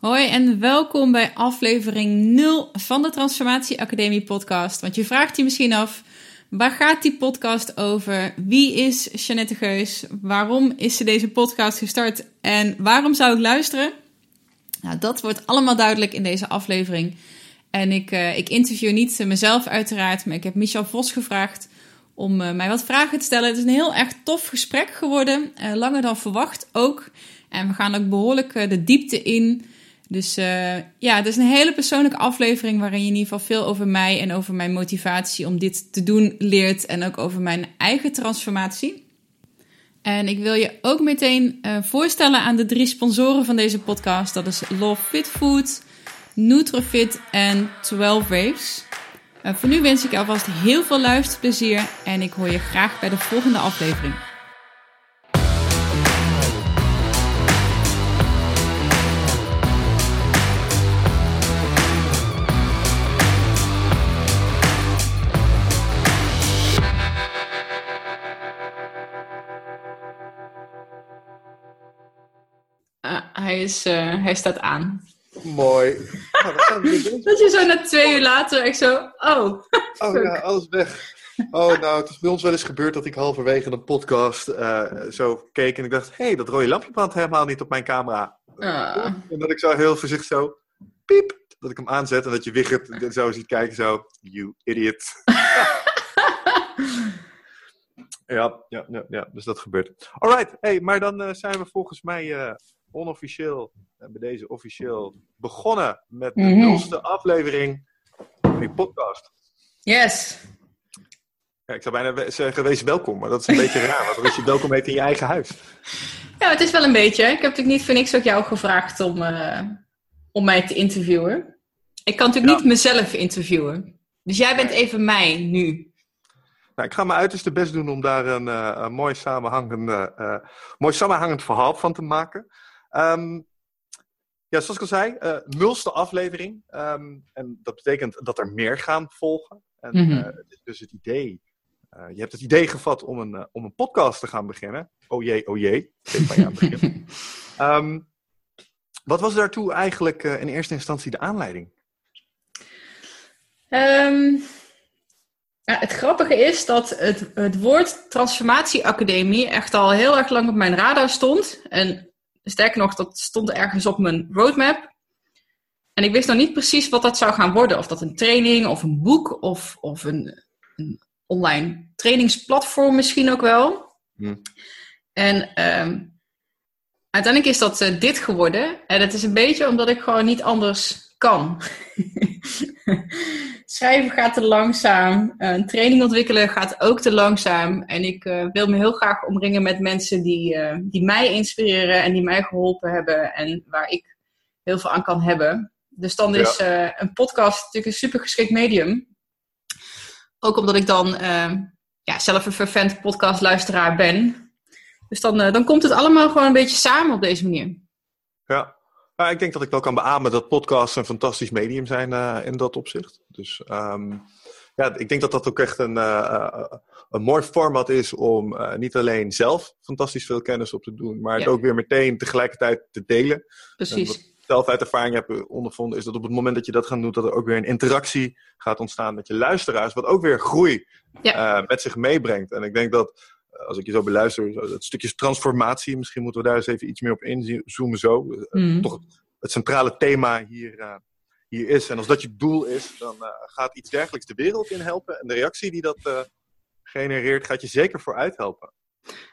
Hoi en welkom bij aflevering 0 van de Transformatie Academie podcast. Want je vraagt je misschien af, waar gaat die podcast over? Wie is Jeannette Geus? Waarom is ze deze podcast gestart? En waarom zou ik luisteren? Nou, dat wordt allemaal duidelijk in deze aflevering. En ik, uh, ik interview niet mezelf uiteraard, maar ik heb Michel Vos gevraagd om uh, mij wat vragen te stellen. Het is een heel erg tof gesprek geworden, uh, langer dan verwacht ook. En we gaan ook behoorlijk de diepte in dus uh, ja, het is een hele persoonlijke aflevering waarin je in ieder geval veel over mij en over mijn motivatie om dit te doen leert. En ook over mijn eigen transformatie. En ik wil je ook meteen uh, voorstellen aan de drie sponsoren van deze podcast. Dat is Love Fit Food, Nutrofit en 12 Waves. Uh, voor nu wens ik je alvast heel veel luisterplezier en ik hoor je graag bij de volgende aflevering. Hij, is, uh, hij staat aan. Mooi. Nou, dat je zo na twee uur later echt zo, oh. Oh ja, alles weg. Oh, nou, het is bij ons wel eens gebeurd dat ik halverwege een podcast uh, zo keek en ik dacht, hé, hey, dat rode lampje brandt helemaal niet op mijn camera. En dat ik zo heel voorzichtig zo, piep, dat ik hem aanzet en dat je Wigert zo ziet kijken, zo, you idiot. ja, ja, ja, ja, dus dat gebeurt. Alright, hey, maar dan uh, zijn we volgens mij onofficieel, en bij deze officieel, begonnen met de mm nulste aflevering van die podcast. Yes. Ja, ik zou bijna zeggen, wees welkom, maar dat is een beetje raar, want dan is je welkom heet in je eigen huis. Ja, het is wel een beetje. Ik heb natuurlijk niet voor niks ook jou gevraagd om, uh, om mij te interviewen. Ik kan natuurlijk ja. niet mezelf interviewen. Dus jij bent even mij nu. Nou, ik ga mijn uiterste best doen om daar een, uh, een mooi, samenhangend, uh, mooi samenhangend verhaal van te maken. Um, ja, zoals ik al zei, uh, nulste aflevering. Um, en dat betekent dat er meer gaan volgen. En mm -hmm. uh, het is dus het idee. Uh, je hebt het idee gevat om een, om een podcast te gaan beginnen. Oh jee, oh jee. um, wat was daartoe eigenlijk in eerste instantie de aanleiding? Um, ja, het grappige is dat het, het woord transformatieacademie echt al heel erg lang op mijn radar stond. En Sterker nog, dat stond ergens op mijn roadmap. En ik wist nog niet precies wat dat zou gaan worden. Of dat een training of een boek of, of een, een online trainingsplatform misschien ook wel. Hmm. En um, uiteindelijk is dat uh, dit geworden. En het is een beetje omdat ik gewoon niet anders kan. Schrijven gaat te langzaam. Een training ontwikkelen gaat ook te langzaam. En ik uh, wil me heel graag omringen met mensen die, uh, die mij inspireren en die mij geholpen hebben. En waar ik heel veel aan kan hebben. Dus dan is een podcast natuurlijk een super geschikt medium. Ook omdat ik dan ja, zelf een fervent podcastluisteraar ben. Dus dan, dan komt het allemaal gewoon een beetje samen op deze manier. Ja, ja, ik denk dat ik wel kan beamen dat podcasts een fantastisch medium zijn uh, in dat opzicht. Dus um, ja, ik denk dat dat ook echt een, uh, een mooi format is om uh, niet alleen zelf fantastisch veel kennis op te doen, maar het ook weer meteen tegelijkertijd te delen. Precies. wat ik zelf uit ervaring heb ondervonden, is dat op het moment dat je dat gaat doen, dat er ook weer een interactie gaat ontstaan met je luisteraars, wat ook weer groei ja. met zich meebrengt. En ik denk dat als ik je zo beluister, dat stukje transformatie, misschien moeten we daar eens even iets meer op inzoomen zo. Mm. Toch het centrale thema hier, uh, hier is. En als dat je doel is, dan uh, gaat iets dergelijks de wereld in helpen. En de reactie die dat uh, genereert, gaat je zeker vooruit helpen.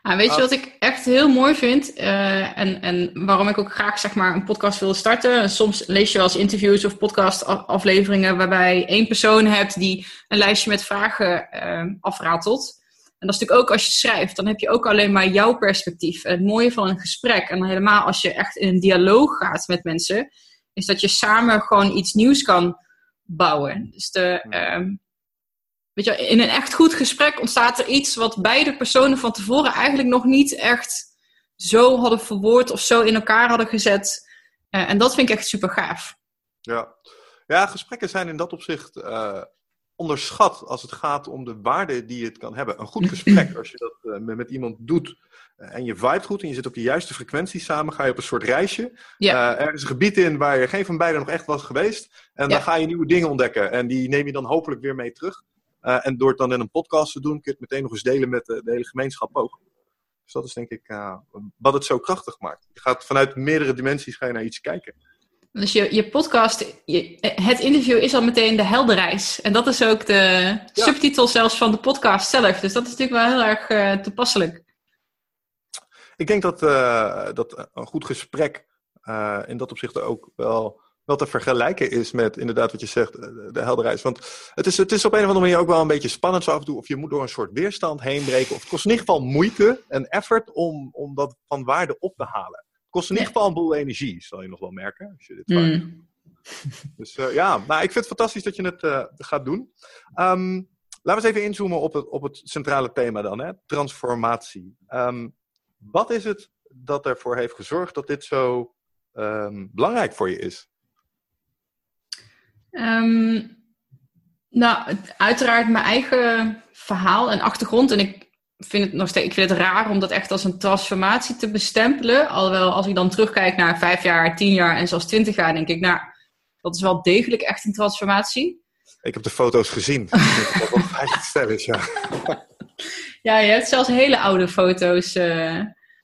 Ah, weet je wat ik echt heel mooi vind? en, en waarom ik ook graag zeg maar, een podcast wil starten? Soms lees je wel eens interviews of podcastafleveringen waarbij één persoon hebt die een lijstje met vragen afratelt. En dat is natuurlijk ook als je schrijft, dan heb je ook alleen maar jouw perspectief. En het mooie van een gesprek, en helemaal als je echt in een dialoog gaat met mensen, is dat je samen gewoon iets nieuws kan bouwen. Dus de, um, weet je, in een echt goed gesprek ontstaat er iets wat beide personen van tevoren eigenlijk nog niet echt zo hadden verwoord of zo in elkaar hadden gezet. Uh, en dat vind ik echt super gaaf. Ja. ja, gesprekken zijn in dat opzicht. Uh onderschat als het gaat om de waarde die het kan hebben. Een goed gesprek, als je dat uh, met, iemand doet uh, en je vibe goed en je zit op de juiste frequentie samen, ga je op een soort reisje. Ja. Uh, er is een gebied in waar je geen van beiden nog echt was geweest. En ja. dan ga je nieuwe dingen ontdekken. En die neem je dan hopelijk weer mee terug. en door het dan in een podcast te doen, kun je het meteen nog eens delen met de, de hele gemeenschap ook. Dus dat is denk ik wat het zo krachtig maakt. Je gaat vanuit meerdere dimensies ga je naar iets kijken. Dus je, je podcast, je, het interview is al meteen de helderreis. En dat is ook de ja. subtitel zelfs van de podcast zelf. Dus dat is natuurlijk wel heel erg uh, toepasselijk. Ik denk dat, uh, dat een goed gesprek uh, in dat opzicht ook wel, wel te vergelijken is met inderdaad wat je zegt, de helderreis. Want het is, het is op een of andere manier ook wel een beetje spannend zo af en toe. Of je moet door een soort weerstand heen breken. Of het kost in ieder geval moeite en effort om, om dat van waarde op te halen kost in ieder geval een boel energie, zal je nog wel merken. Als je dit mm. Dus uh, ja, nou, ik vind het fantastisch dat je het uh, gaat doen. Um, laten we eens even inzoomen op het, op het centrale thema dan, hè? transformatie. Um, wat is het dat ervoor heeft gezorgd dat dit zo um, belangrijk voor je is? nou, uiteraard mijn eigen verhaal en achtergrond. En ik vind het nog steeds, ik vind het raar om dat echt als een transformatie te bestempelen. Alhoewel, als ik dan terugkijk naar vijf jaar, tien jaar en zelfs twintig jaar, denk ik, nou, dat is wel degelijk echt een transformatie. Ik heb de foto's gezien. dat wel vijf is, ja. ja, je hebt zelfs hele oude foto's uh,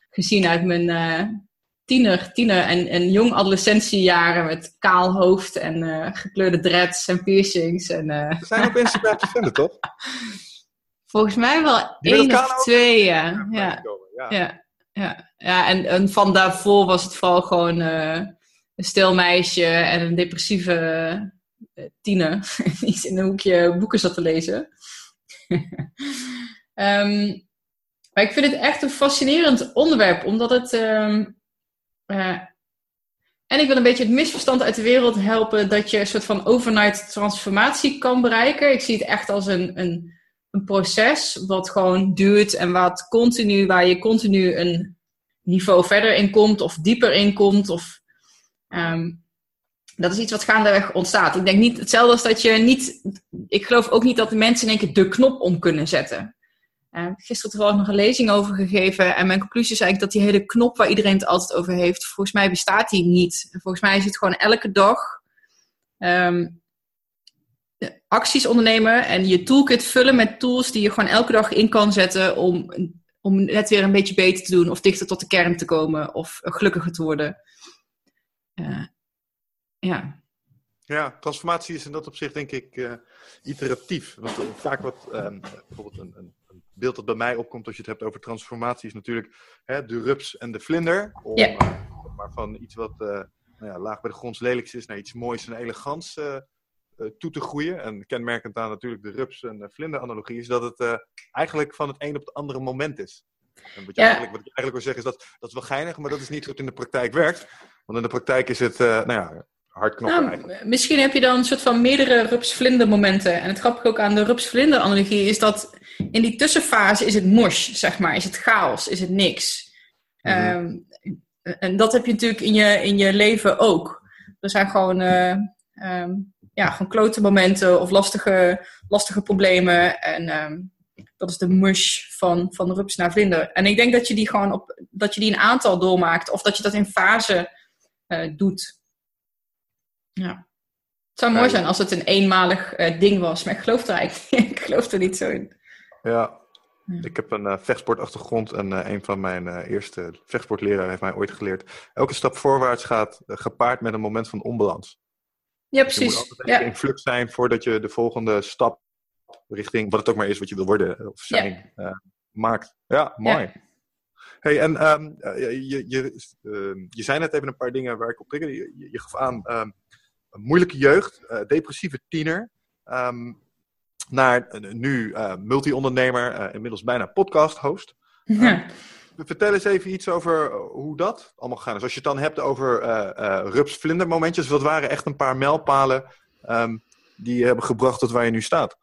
gezien uit mijn uh, tiener, tiener en, en jong adolescentiejaren met kaal hoofd en uh, gekleurde dreads en piercings. En, Ze zijn op Instagram te vinden, toch? Volgens mij wel één of twee, ja. Ja. ja. ja. ja. en, en van daarvoor was het vooral gewoon uh, een stil meisje en een depressieve uh, tiener. die in een hoekje boeken zat te lezen. um, maar ik vind het echt een fascinerend onderwerp, omdat het. Um, uh, en ik wil een beetje het misverstand uit de wereld helpen dat je een soort van overnight transformatie kan bereiken. Ik zie het echt als een, een een proces wat gewoon duurt en wat continu, waar je continu een niveau verder in komt of dieper in komt. Of, um, dat is iets wat gaandeweg ontstaat. Ik denk niet hetzelfde als dat je niet. Ik geloof ook niet dat de mensen in één keer de knop om kunnen zetten. Uh, gisteren toevallig nog een lezing over gegeven. En mijn conclusie is eigenlijk dat die hele knop waar iedereen het altijd over heeft, volgens mij bestaat die niet. volgens mij is het gewoon elke dag um, acties ondernemen en je toolkit vullen met tools die je gewoon elke dag in kan zetten om, om net weer een beetje beter te doen of dichter tot de kern te komen of gelukkiger te worden. Uh, ja. Ja, transformatie is in dat opzicht denk ik uh, iteratief. Want uh, vaak wat um, bijvoorbeeld een, een, beeld dat bij mij opkomt als je het hebt over transformatie is natuurlijk hè, de rups en de vlinder. Om, yeah. maar van iets wat nou ja, laag bij de grond lelijks is naar iets moois en elegants toe te groeien. En kenmerkend aan natuurlijk de rups- en de vlinder-analogie is dat het uh, eigenlijk van het een op het andere moment is. En wat, je ja. eigenlijk, wat ik eigenlijk wil zeggen is dat dat is wel geinig, maar dat is niet goed in de praktijk werkt. Want in de praktijk is het, nou ja, nou, Misschien heb je dan een soort van meerdere rups-vlinder momenten. En het grappige ook aan de rups-vlinder-analogie is dat in die tussenfase is het mosh, zeg maar. Is het chaos, is het niks. Mm -hmm. um, en dat heb je natuurlijk in je, in je leven ook. Er zijn gewoon um, ja, gewoon klote momenten of lastige, lastige problemen. En um, dat is de mush van, van rups naar vlinder. En ik denk dat je die gewoon op, dat je die een aantal doormaakt. Of dat je dat in fase uh, doet. Ja. Het zou mooi zijn als het een eenmalig uh, ding was. Maar ik geloof er eigenlijk ik geloof er niet zo in. Ja, ik heb een uh, vechtsportachtergrond en uh, een van mijn eerste vechtsportleraren heeft mij ooit geleerd. Elke stap voorwaarts gaat gepaard met een moment van onbalans. Ja, precies. Je moet altijd ja. in flux zijn voordat je de volgende stap richting, wat het ook maar is wat je wil worden of zijn, ja. uh, maakt. Ja, mooi. Ja. Hey, en um, je, je, uh, je zei net even een paar dingen waar ik op triggerde. Je, je, gaf aan um, een moeilijke jeugd, uh, depressieve tiener, um, naar nu multi-ondernemer, inmiddels bijna podcast-host. Ja. Vertel eens even iets over eh, hoe dat allemaal gegaan is. Als je het dan hebt over uh, uh, rups-vlinder momentjes, wat waren echt een paar mijlpalen um, die je hebben gebracht tot waar je nu staat?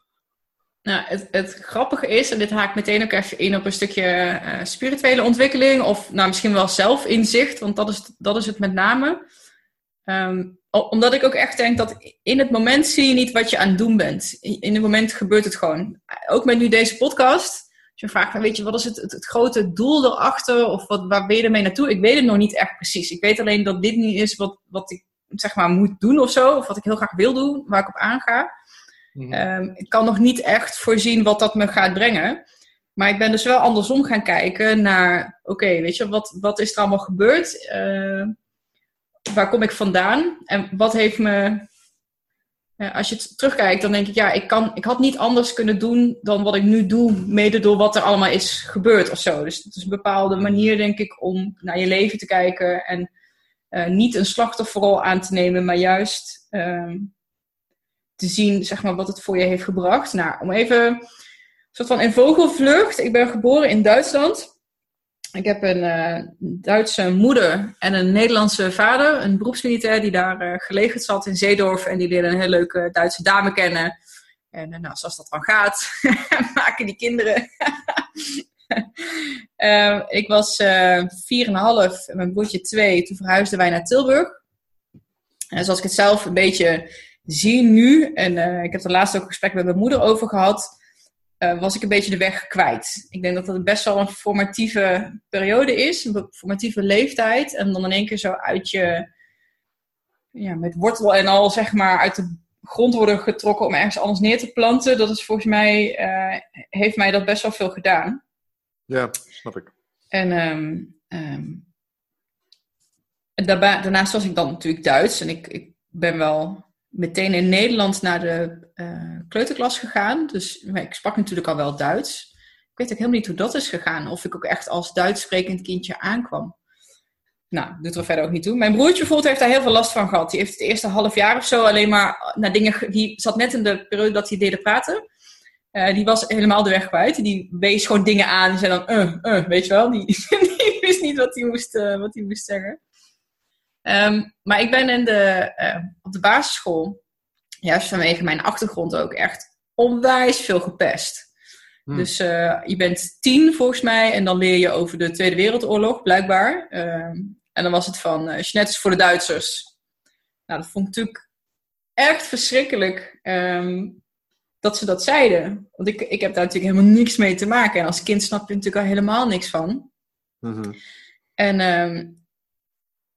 Nou, het, het, grappige is, en dit haakt meteen ook even in op een stukje uh, spirituele ontwikkeling, of nou, misschien wel zelfinzicht, want dat is, dat is het met name. Ehm, omdat ik ook echt denk dat in het moment zie je niet wat je aan het doen bent. In het moment gebeurt het gewoon. Ook met nu deze podcast. Je vraagt, weet je, wat is het, het, grote doel erachter? Of wat, waar ben je ermee naartoe? Ik weet het nog niet echt precies. Ik weet alleen dat dit niet is wat, wat ik zeg maar moet doen of zo. Of wat ik heel graag wil doen, waar ik op aanga. Mhm. Ehm, ik kan nog niet echt voorzien wat dat me gaat brengen. Maar ik ben dus wel andersom gaan kijken naar, oké, weet je, wat, wat is er allemaal gebeurd? Uh, waar kom ik vandaan? En wat heeft me. Als je het terugkijkt, dan denk ik, ja, ik, kan, ik had niet anders kunnen doen dan wat ik nu doe, mede door wat er allemaal is gebeurd of zo. Dus het is een bepaalde manier, denk ik, om naar je leven te kijken en uh, niet een slachtofferrol aan te nemen, maar juist uh, te zien, zeg maar, wat het voor je heeft gebracht. Nou, om even een soort van in vogelvlucht. Ik ben geboren in Duitsland. Ik heb een uh, Duitse moeder en een Nederlandse vader, een beroepsmilitair die daar uh, gelegerd zat in Zeedorf. En die leerde een hele leuke Duitse dame kennen. En uh, nou, zoals dat dan gaat, maken die kinderen. ik was 4,5 en mijn broertje 2. Toen verhuisden wij naar Tilburg. En zoals ik het zelf een beetje zie nu, en ik heb er laatst ook een gesprek met mijn moeder over gehad uh, was ik een beetje de weg kwijt. Ik denk dat dat best wel een formatieve periode is, een formatieve leeftijd. En dan in één keer zo uit je, ja, met wortel en al, zeg maar, uit de grond worden getrokken om ergens anders neer te planten. Dat is volgens mij, uh, heeft mij dat best wel veel gedaan. Ja, snap ik. En um, um, daarnaast was ik dan natuurlijk Duits. En ik, ik ben wel meteen in Nederland naar de uh, kleuterklas gegaan. Dus ik sprak natuurlijk al wel Duits. Ik weet ook helemaal niet hoe dat is gegaan. Of ik ook echt als Duits sprekend kindje aankwam. Nou, doet er verder ook niet toe. Mijn broertje bijvoorbeeld heeft daar heel veel last van gehad. Die heeft het eerste half jaar of zo alleen maar naar dingen... Die zat net in de periode dat hij deed praten. Uh, die was helemaal de weg kwijt. Die wees gewoon dingen aan. Die zei dan, uh, weet je wel. Die, die wist niet wat hij moest, wat hij moest zeggen. Um, maar ik ben in de, uh, op de basisschool, juist vanwege mijn achtergrond ook, echt onwijs veel gepest. Hmm. Dus uh, je bent tien volgens mij en dan leer je over de Tweede Wereldoorlog, blijkbaar. Um, en dan was het van uh, voor de Duitsers. Nou, dat vond ik natuurlijk echt verschrikkelijk um, dat ze dat zeiden. Want ik, ik heb daar natuurlijk helemaal niks mee te maken. En als kind snap je natuurlijk al helemaal niks van. Mm -hmm. En um,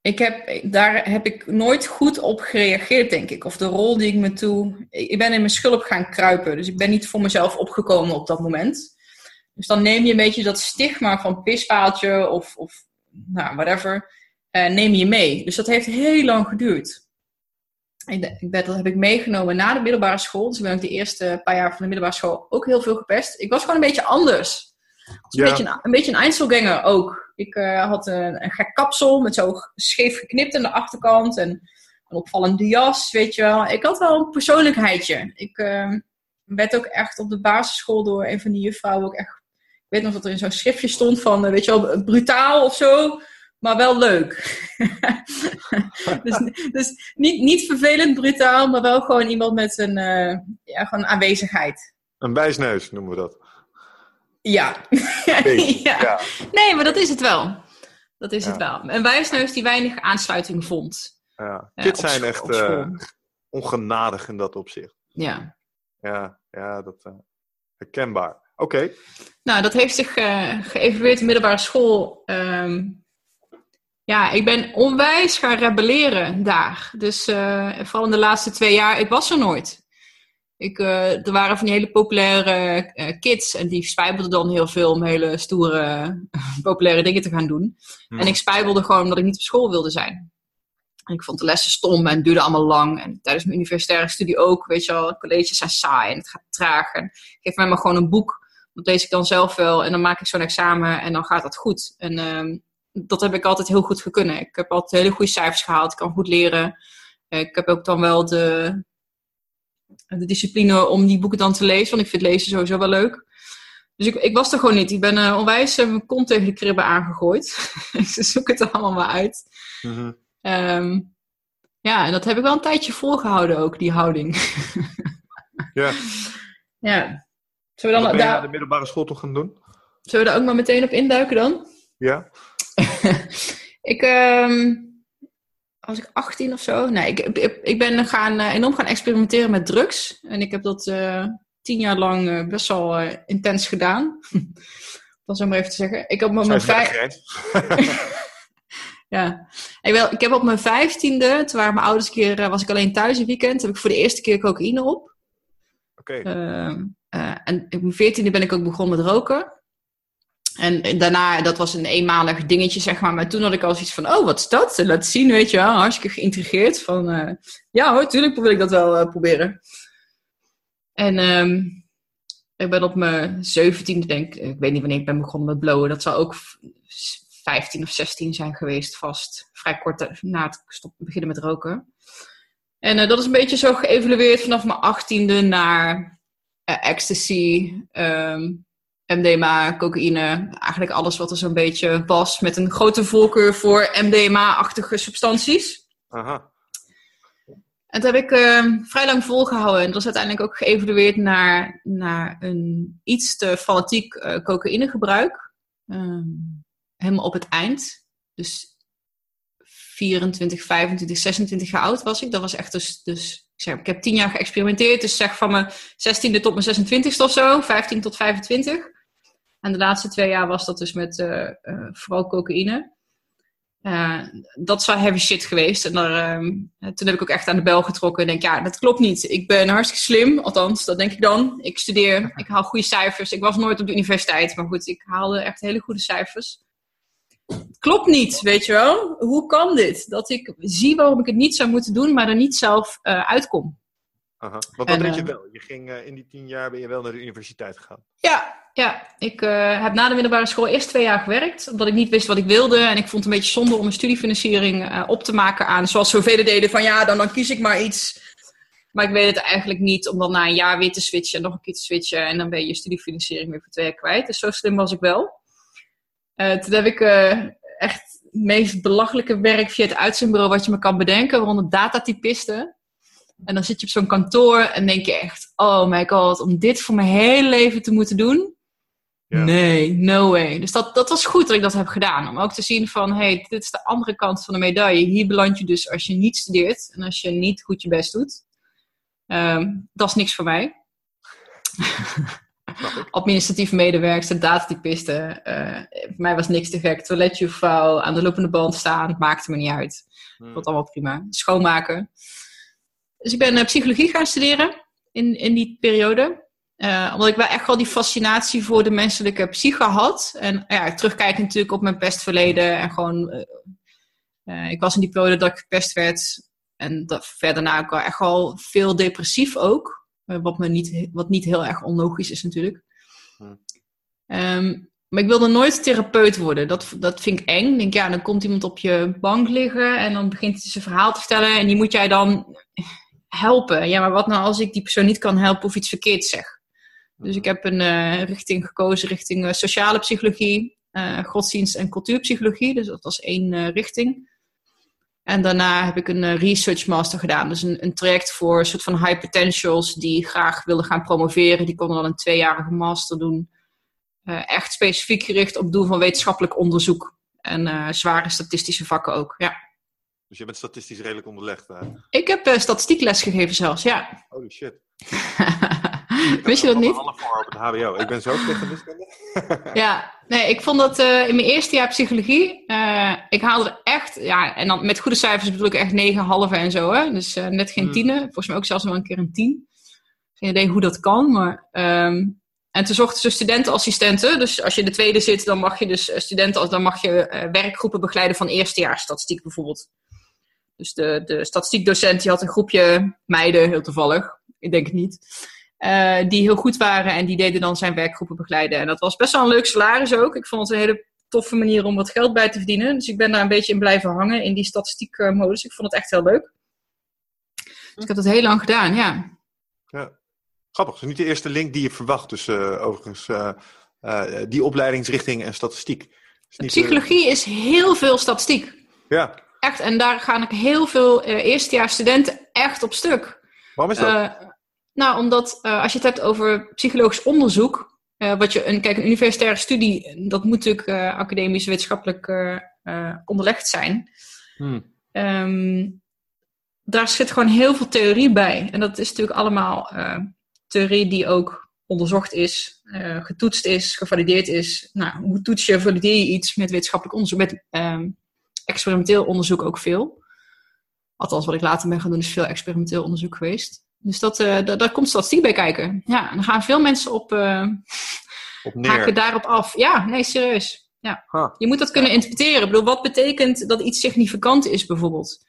ik heb, daar heb ik nooit goed op gereageerd, denk ik. Of de rol die ik me toe. Ik ben in mijn schulp gaan kruipen. Dus ik ben niet voor mezelf opgekomen op dat moment. Dus dan neem je een beetje dat stigma van pispaaltje of, of nou, whatever. Uh, neem je mee. Dus dat heeft heel lang geduurd. Ik, ik dat heb ik meegenomen na de middelbare school. Dus ik ben ook de eerste paar jaar van de middelbare school ook heel veel gepest. Ik was gewoon een beetje anders. Ja. Een, beetje een, een beetje een Einzelganger ook. Ik uh, had een, een gek kapsel met zo scheef geknipt aan de achterkant. En een opvallende jas, weet je wel. Ik had wel een persoonlijkheidje. Ik uh, werd ook echt op de basisschool door een van die juffrouwen ook echt... Ik weet nog dat er in zo'n schriftje stond van, uh, weet je wel, brutaal of zo. Maar wel leuk. dus dus niet, niet vervelend brutaal, maar wel gewoon iemand met een uh, ja, gewoon aanwezigheid. Een wijsneus noemen we dat. Ja. ja. Nee, maar dat is het wel. Dat is het wel. Een wijsneus die weinig aansluiting vond. Ja. Kids zijn echt uh, ongenadig in dat opzicht. Ja. Ja, ja dat uh, herkenbaar. Oké. Nou, dat heeft zich geëvalueerd in middelbare school. Um, ja, ik ben onwijs gaan rebelleren daar. Dus vooral in de laatste twee jaar, ik was er nooit. Ik, uh, er waren van die hele populaire uh, kids en die spijbelden dan heel veel om hele stoere, populaire dingen te gaan doen. Hmm. En ik spijbelde gewoon omdat ik niet op school wilde zijn. En ik vond de lessen stom en duurde allemaal lang. En tijdens mijn universitaire studie ook, weet je wel, colleges zijn saai en het gaat traag. En geef mij maar gewoon een boek, dat lees ik dan zelf wel. En dan maak ik zo'n examen en dan gaat dat goed. En uh, dat heb ik altijd heel goed gekunnen. Ik heb altijd hele goede cijfers gehaald, ik kan goed leren. Ik heb ook dan wel de, de discipline om die boeken dan te lezen. Want ik vind lezen sowieso wel leuk. Dus ik, ik was er gewoon niet. Ik ben uh, onwijs uh, mijn kont tegen de kribben aangegooid. Ze zoeken het er allemaal maar uit. Mhm. Ehm, ja, en dat heb ik wel een tijdje volgehouden ook, die houding. ja. Ja. Zullen we dan daar... de middelbare school toch gaan doen? Zullen we daar ook maar meteen op induiken dan? Ja. ik, um, was ik 18 of zo? Nee, ik, ik, ik ben gaan, enorm gaan experimenteren met drugs. En ik heb dat tien jaar lang best wel intens gedaan. dat zo maar even te zeggen. Ik heb op mijn vijf... ja. Ik, wel, ik heb op mijn vijftiende, toen waren mijn ouders een keer, was ik alleen thuis een weekend, heb ik voor de eerste keer cocaïne op. Oké. Ehm, en op mijn veertiende ben ik ook begonnen met roken. En daarna, dat was een eenmalig dingetje, zeg maar. Maar toen had ik al zoiets van, oh, wat is dat? Laat zien, weet je wel. Hartstikke geïntrigeerd. Van, uh, ja hoor, tuurlijk wil ik dat wel uh, proberen. En um, ik ben op mijn zeventiende, denk ik, weet niet wanneer ik ben begonnen met blowen. Dat zou ook 15 of 16 zijn geweest, vast. Vrij kort na het stoppen, beginnen met roken. En uh, dat is een beetje zo geëvalueerd vanaf mijn achttiende naar ecstasy, um, MDMA, cocaïne, eigenlijk alles wat er zo'n beetje was, met een grote voorkeur voor MDMA-achtige substanties. Aha. En dat heb ik uh, vrij lang volgehouden. En dat is uiteindelijk ook geëvolueerd naar, naar een iets te fanatiek uh, cocaïnegebruik. Uh, helemaal op het eind. Dus 24, 25, 26 jaar oud was ik. Dat was echt dus, dus ik heb tien jaar geëxperimenteerd. Dus zeg van mijn 16e tot mijn 26e of zo. 15 tot 25. En de laatste twee jaar was dat dus met uh, uh, vooral cocaïne. Uh, dat is wel heavy shit geweest. En ehm, toen heb ik ook echt aan de bel getrokken. En denk, ja, dat klopt niet. Ik ben hartstikke slim. Althans, dat denk ik dan. Ik studeer, ik haal goede cijfers. Ik was nooit op de universiteit. Maar goed, ik haalde echt hele goede cijfers. Klopt niet, weet je wel. Hoe kan dit? Dat ik zie waarom ik het niet zou moeten doen, maar er niet zelf uitkom. Aha. Want dat deed je wel. Je ging, in die tien jaar ben je wel naar de universiteit gegaan. Ja, ja, ik uh, heb na de middelbare school eerst twee jaar gewerkt, omdat ik niet wist wat ik wilde. En ik vond het een beetje zonde om een studiefinanciering op te maken aan, zoals zoveel deden, van ja, dan, dan kies ik maar iets. Maar ik weet het eigenlijk niet, om dan na een jaar weer te switchen en nog een keer te switchen. En dan ben je je studiefinanciering weer voor twee jaar kwijt. Dus zo slim was ik wel. Uh, toen heb ik echt het meest belachelijke werk via het uitzendbureau wat je me kan bedenken, waaronder datatypisten. En dan zit je op zo'n kantoor en denk je echt, oh my god, om dit voor mijn hele leven te moeten doen. Nee, no way. Dus dat, dat was goed dat ik dat heb gedaan. Om ook te zien van, hey, dit is de andere kant van de medaille. Hier beland je dus als je niet studeert en als je niet goed je best doet. Um, dat is niks voor mij. Administratief medewerker, datatypisten. Uh, voor mij was niks te gek. Toiletjuffrouw, aan de lopende band staan, maakte me niet uit. Hmm. Dat allemaal prima. Schoonmaken. Dus ik ben uh, psychologie gaan studeren in, in die periode. Uh, omdat ik wel echt wel die fascinatie voor de menselijke psyche had. En ja, terugkijken natuurlijk op mijn pestverleden. En gewoon, ik was in die periode dat ik gepest werd. En dat, verder na ook wel echt wel veel depressief ook. Wat, me niet, wat niet heel erg onlogisch is natuurlijk. Um, maar ik wilde nooit therapeut worden. Dat, dat vind ik eng. Ik denk, ja, dan komt iemand op je bank liggen en dan begint hij zijn verhaal te vertellen. En die moet jij dan helpen. Ja, maar wat nou als ik die persoon niet kan helpen of iets verkeerd zeg? Dus ik heb een uh, richting gekozen richting uh, sociale psychologie, uh, godsdienst en cultuurpsychologie. Dus dat was één richting. En daarna heb ik een research master gedaan. Dus een, een traject voor een soort van high potentials die graag wilden gaan promoveren. Die konden dan een tweejarige master doen. echt specifiek gericht op het doel van wetenschappelijk onderzoek. En zware statistische vakken ook, ja. Dus je bent statistisch redelijk onderlegd. Hè? Ik heb statistiekles gegeven zelfs, ja. Holy shit. Wist je dat niet? Alle voor op het HBO. Ik ben zo tegen wiskunde. ja, nee, ik vond dat uh, in mijn eerste jaar psychologie. Uh, ik haalde echt, ja, en dan met goede cijfers bedoel ik echt 9 halve en zo, hè. Dus uh, net geen hmm. tienen. Volgens mij ook zelfs wel een keer een tien. Geen idee hoe dat kan, maar. Um, en toen zochten ze studentenassistenten. Dus als je in de tweede zit, dan mag je dus studenten, dan mag je werkgroepen begeleiden van eerstejaars statistiek bijvoorbeeld. Dus de, de statistiekdocent die had een groepje meiden, heel toevallig. Ik denk het niet. Uh, die heel goed waren en die deden dan zijn werkgroepen begeleiden. En dat was best wel een leuk salaris ook. Ik vond het een hele toffe manier om wat geld bij te verdienen. Dus ik ben daar een beetje in blijven hangen in die statistiekmodus. Ik vond het echt heel leuk. Dus ik heb dat heel lang gedaan, ja. Ja, grappig. is niet de eerste link die je verwacht tussen uh, overigens uh, die opleidingsrichting en statistiek. Is Psychologie is heel veel statistiek. Ja. Echt, en daar gaan ik heel veel eerstejaars studenten echt op stuk. Waarom is dat? Nou, omdat uh, als je het hebt over psychologisch onderzoek, uh, wat je een, kijk, een universitaire studie, dat moet natuurlijk uh, academisch wetenschappelijk onderlegd zijn. Hmm. ehm, daar zit gewoon heel veel theorie bij. En dat is natuurlijk allemaal theorie die ook onderzocht is, getoetst is, gevalideerd is. Nou, hoe toets je, valideer je iets met wetenschappelijk onderzoek, met ehm, experimenteel onderzoek ook veel. Althans, wat ik later ben gaan doen, is veel experimenteel onderzoek geweest. Dus dat, uh, daar komt statistiek bij kijken. Ja, en dan gaan veel mensen op, uh, op haken daarop af. Ja, nee, serieus. Ja. Je moet dat kunnen interpreteren. Ik bedoel, wat betekent dat iets significant is bijvoorbeeld?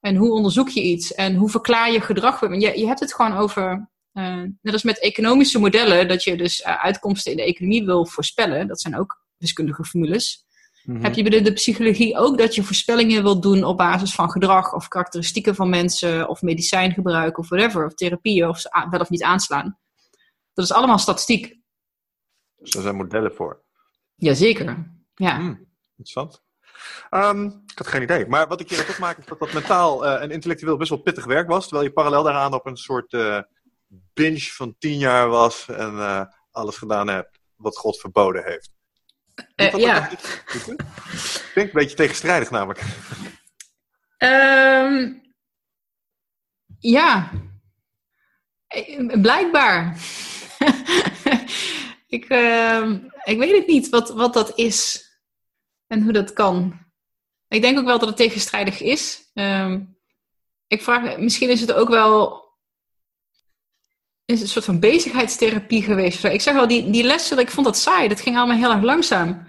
En hoe onderzoek je iets? En hoe verklaar je gedrag? Je, je hebt het gewoon over, uh, net als met economische modellen, dat je dus uitkomsten in de economie wil voorspellen. Dat zijn ook wiskundige formules. Mhm. Heb je binnen de psychologie ook dat je voorspellingen wilt doen op basis van gedrag of karakteristieken van mensen of medicijngebruik of whatever, of therapieën of wel of niet aanslaan? Dat is allemaal statistiek. Dus daar zijn modellen voor. Jazeker. Ja. Hmm, interessant. Um, ik had geen idee. Maar wat ik hier toch maak is dat dat mentaal uh, en intellectueel best wel pittig werk was. Terwijl je parallel daaraan op een soort uh, binge van tien jaar was en uh, alles gedaan hebt wat God verboden heeft. Uh, ja. Ik denk een beetje tegenstrijdig namelijk. Um, ja. Blijkbaar. ik, uh, ik weet het niet wat, wat dat is en hoe dat kan. Ik denk ook wel dat het tegenstrijdig is. Um, ik vraag, misschien is het ook wel is een soort van bezigheidstherapie geweest. Ik zeg wel, die, die lessen, ik vond dat saai. Dat ging allemaal heel erg langzaam.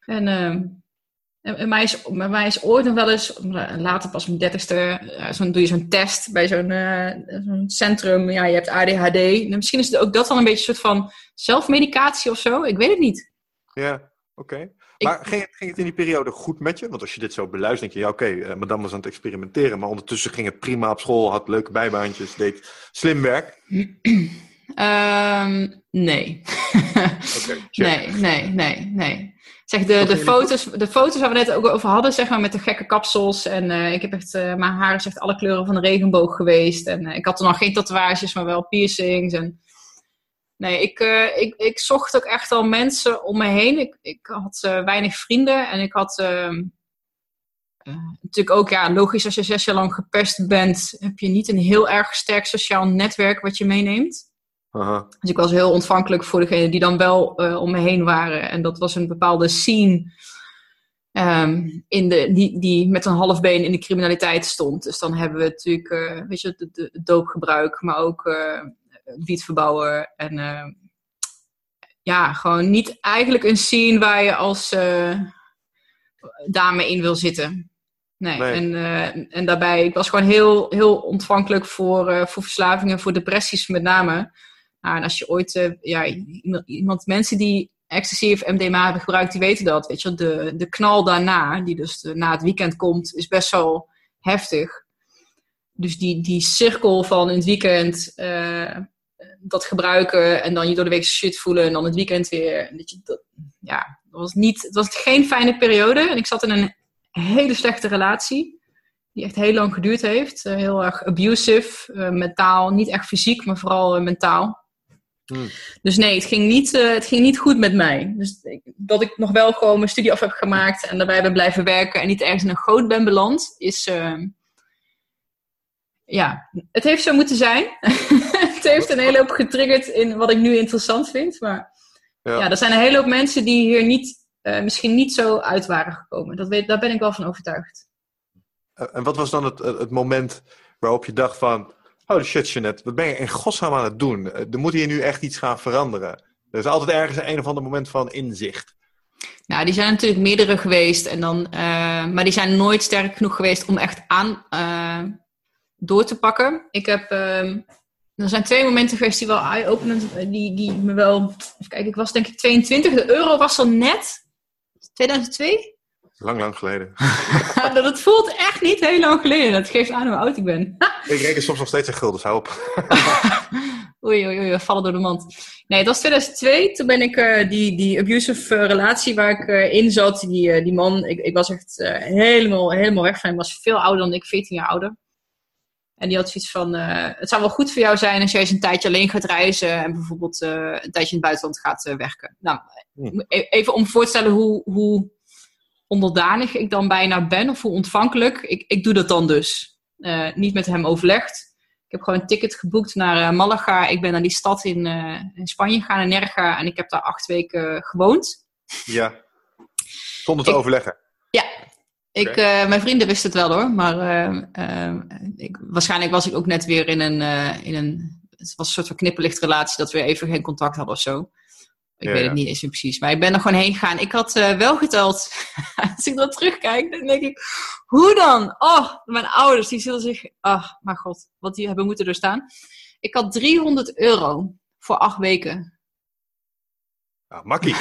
En, uh, en, mij, is, is ooit nog wel eens, later pas mijn dertigste, uh, doe je zo'n test bij zo'n uh, centrum. Ja, je hebt ADHD. En misschien is het ook dat dan een beetje een soort van zelfmedicatie of zo. Ik weet het niet. Ja, oké. Maar ging, het, ging het in die periode goed met je? Want als je dit zo beluistert, denk je, ja oké, okay, madame was aan het experimenteren. Maar ondertussen ging het prima op school, had leuke bijbaantjes, deed slim werk. Um, nee. okay, nee, nee, nee, nee. Zeg, de, de, foto's, de foto's waar we net ook over hadden, zeg maar, met de gekke kapsels. En uh, ik heb echt, uh, mijn haar is echt alle kleuren van de regenboog geweest. En uh, ik had er nog geen tatoeages, maar wel piercings. En nee, ik, uh, ik, ik zocht ook echt al mensen om me heen. Ik, ik had uh, weinig vrienden en ik had uh, natuurlijk ook, ja, logisch als je zes jaar lang gepest bent, heb je niet een heel erg sterk sociaal netwerk wat je meeneemt. Aha. Dus ik was heel ontvankelijk voor degenen die dan wel om me heen waren. En dat was een bepaalde scene um, in de, die, die met een half been in de criminaliteit stond. Dus dan hebben we natuurlijk, weet je, het doopgebruik, maar ook wietverbouwer. En uh, ja, gewoon niet eigenlijk een scene waar je als uh, dame in wil zitten. Nee. En, uh, en daarbij, ik was gewoon heel, heel ontvankelijk voor, voor verslavingen, voor depressies met name. Nou, en als je ooit, ja, iemand, mensen die ecstasy of MDMA hebben gebruikt, die weten dat. Weet je, de, de knal daarna, die dus na het weekend komt, is best wel heftig. Dus die, die cirkel van in het weekend dat gebruiken en dan je door de week shit voelen en dan het weekend weer. Dat je, dat, ja, dat was niet, het was geen fijne periode. En ik zat in een hele slechte relatie, die echt heel lang geduurd heeft. Uh, heel erg abusive, uh, mentaal, niet echt fysiek, maar vooral uh, mentaal. Hmm. Dus nee, het ging, niet, het ging niet goed met mij. Dus dat ik nog wel gewoon mijn studie af heb gemaakt en daarbij ben blijven werken en niet ergens in een goot ben beland, is. ja, het heeft zo moeten zijn. het heeft een hele hoop getriggerd in wat ik nu interessant vind. Maar ja, ja er zijn een hele hoop mensen die hier niet, uh, misschien niet zo uit waren gekomen. Dat weet, daar ben ik wel van overtuigd. Uh, en wat was dan het, het moment waarop je dacht van... Oh shit, Jeanette, wat ben je in godsnaam aan het doen? Eh, er moet hier nu echt iets gaan veranderen. Er is altijd ergens een of ander moment van inzicht. Nou, die zijn natuurlijk meerdere geweest. En dan, uh, maar die zijn nooit sterk genoeg geweest om echt aan uh, door te pakken. Ik heb uh, er zijn twee momenten geweest die wel eye-openend, die, die me wel... Even kijken, ik was denk ik 22. De euro was al net. 2002? Lang, lang geleden. dat voelt echt niet heel lang geleden. Dat geeft aan hoe oud ik ben. ik reken soms nog steeds in gulden, hou op. oei, oei, oei, we vallen door de mand. Nee, dat was 2002. Toen ben ik uh, die, die abusive uh, relatie waar ik uh, in zat. Die, die man, ik, ik was echt helemaal, helemaal weg van hem. was veel ouder dan ik, 14 jaar ouder. En die had zoiets van, uh, het zou wel goed voor jou zijn als jij eens een tijdje alleen gaat reizen en bijvoorbeeld uh, een tijdje in het buitenland gaat uh, werken. Nou, hmm. E-, even om voor te stellen hoe, hoe onderdanig ik dan bijna ben of hoe ontvankelijk. Ik, ik doe dat dan dus. Niet met hem overlegd. Ik heb gewoon een ticket geboekt naar Malaga. Ik ben naar die stad in, in Spanje gegaan, in Nerga. En ik heb daar acht weken gewoond. Ja. Zonder te ik, overleggen? Ik, okay. mijn vrienden wisten het wel hoor. Maar ik, waarschijnlijk was ik ook net weer in een, in een... Het was een soort van knipperlichtrelatie dat we even geen contact hadden of zo. Ik weet het niet eens precies. Maar ik ben er gewoon heen gegaan. Ik had wel geteld. Als ik dan terugkijk, dan denk ik, hoe dan? Oh, mijn ouders, die zullen zich... Ach, oh, maar god, wat die hebben moeten doorstaan. Ik had 300 euro voor acht weken. Ah, makkie.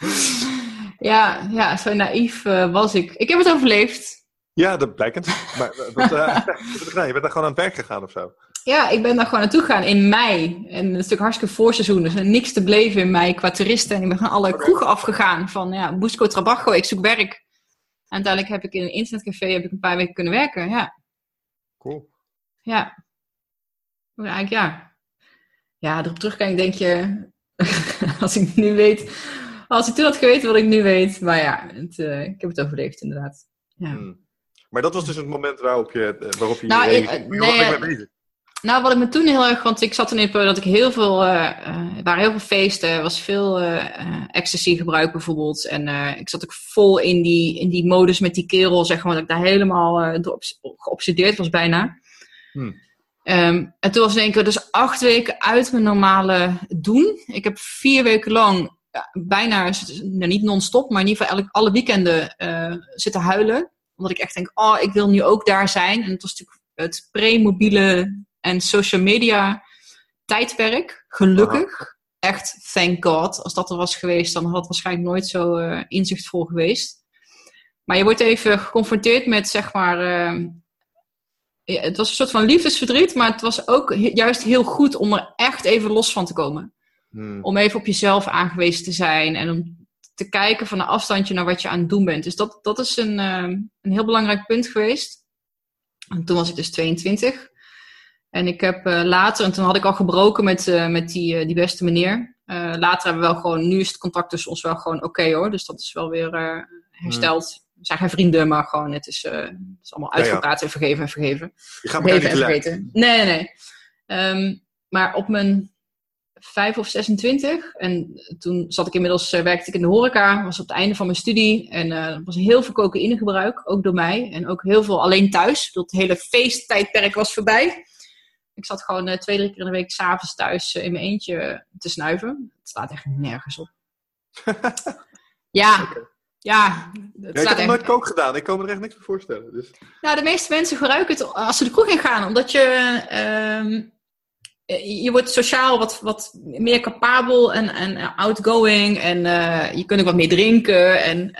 ja, ja, zo naïef uh, was ik. Ik heb het overleefd. Ja, dat blijkt. Maar wat, uh, je bent daar gewoon aan het werk gegaan of zo? Ja, ik ben daar gewoon naartoe gegaan in mei. En een stuk hartstikke voorseizoen. Dus er niks te beleven in mei qua toeristen. En ik ben gewoon alle kroegen afgegaan. Van ja, Busco Trabajo, ik zoek werk. En uiteindelijk heb ik in een internetcafé heb ik een paar weken kunnen werken. Ja. Cool. Ja. Eigenlijk ja. Ja, erop terugkijken denk je... als ik nu weet... Als ik toen had geweten wat ik nu weet. Maar ja, het, uh, ik heb het overleefd inderdaad. Ja. Hmm. Maar dat was dus het moment waarop je, waarop je nou, je, uh, nee, bezig? Nou, wat ik me toen heel erg, want ik zat in een periode dat ik heel veel, uh, er waren heel veel feesten, er was veel uh, ecstasy gebruik bijvoorbeeld. En ik zat ook vol in die, in die modus met die kerel, zeg maar, dat ik daar helemaal door geobsedeerd was bijna. Hmm. Um, en toen was in één keer dus acht weken uit mijn normale doen. Ik heb vier weken lang, bijna, nou, niet non-stop, maar in ieder geval alle weekenden zitten huilen. Omdat ik echt denk, oh, ik wil nu ook daar zijn. En het was natuurlijk het pre-mobiele en social media tijdperk, gelukkig. Echt, thank God. Als dat er was geweest, dan had het waarschijnlijk nooit zo uh, inzichtvol geweest. Maar je wordt even geconfronteerd met, zeg maar. Uh, het was een soort van liefdesverdriet, maar het was ook juist heel goed om er echt even los van te komen. Hmm. Om even op jezelf aangewezen te zijn en om te kijken van een afstandje naar wat je aan het doen bent. Dus dat, dat is een, uh, een heel belangrijk punt geweest. En toen was ik dus 22. En ik heb uh, later, en toen had ik al gebroken met, uh, met die, uh, die beste meneer. later hebben we wel gewoon, nu is het contact tussen ons wel gewoon oké hoor. Dus dat is wel weer hersteld. We zijn geen vrienden, maar gewoon het is, het is allemaal uitgepraat en vergeven en vergeven. Je gaat vergeven en vergeten. Nee, nee, nee. Um, maar op mijn 5 of 26. En toen zat ik inmiddels, werkte ik in de horeca, was op het einde van mijn studie. En er was heel veel cocaïnegebruik, ook door mij. En ook heel veel alleen thuis. Dat hele feesttijdperk was voorbij. Ik zat gewoon uh, twee, drie keer in de week s'avonds thuis uh, in mijn eentje te snuiven. Het staat echt nergens op. ja, ja. Het ik heb echt... nooit kook gedaan. Ik kan me er echt niks voor voorstellen. Dus. Nou, de meeste mensen gebruiken het als ze de kroeg in gaan. Omdat je... Uh, je wordt sociaal wat, wat meer capabel en, en outgoing. En uh, je kunt ook wat meer drinken. En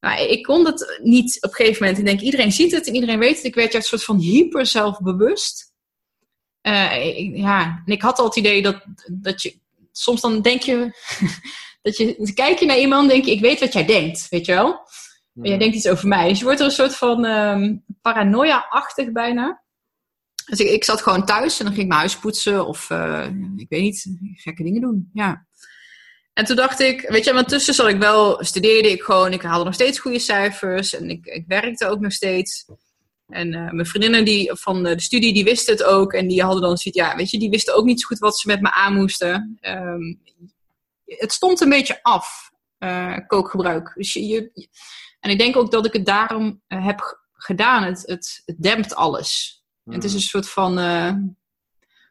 maar ik kon het niet op een gegeven moment. Ik denk, iedereen ziet het en iedereen weet het. Ik werd juist een soort van hyper zelfbewust. Uh, ja, en ik had al het idee dat, dat je soms dan denk je, dat je, kijk je naar iemand denk je, ik weet wat jij denkt, weet je wel? Maar jij denkt iets over mij. Dus je wordt er een soort van um, paranoia-achtig bijna. Dus ik, ik, zat gewoon thuis en dan ging ik mijn huis poetsen of uh, ik weet niet, gekke dingen doen. Ja. En toen dacht ik, weet je, want tussen zat ik wel, studeerde ik gewoon, ik haalde nog steeds goede cijfers en ik, ik werkte ook nog steeds. En uh, mijn vriendinnen die, van de studie, die wisten het ook. En die hadden dan zoiets, ja, weet je, die wisten ook niet zo goed wat ze met me aan moesten. Um, het stond een beetje af, uh, kookgebruik. Dus je, je, en ik denk ook dat ik het daarom heb gedaan. Het, het, het dempt alles. Mm. Het is een soort van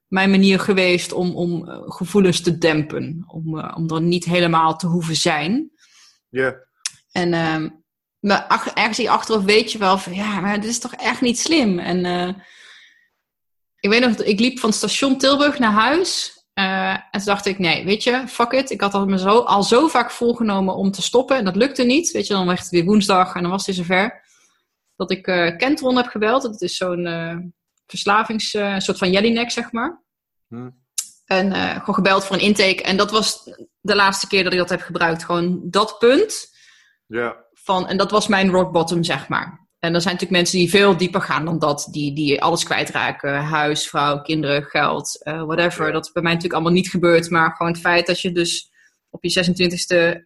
mijn manier geweest om, om gevoelens te dempen. Om, om er niet helemaal te hoeven zijn. Ja. Yeah. En ehm, maar ergens in achteraf weet je wel van ja, maar dit is toch echt niet slim. En ik weet nog, ik liep van het station Tilburg naar huis. Uh, en toen dacht ik, nee, weet je, fuck it. Ik had al, me zo, al zo vaak voorgenomen om te stoppen. En dat lukte niet. Weet je, dan werd het weer woensdag en dan was het zover. Dat ik uh, Kentron heb gebeld. Dat is zo'n verslavings... een soort van Jellinek, zeg maar. Hmm. En gewoon gebeld voor een intake. En dat was de laatste keer dat ik dat heb gebruikt. Gewoon dat punt. Ja van, en dat was mijn rock bottom, zeg maar. En er zijn natuurlijk mensen die veel dieper gaan dan dat, die, die alles kwijtraken. Huis, vrouw, kinderen, geld, uh, whatever. Dat is bij mij natuurlijk allemaal niet gebeurd. Maar gewoon het feit dat je dus op je 26e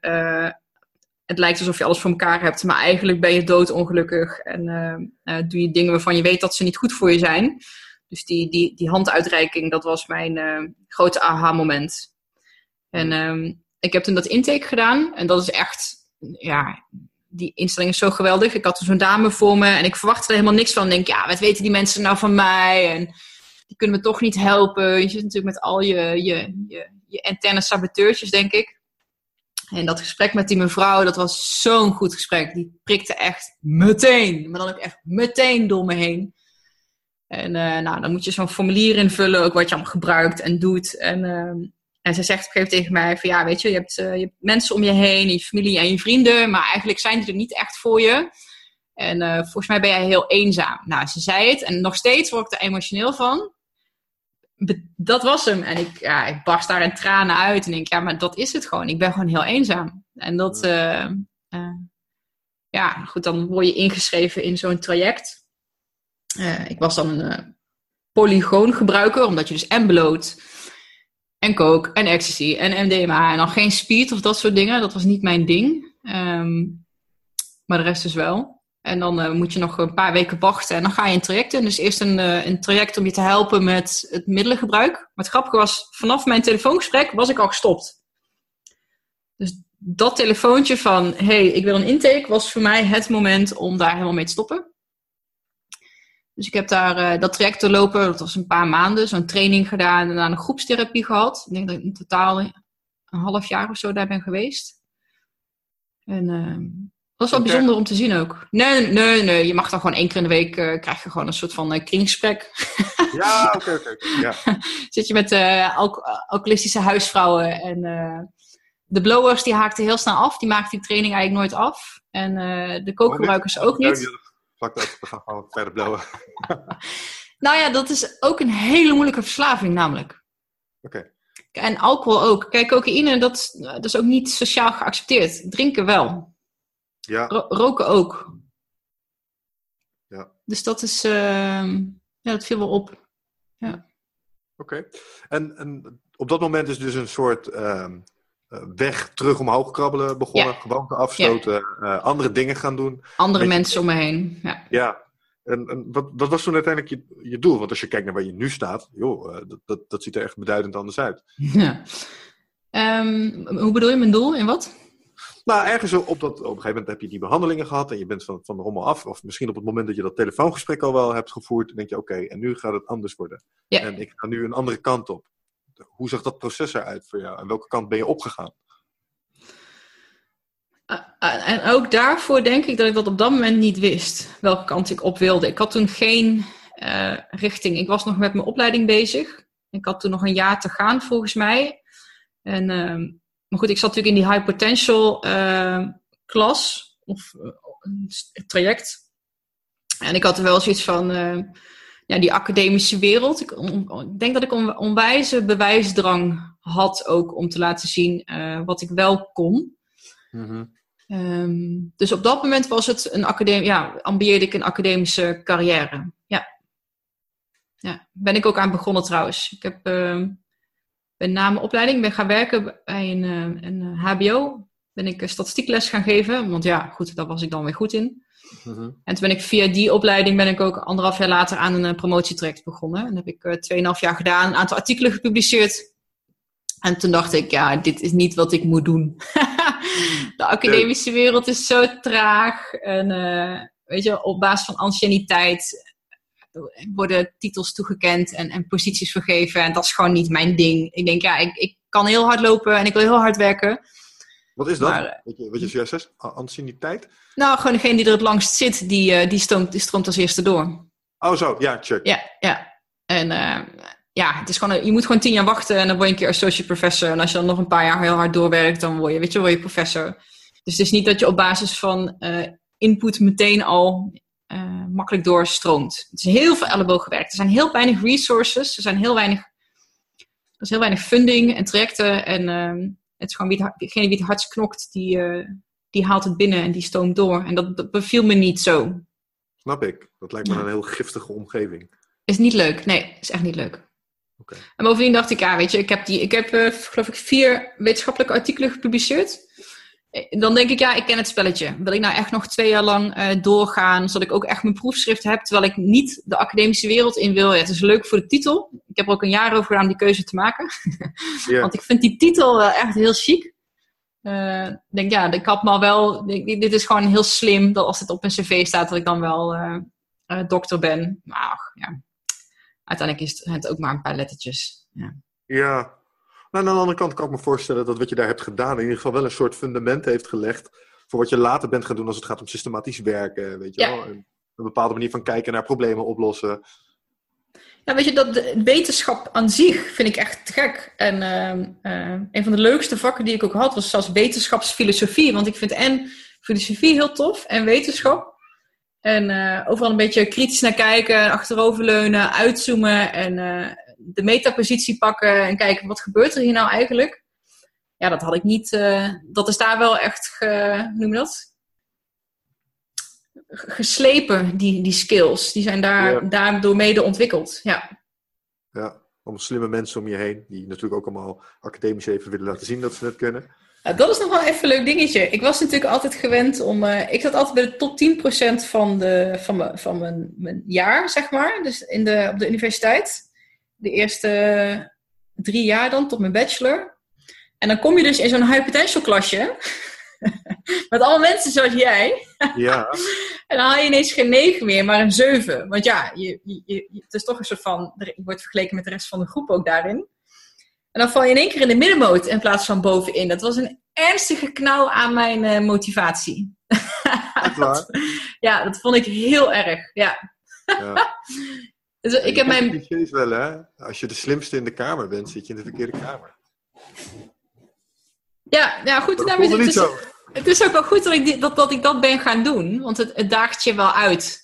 het lijkt alsof je alles voor elkaar hebt, maar eigenlijk ben je doodongelukkig en doe je dingen waarvan je weet dat ze niet goed voor je zijn. Dus die, die, die handuitreiking, dat was mijn grote aha-moment. En ehm, ik heb toen dat intake gedaan en dat is echt, ja, die instelling is zo geweldig. Ik had zo'n dame voor me en ik verwachtte er helemaal niks van. Ik denk, ja, wat weten die mensen nou van mij? En die kunnen me toch niet helpen. Je zit natuurlijk met al je, je, je, je interne saboteurtjes, denk ik. En dat gesprek met die mevrouw, dat was zo'n goed gesprek. Die prikte echt meteen, maar dan ook echt meteen door me heen. En uh, nou, dan moet je zo'n formulier invullen, ook wat je allemaal gebruikt en doet. En uh, en ze zegt op een gegeven tegen mij van ja, weet je, je hebt, uh, je hebt mensen om je heen, je familie en je vrienden, maar eigenlijk zijn die er niet echt voor je. En volgens mij ben jij heel eenzaam. Nou, ze zei het en nog steeds word ik er emotioneel van. Dat was hem. En ik, ja, ik barst daar in tranen uit en denk, ja, maar dat is het gewoon. Ik ben gewoon heel eenzaam. En dat, uh, ja, goed, dan word je ingeschreven in zo'n traject. ik was dan een polygoongebruiker, omdat je dus en bloot en coke en ecstasy en MDMA en dan geen speed of dat soort dingen. Dat was niet mijn ding. Um, maar de rest dus wel. En dan uh, moet je nog een paar weken wachten en dan ga je in traject in. Dus eerst een, uh, een traject om je te helpen met het middelengebruik. Maar het grappige was, vanaf mijn telefoongesprek was ik al gestopt. Dus dat telefoontje van, hey, ik wil een intake, was voor mij het moment om daar helemaal mee te stoppen. Dus ik heb daar uh, dat traject doorlopen, dat was een paar maanden, zo'n training gedaan en daarna een groepstherapie gehad. Ik denk dat ik in totaal een half jaar of zo daar ben geweest. En dat was wel bijzonder om te zien ook. Nee, nee, nee, je mag dan gewoon één keer in de week, uh, krijg je gewoon een soort van uh, kringgesprek. Ja, oké, oké. Ja. Zit je met uh, alcoholistische huisvrouwen en de blowers die haakten heel snel af. Die maakten die training eigenlijk nooit af. En de kookgebruikers ook niet vlak we gaan gewoon verder blowen. nou ja, dat is ook een hele moeilijke verslaving namelijk. Oké. En alcohol ook. Kijk, cocaïne, dat, dat is ook niet sociaal geaccepteerd. Drinken wel. Ja. roken ook. Ja. Dus dat is, uh, ja, dat viel wel op. Ja. Oké. En, en op dat moment is dus een soort uh, eh, weg terug omhoog krabbelen begonnen. gewoon te afstoten. Eh, andere dingen gaan doen. Andere mensen om me heen. Ja. ja. En, en wat, wat, was toen uiteindelijk je, je doel? Want als je kijkt naar waar je nu staat, joh, uh, dat, dat, dat, ziet er echt beduidend anders uit. Ja. Um, hoe bedoel je mijn doel? In wat? Nou, ergens op, dat, op een gegeven moment heb je die behandelingen gehad en je bent van, van de rommel af. Of misschien op het moment dat je dat telefoongesprek al wel hebt gevoerd, dan denk je, oké, en nu gaat het anders worden. Ja. En ik ga nu een andere kant op hoe zag dat proces eruit voor jou? En welke kant ben je opgegaan? Uh, uh, en ook daarvoor denk ik dat ik dat op dat moment niet wist. Welke kant ik op wilde. Ik had toen geen uh, richting. Ik was nog met mijn opleiding bezig. Ik had toen nog een jaar te gaan volgens mij. En, ehm, maar goed, ik zat natuurlijk in die high potential klas. Of traject. En ik had er wel zoiets van ja, die academische wereld. Ik, denk dat ik een onwijze bewijsdrang had ook om te laten zien uh, wat ik wel kon. Mm-hmm. Um, dus op dat moment was het een academie, ja, ambieerde ik een academische carrière. Ja. ja. Ben ik ook aan begonnen trouwens. Ik heb, uh, ben na mijn opleiding ben gaan werken bij een, uh, een HBO. Ben ik statistiekles gaan geven, want ja, goed, daar was ik dan weer goed in. Mhm. En toen ben ik via die opleiding ben ik ook anderhalf jaar later aan een promotietraject begonnen. En heb ik tweeënhalf jaar gedaan, een aantal artikelen gepubliceerd. En toen dacht ik, ja, dit is niet wat ik moet doen. de academische wereld is zo traag. En uh, weet je, op basis van anciëniteit worden titels toegekend en, en posities vergeven. En dat is gewoon niet mijn ding. Ik denk, ja, ik, ik kan heel hard lopen en ik wil heel hard werken. Wat is dat? Maar, wat, je, wat je zojuist zegt? Anciëniteit? Nou, gewoon degene die er het langst zit, die, uh, die, stroomt, die stroomt als eerste door. Oh zo, ja, check. Ja, ja. En uh, ja, het is gewoon, je moet gewoon tien jaar wachten en dan word je een keer associate professor. En als je dan nog een paar jaar heel hard doorwerkt, dan word je, weet je, word je professor. Dus het is niet dat je op basis van uh, input meteen al makkelijk doorstroomt. Het is heel veel ellebooggewerkt. Er zijn heel weinig resources, er zijn heel weinig, er is heel weinig funding en trajecten en ehm, het is gewoon wie het, degene wie het hardst knokt, die, uh, die haalt het binnen en die stoomt door. En dat, dat beviel me niet zo. Snap ik. Dat lijkt me een heel giftige omgeving. Is niet leuk. Nee, is echt niet leuk. En bovendien dacht ik, ja, weet je, ik heb, die, ik heb uh, geloof ik vier wetenschappelijke artikelen gepubliceerd. Eh, dan denk ik, ja, ik ken het spelletje. Wil ik nou echt nog twee jaar lang uh, doorgaan, zodat ik ook echt mijn proefschrift heb, terwijl ik niet de academische wereld in wil. Ja, het is leuk voor de titel. Ik heb er ook een jaar over gedaan om die keuze te maken. Want ik vind die titel wel echt heel chic. Uh, denk, ja, ik had maar wel, dit is gewoon heel slim dat als het op mijn cv staat, dat ik dan wel dokter ben. Maar ja, uiteindelijk is het ook maar een paar lettertjes. Ja. ja. Nou, aan de andere kant kan ik me voorstellen dat wat je daar hebt gedaan in ieder geval wel een soort fundament heeft gelegd voor wat je later bent gaan doen als het gaat om systematisch werken. Weet je wel? een bepaalde manier van kijken naar problemen oplossen. Ja, weet je, dat de wetenschap aan zich vind ik echt gek. En uh, een van de leukste vakken die ik ook had was zelfs wetenschapsfilosofie. Want ik vind en filosofie heel tof en wetenschap. En uh, overal een beetje kritisch naar kijken, achteroverleunen, uitzoomen en uh, de metapositie pakken en kijken wat gebeurt er hier nou eigenlijk. Ja, dat had ik niet. Uh, dat is daar wel echt, ge, noem je dat? Geslepen, die, die skills. Die zijn daar, daardoor mede ontwikkeld. Ja. ja, om slimme mensen om je heen, die natuurlijk ook allemaal academisch even willen laten zien dat ze het kunnen. Nou, dat is nog wel even een leuk dingetje. Ik was natuurlijk altijd gewend om. Uh, ik zat altijd bij de top 10% van, de, van, mijn, van mijn, mijn jaar, zeg maar. Dus in de, op de universiteit. De eerste drie jaar dan, tot mijn bachelor. En dan kom je dus in zo'n high potential klasje. met alle mensen zoals jij. Ja. en dan haal je ineens geen 9 meer, maar een 7. Want ja, je, je, je, het is toch een soort van. Je wordt vergeleken met de rest van de groep ook daarin. En dan val je in één keer in de middenmoot in plaats van bovenin. Dat was een ernstige knauw aan mijn uh, motivatie. dat, ja, dat vond ik heel erg. Ja. ja. Dus ik heb mijn. wel, hè? Als je de slimste in de kamer bent, zit je in de verkeerde kamer. Ja, ja goed. Het, niet is, zo. het is ook wel goed dat ik, dat, dat ik dat ben gaan doen, want het, het daagt je wel uit.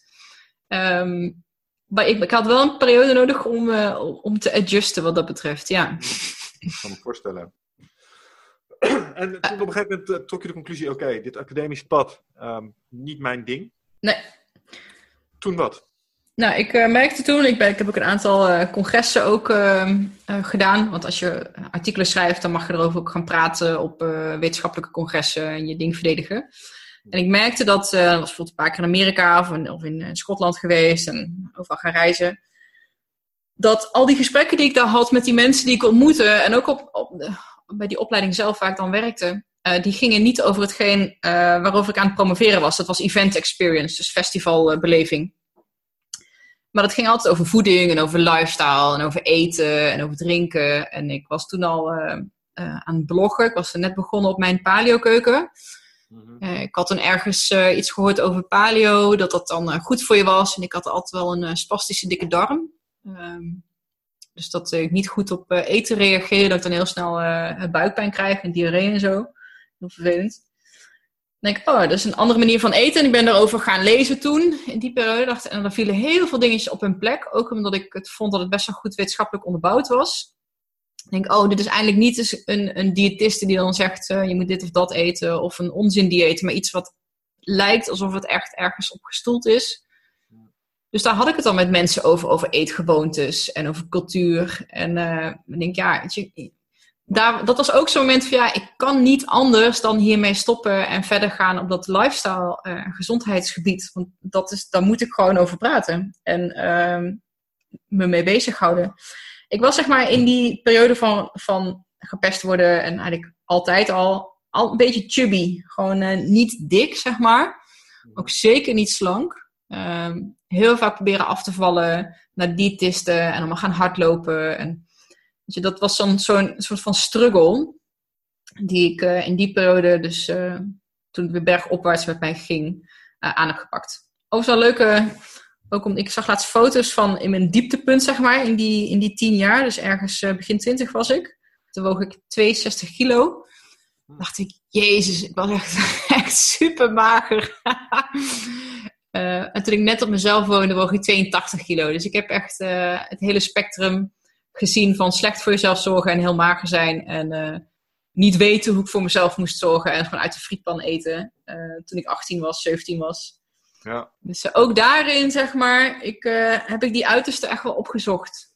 Um, maar ik, ik had wel een periode nodig om, uh, om te adjusten wat dat betreft, ja. Ik kan me voorstellen. en toen op een gegeven moment uh, trok je de conclusie: oké, dit academisch pad, um, niet mijn ding. Nee. Toen wat? Nou, ik uh, merkte toen, ik, ik heb ook een aantal uh, congressen ook ehm, gedaan. Want als je artikelen schrijft, dan mag je erover ook gaan praten op wetenschappelijke congressen en je ding verdedigen. En ik merkte dat, uh, was bijvoorbeeld een paar keer in Amerika of in, of in Schotland geweest en overal gaan reizen dat al die gesprekken die ik daar had met die mensen die ik ontmoette en ook op, op bij die opleiding zelf waar ik dan werkte, die gingen niet over hetgeen waarover ik aan het promoveren was. Dat was event experience, dus festivalbeleving. Maar dat ging altijd over voeding en over lifestyle en over eten en over drinken. En ik was toen al uh, aan het bloggen. Ik was net begonnen op mijn paleo-keuken. Mm ik had toen ergens iets gehoord over paleo, dat dat dan goed voor je was. En ik had altijd wel een spastische dikke darm. Um, dus dat ik niet goed op eten reageer, dat ik dan heel snel buikpijn krijg en diarree en zo. Heel vervelend. Dan denk oh, dat is een andere manier van eten. En ik ben erover gaan lezen toen, in die periode. En er vielen heel veel dingetjes op hun plek. Ook omdat ik het vond dat het best wel goed wetenschappelijk onderbouwd was. Ik denk, oh, dit is eindelijk niet een, een diëtiste die dan zegt, uh, je moet dit of dat eten. Of een onzin maar iets wat lijkt alsof het echt ergens op gestoeld is. Dus daar had ik het dan met mensen over, over eetgewoontes en over cultuur. En uh, ik denk, ja, daar, dat was ook zo'n moment van, ja, ik kan niet anders dan hiermee stoppen en verder gaan op dat lifestyle uh, gezondheidsgebied. Want dat is, daar moet ik gewoon over praten en uh, me mee bezighouden. Ik was zeg maar in die periode van, van gepest worden en eigenlijk altijd al, al een beetje chubby. Gewoon uh, niet dik, zeg maar. Ook zeker niet slank. Um, heel vaak proberen af te vallen, naar diëtisten en allemaal gaan hardlopen. En, dat was zo'n zo'n soort van struggle die ik uh, in die periode, dus uh, toen het weer bergopwaarts met mij ging, uh, aan heb gepakt. Overigens wel leuke, ook om, ik zag laatst foto's van in mijn dieptepunt, zeg maar, in die, in die tien jaar. Dus ergens begin twintig was ik. Toen woog ik 62 kilo. dacht ik, jezus, ik was echt, echt super mager. En toen ik net op mezelf woonde, woog ik 82 kilo. Dus ik heb echt het hele spectrum gezien van slecht voor jezelf zorgen en heel mager zijn. En uh, niet weten hoe ik voor mezelf moest zorgen en gewoon uit de frietpan eten. toen ik 18 was, 17 was. Ja. Dus ook daarin, zeg maar, ik, heb ik die uiterste echt wel opgezocht.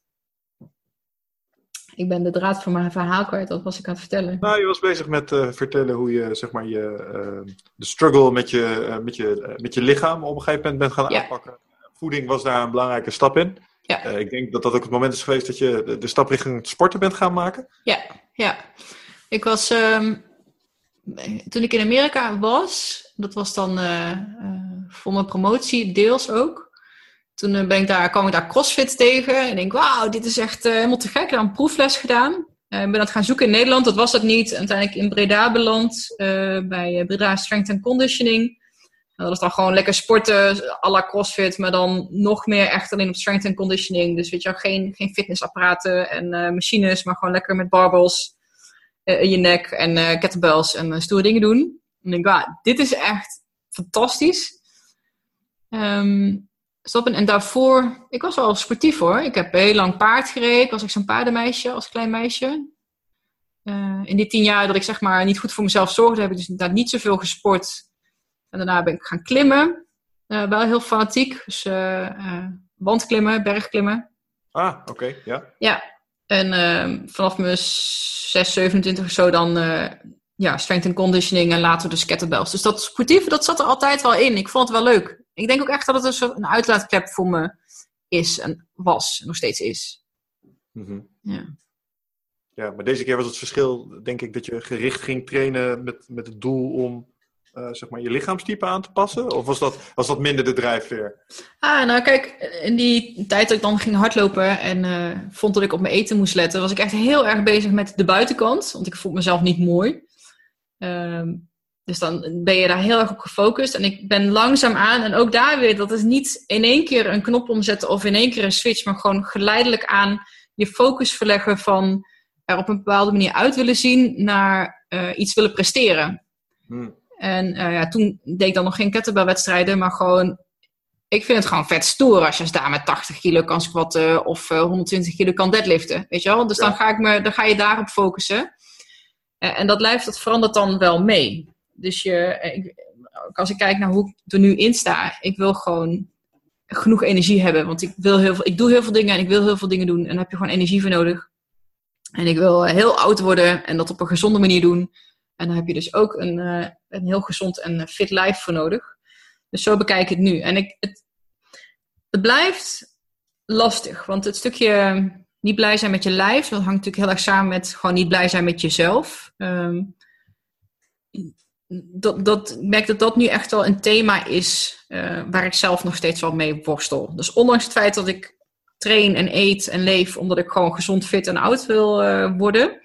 Ik ben de draad van mijn verhaal kwijt, dat was ik aan het vertellen. Nou, je was bezig met vertellen hoe je, zeg maar, je, de struggle met je, met, je, met je lichaam op een gegeven moment bent gaan ja. aanpakken. Voeding was daar een belangrijke stap in. Ja. ik denk dat dat ook het moment is geweest dat je de, de stap richting sporten bent gaan maken. Ja, ja. Ik was, um, toen ik in Amerika was, dat was dan voor mijn promotie deels ook. Toen eh, ben ik daar, kwam ik daar CrossFit tegen. En denk, wauw, dit is echt helemaal te gek. Ik heb een proefles gedaan. Uh, ben dat gaan zoeken in Nederland. Dat was dat niet. Uiteindelijk in Breda beland. bij Breda Strength and Conditioning. Dat is dan gewoon lekker sporten, à la CrossFit. Maar dan nog meer echt alleen op Strength and Conditioning. Dus weet je geen, geen fitnessapparaten en machines. Maar gewoon lekker met barbels in je nek. En kettlebells en stoere dingen doen. En denk, wauw, dit is echt fantastisch. Um. En daarvoor, ik was wel sportief hoor. Ik heb heel lang paard gereden. Ik was echt zo'n paardenmeisje als klein meisje. Uh, in die tien jaar dat ik zeg maar niet goed voor mezelf zorgde, heb ik dus inderdaad niet zoveel gesport. En daarna ben ik gaan klimmen. Uh, wel heel fanatiek. Dus uh, wandklimmen, bergklimmen. Ah, oké, ja. Ja. En ehm, vanaf mijn 6, 27 of zo dan ja, strength and conditioning en later de kettlebells. Dus dat sportieve, dat zat er altijd wel in. Ik vond het wel leuk ik denk ook echt dat het een, een uitlaatklep voor me is en was, en nog steeds is. Mm Ja. Ja, maar deze keer was het verschil, denk ik, dat je gericht ging trainen met, met het doel om uh, zeg maar, je lichaamstype aan te passen? Of was dat, was dat minder de drijfveer? Ah, nou kijk, in die tijd dat ik dan ging hardlopen en uh, vond dat ik op mijn eten moest letten, was ik echt heel erg bezig met de buitenkant. Want ik vond mezelf niet mooi. Uh, dus dan ben je daar heel erg op gefocust. En ik ben langzaam aan, en ook daar weer, dat is niet in één keer een knop omzetten of in één keer een switch, maar gewoon geleidelijk aan je focus verleggen van er op een bepaalde manier uit willen zien naar uh, iets willen presteren. Hmm. En uh, ja, toen deed ik dan nog geen kettlebellwedstrijden, maar gewoon, ik vind het gewoon vet stoer als je daar met 80 kilo kan squatten of uh, eh, 120 kilo kan deadliften, weet je wel? Dus dan, ga ik me, dan ga je daarop focussen. en dat lijf, dat verandert dan wel mee. Dus je, ik, als ik kijk naar hoe ik er nu in sta, ik wil gewoon genoeg energie hebben. Want ik, wil heel veel, ik doe heel veel dingen en ik wil heel veel dingen doen. En daar heb je gewoon energie voor nodig. En ik wil heel oud worden en dat op een gezonde manier doen. En daar heb je dus ook een, uh, een heel gezond en fit life voor nodig. Dus zo bekijk ik het nu. En ik, het, het blijft lastig, want het stukje niet blij zijn met je lijf, dat hangt natuurlijk heel erg samen met gewoon niet blij zijn met jezelf. Um, dat, dat, ik merk dat dat nu echt wel een thema is uh, waar ik zelf nog steeds wel mee worstel. Dus ondanks het feit dat ik train en eet en leef omdat ik gewoon gezond, fit en oud wil uh, worden,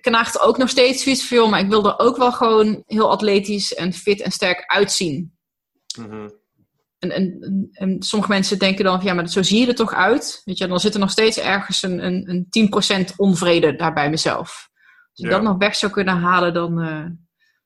knaagt ook nog steeds zoiets veel, maar ik wil er ook wel gewoon heel atletisch en fit en sterk uitzien. Mm en, en, en, sommige mensen denken dan, ja, maar zo zie je er toch uit. Weet je, dan zit er nog steeds ergens een, een, een 10% onvrede daar bij mezelf. Als ik dat nog weg zou kunnen halen, dan, uh,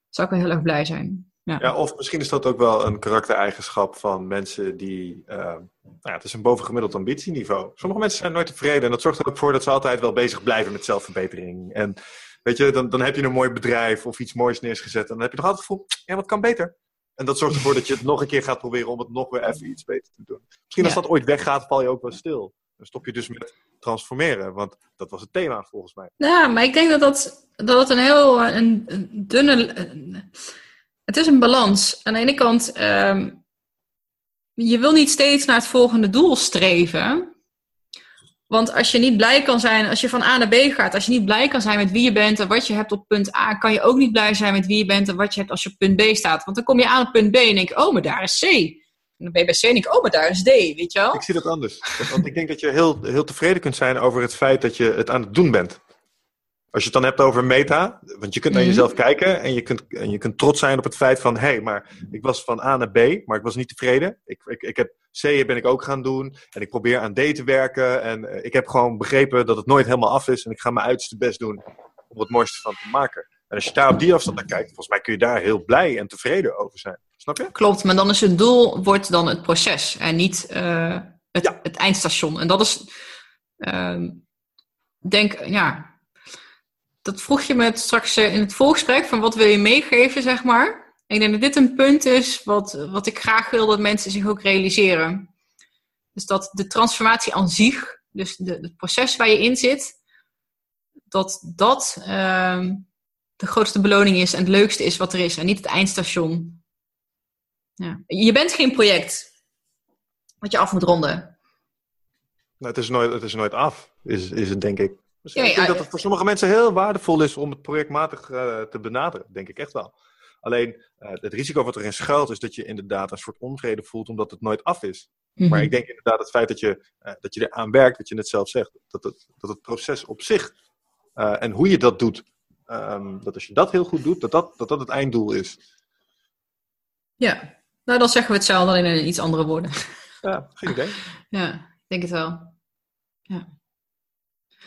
zou ik wel heel erg blij zijn. Ja. ja. of misschien is dat ook wel een karaktereigenschap van mensen die. Uh, nou ja, het is een bovengemiddeld ambitieniveau. Sommige mensen zijn nooit tevreden en dat zorgt er ook voor dat ze altijd wel bezig blijven met zelfverbetering. En weet je, dan, dan heb je een mooi bedrijf of iets moois neergezet en dan heb je nog altijd het gevoel, ja, wat kan beter? En dat zorgt ervoor dat je het nog een keer gaat proberen om het nog weer even iets beter te doen. Misschien als dat ooit weggaat, val je ook wel stil. Dan stop je dus met transformeren, want dat was het thema volgens mij. Ja, maar ik denk dat dat, dat het een heel een, dunne. het is een balans. Aan de ene kant, ehm, je wil niet steeds naar het volgende doel streven. Want als je niet blij kan zijn, als je van A naar B gaat, als je niet blij kan zijn met wie je bent en wat je hebt op punt A, kan je ook niet blij zijn met wie je bent en wat je hebt als je op punt B staat. Want dan kom je aan op punt B en denk je, oh, maar daar is C. En dan ben je bij C oh, maar daar is D, weet je wel? Ik zie dat anders. Want ik denk dat je heel, heel tevreden kunt zijn over het feit dat je het aan het doen bent. Als je het dan hebt over meta, want je kunt naar mhm. jezelf kijken en je kunt, en je kunt trots zijn op het feit van, hé, hey, maar ik was van A naar B, maar ik was niet tevreden. Ik, ik, ik heb C ben ik ook gaan doen en ik probeer aan D te werken en eh, ik heb gewoon begrepen dat het nooit helemaal af is en ik ga mijn uiterste best doen om het mooiste van te maken. En als je daar op die afstand naar kijkt, volgens mij kun je daar heel blij en tevreden over zijn. Snap je? Klopt, maar dan is het doel wordt dan het proces en niet uh, het, het, eindstation. En dat is, uh, denk, ja, dat vroeg je me straks in het voorgesprek van wat wil je meegeven, zeg maar. Ik denk dat dit een punt is wat, wat ik graag wil dat mensen zich ook realiseren. Dus dat de transformatie aan zich, dus de, het proces waar je in zit, dat dat ehm, de grootste beloning is en het leukste is wat er is. En niet het eindstation. Ja. Je bent geen project wat je af moet ronden. Nou, het, is nooit, het is nooit af, is, is het denk ik. Dus ik denk dat het voor sommige mensen heel waardevol is om het projectmatig uh, te benaderen. Denk ik echt wel. Alleen uh, het risico wat erin schuilt is dat je inderdaad een soort onvrede voelt omdat het nooit af is. Maar mhm. ik denk inderdaad het feit dat je, uh, dat je eraan werkt, wat je net zelf zegt, dat het, dat het proces op zich en hoe je dat doet, um, dat als je dat heel goed doet, dat dat, dat, dat het einddoel is. Ja, nou dan zeggen we hetzelfde alleen in iets andere woorden. Ja, geen idee. ja, ik denk het wel. Ja.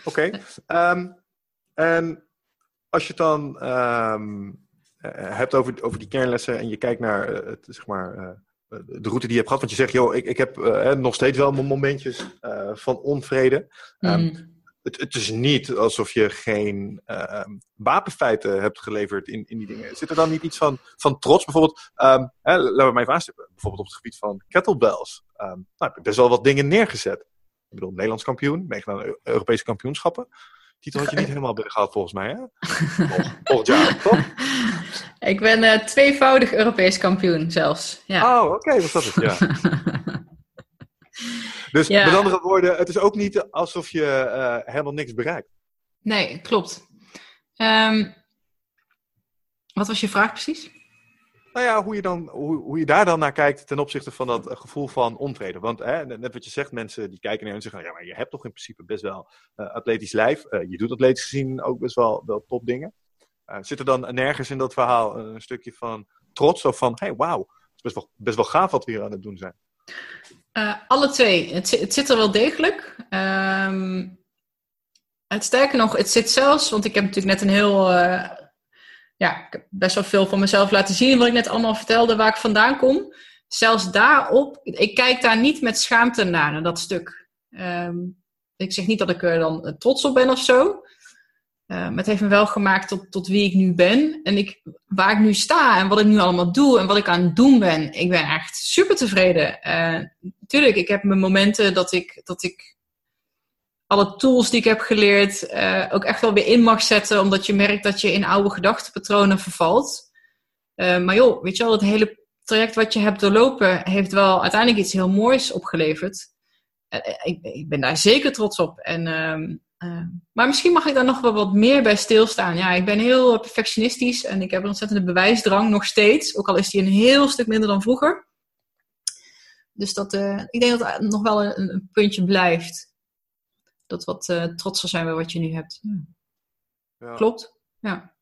Oké. Ehm, en als je het dan um, hebt over, over die kernlessen en je kijkt naar het, zeg maar, uh, de route die je hebt gehad. Want je zegt, joh, ik, ik heb uh, nog steeds wel momentjes uh, van onvrede. Um, het, het, is niet alsof je geen wapenfeiten hebt geleverd in, in die dingen. Zit er dan niet iets van, van trots? Bijvoorbeeld, um, hè, laten we mij even aanstellen. Bijvoorbeeld op het gebied van kettlebells. Um, nou, heb ik best wel wat dingen neergezet. Ik bedoel, Nederlands kampioen, meegedaan aan Europese kampioenschappen. Titel had je niet helemaal binnengehaald volgens mij, hè? Volgend jaar, toch? Ik ben uh, tweevoudig Europees kampioen zelfs. Ja. Oh, oké, wat dat het, ja. dus met andere woorden, het is ook niet alsof je uh, helemaal niks bereikt. Nee, klopt. Um, wat was je vraag precies? Nou ja, hoe je, dan, hoe, je daar dan naar kijkt ten opzichte van dat gevoel van onvrede. Want hè, net wat je zegt, mensen die kijken naar en zeggen: ja, maar je hebt toch in principe best wel uh, atletisch lijf. Uh, je doet atletisch gezien ook best wel, wel top dingen. Uh, zit er dan nergens in dat verhaal een stukje van trots of van: hey, wauw, het is best wel, best wel gaaf wat we hier aan het doen zijn? alle twee. Het, het, zit er wel degelijk. Um, het sterker nog, het zit zelfs, want ik heb natuurlijk net een heel ja, ik heb best wel veel van mezelf laten zien, wat ik net allemaal vertelde, waar ik vandaan kom. Zelfs daarop, ik kijk daar niet met schaamte naar, naar dat stuk. Um, ik zeg niet dat ik er dan trots op ben of zo. Uh, het heeft me wel gemaakt tot, tot wie ik nu ben. En ik, waar ik nu sta en wat ik nu allemaal doe en wat ik aan het doen ben. Ik ben echt super tevreden. Uh, tuurlijk, ik heb mijn momenten dat ik, dat ik alle tools die ik heb geleerd uh, ook echt wel weer in mag zetten, omdat je merkt dat je in oude gedachtenpatronen vervalt. Uh, maar joh, weet je wel, het hele traject wat je hebt doorlopen heeft wel uiteindelijk iets heel moois opgeleverd. Uh, ik, ik, ben daar zeker trots op. En, ehm, maar misschien mag ik daar nog wel wat meer bij stilstaan. Ja, ik ben heel perfectionistisch en ik heb een ontzettende bewijsdrang nog steeds, ook al is die een heel stuk minder dan vroeger. Dus dat, ik denk dat nog wel een, een puntje blijft dat wat uh, trotser zijn bij wat je nu hebt. Ja. Klopt? Ja.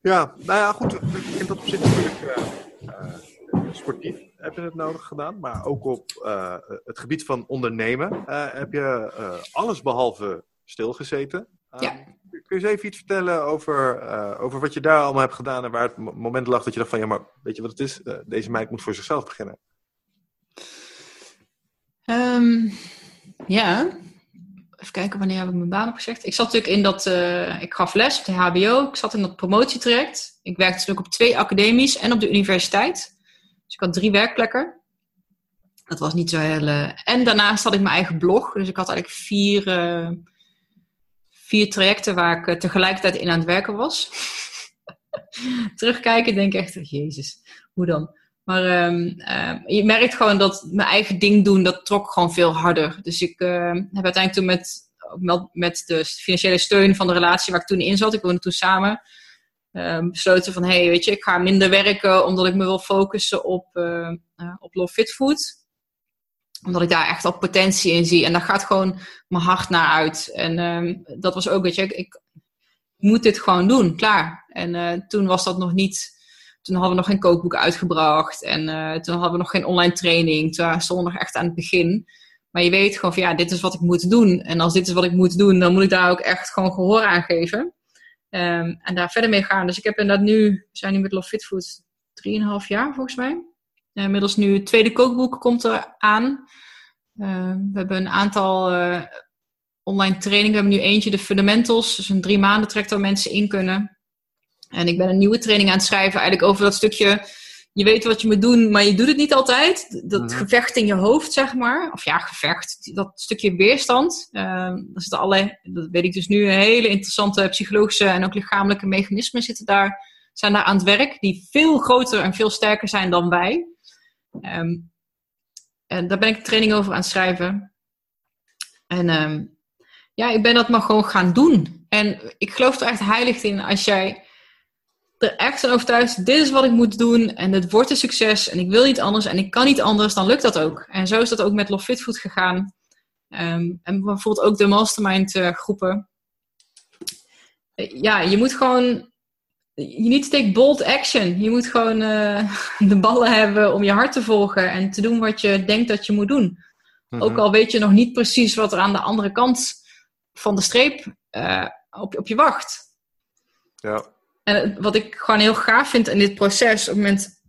Ja, nou ja, goed. In dat opzicht natuurlijk uh, sportief heb je het nodig gedaan. Maar ook op uh, het gebied van ondernemen heb je alles behalve stilgezeten. ja. Kun je eens even iets vertellen over, over wat je daar allemaal hebt gedaan en waar het moment lag dat je dacht van ja, maar weet je wat het is? deze meid moet voor zichzelf beginnen. Um, ja, even kijken, wanneer heb ik mijn baan opgezegd? Ik zat natuurlijk in dat, uh, ik gaf les op de HBO. Ik zat in dat promotietraject. Ik werkte natuurlijk op twee academies en op de universiteit. Dus ik had drie werkplekken. Dat was niet zo heel... Uh, en daarnaast had ik mijn eigen blog. Dus ik had eigenlijk vier, uh, vier trajecten waar ik tegelijkertijd in aan het werken was. Terugkijken denk ik echt, jezus, hoe dan? Maar um, uh, je merkt gewoon dat mijn eigen ding doen, dat trok gewoon veel harder. Dus ik uh, heb uiteindelijk toen met, met de financiële steun van de relatie waar ik toen in zat, ik woonde toen samen, besloten van, hé, hey, weet je, ik ga minder werken omdat ik me wil focussen op, uh, op Love Fit Food. Omdat ik daar echt al potentie in zie. En daar gaat gewoon mijn hart naar uit. En dat was ook, weet je, ik, ik moet dit gewoon doen, klaar. En toen was dat nog niet toen hadden we nog geen kookboek uitgebracht. En uh, toen hadden we nog geen online training. Toen stonden we nog echt aan het begin. Maar je weet gewoon van ja, dit is wat ik moet doen. En als dit is wat ik moet doen, dan moet ik daar ook echt gewoon gehoor aan geven. Um, en daar verder mee gaan. Dus ik heb inderdaad nu, we zijn nu met Love Fit Food 3,5 jaar volgens mij. Uh, inmiddels nu het tweede kookboek komt er aan. Uh, we hebben een aantal uh, online trainingen. We hebben nu eentje, de fundamentals. Dus een drie maanden traject waar mensen in kunnen. En ik ben een nieuwe training aan het schrijven, eigenlijk over dat stukje je weet wat je moet doen, maar je doet het niet altijd. Dat mhm. gevecht in je hoofd, zeg maar. Of ja, gevecht, dat stukje weerstand. Uh, dat, zitten allerlei, dat weet ik dus nu, hele interessante psychologische en ook lichamelijke mechanismen zitten daar, zijn daar aan het werk, die veel groter en veel sterker zijn dan wij. Ehm, en daar ben ik een training over aan het schrijven. En ehm, ja, ik ben dat maar gewoon gaan doen. En ik geloof er echt heilig in als jij er echt van overtuigd, dit is wat ik moet doen en het wordt een succes en ik wil niet anders en ik kan niet anders, dan lukt dat ook. En zo is dat ook met Love Fit Food gegaan. Um, en bijvoorbeeld ook de mastermind uh, groepen. ja, je moet gewoon, je need to take bold action. Je moet gewoon uh, de ballen hebben om je hart te volgen en te doen wat je denkt dat je moet doen. Mhm. Ook al weet je nog niet precies wat er aan de andere kant van de streep uh, op, op je wacht. Ja. En wat ik gewoon heel gaaf vind in dit proces, op het moment.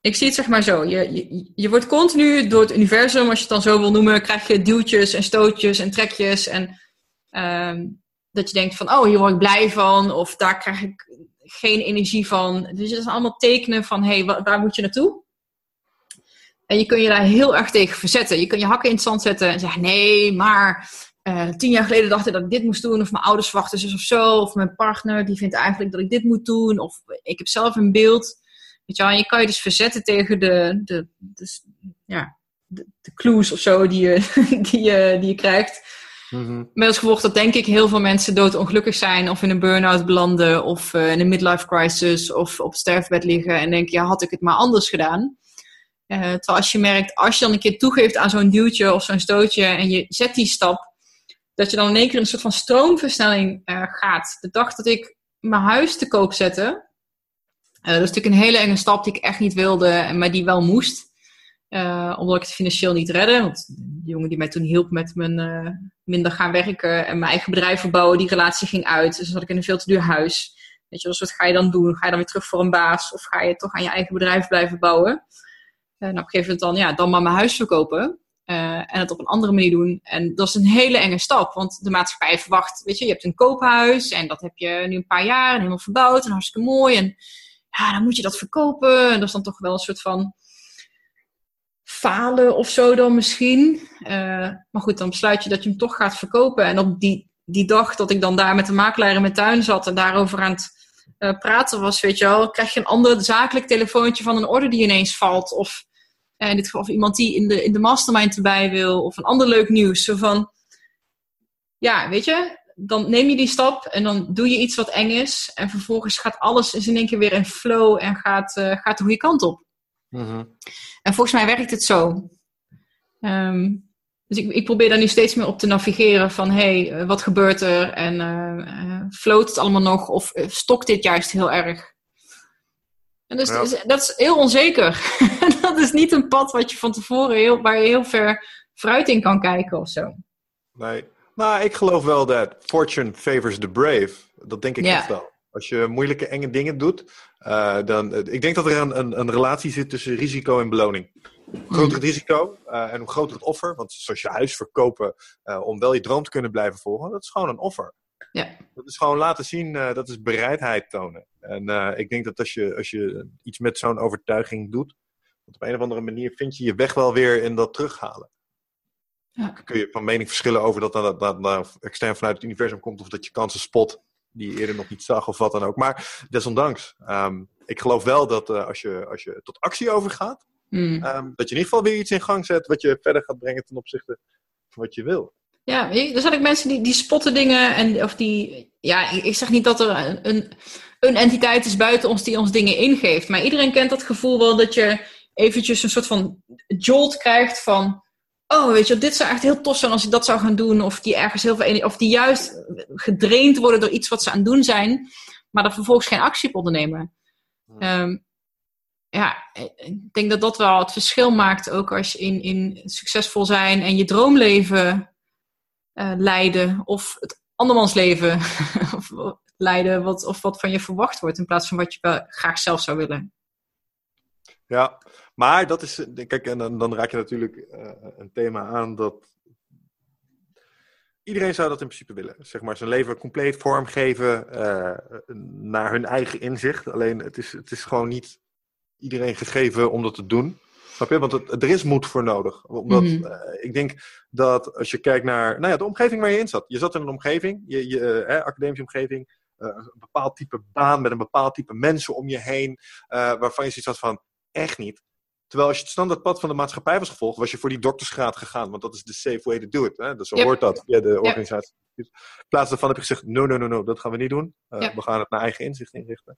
Ik zie het zeg maar zo. Je, je, je wordt continu door het universum, als je het dan zo wil noemen, krijg je duwtjes en stootjes en trekjes. En uh, dat je denkt van, oh, hier word ik blij van. Of daar krijg ik geen energie van. Dus dat zijn allemaal tekenen van, hey, waar moet je naartoe? En je kun je daar heel erg tegen verzetten. Je kun je hakken in het zand zetten en zeggen, nee, maar uh, tien jaar geleden dacht ik dat ik dit moest doen, of mijn ouders wachten zus of zo, of mijn partner die vindt eigenlijk dat ik dit moet doen, of ik heb zelf een beeld. Weet je, wel, je kan je dus verzetten tegen de, de, de ja, de, de, clues of zo die je, die je, die je krijgt. Mm Met als gevolg dat denk ik heel veel mensen doodongelukkig zijn, of in een burn-out belanden, of uh, in een midlife crisis, of op sterfbed liggen en denken, ja, had ik het maar anders gedaan. Uh, terwijl als je merkt, als je dan een keer toegeeft aan zo'n duwtje of zo'n stootje en je zet die stap, dat je dan in één keer een soort van stroomversnelling uh, gaat. De dag dat ik mijn huis te koop zette, uh, dat is natuurlijk een hele enge stap die ik echt niet wilde, maar die wel moest. Uh, omdat ik het financieel niet redde. Want de jongen die mij toen hielp met mijn minder gaan werken en mijn eigen bedrijf verbouwen, die relatie ging uit. Dus zat ik in een veel te duur huis. Weet je, dus wat ga je dan doen? Ga je dan weer terug voor een baas? Of ga je toch aan je eigen bedrijf blijven bouwen? En op een gegeven moment dan, ja, dan maar mijn huis verkopen. Uh, en het op een andere manier doen. En dat is een hele enge stap, want de maatschappij verwacht, weet je, je hebt een koophuis en dat heb je nu een paar jaar en helemaal verbouwd en hartstikke mooi. En ja, dan moet je dat verkopen. En dat is dan toch wel een soort van falen of zo dan misschien. Uh, maar goed, dan besluit je dat je hem toch gaat verkopen. En op die, die dag dat ik dan daar met de makelaar in mijn tuin zat en daarover aan het uh, praten was, weet je wel, krijg je een ander zakelijk telefoontje van een orde die ineens valt. Of in dit geval of iemand die in de, in de mastermind erbij wil, of een ander leuk nieuws. Zo van, ja, weet je, dan neem je die stap en dan doe je iets wat eng is. En vervolgens gaat alles is in één keer weer in flow en gaat, uh, gaat de goede kant op. Mhm. En volgens mij werkt het zo. Ehm, dus ik, ik, probeer daar nu steeds meer op te navigeren van hé, hey, eh, wat gebeurt er? En uh, float het allemaal nog of stokt dit juist heel erg? En dus, dat is heel onzeker. dat is niet een pad wat je van tevoren heel, waar je heel ver vooruit in kan kijken of zo. Nee, maar ik geloof wel dat fortune favors the brave. Dat denk ik echt wel. Als je moeilijke, enge dingen doet, uh, dan. Ik denk dat er een, een, een, relatie zit tussen risico en beloning. Hoe groter het risico uh, en hoe groter het offer. Want zoals je huis verkopen uh, om wel je droom te kunnen blijven volgen, dat is gewoon een offer. Ja. Dat is gewoon laten zien, uh, dat is bereidheid tonen. En uh, ik denk dat als je, als je iets met zo'n overtuiging doet, op een of andere manier vind je je weg wel weer in dat terughalen. Ja. Dan kun je van mening verschillen over dat dat, dat, dat extern vanuit het universum komt of dat je kansen spot die je eerder nog niet zag of wat dan ook. Maar desondanks, um, ik geloof wel dat uh, als, je, als je tot actie overgaat, mm. um, dat je in ieder geval weer iets in gang zet wat je verder gaat brengen ten opzichte van wat je wil. Ja, er zijn ook mensen die, die spotten dingen en of die. Ja, ik zeg niet dat er een, een entiteit is buiten ons die ons dingen ingeeft. Maar iedereen kent dat gevoel wel dat je eventjes een soort van jolt krijgt van. Oh, weet je, dit zou echt heel tof zijn als ik dat zou gaan doen. Of die ergens heel veel Of die juist gedraind worden door iets wat ze aan het doen zijn. Maar er vervolgens geen actie op ondernemen. Um, ja, ik denk dat dat wel het verschil maakt. Ook als je in, in succesvol zijn en je droomleven uh, leiden of het andermans leven of leiden wat, of wat van je verwacht wordt in plaats van wat je graag zelf zou willen. Ja, maar dat is, kijk, en dan, raak je natuurlijk uh, een thema aan dat iedereen zou dat in principe willen. Zeg maar, zijn leven compleet vormgeven uh, naar hun eigen inzicht. Alleen het is, het is gewoon niet iedereen gegeven om dat te doen. Snap je? Want het, er is moed voor nodig. Omdat mm ik denk dat als je kijkt naar nou ja, de omgeving waar je in zat. Je zat in een omgeving, je, je, uh, academische omgeving. een bepaald type baan met een bepaald type mensen om je heen. waarvan je zoiets had van, echt niet. Terwijl als je het standaardpad van de maatschappij was gevolgd, was je voor die doktersgraad gegaan. Want dat is de safe way to do it. Hè? Dus zo hoort dat via de organisatie. In plaats daarvan heb je gezegd, no, no, no, no, dat gaan we niet doen. Uh, We gaan het naar eigen inzicht inrichten.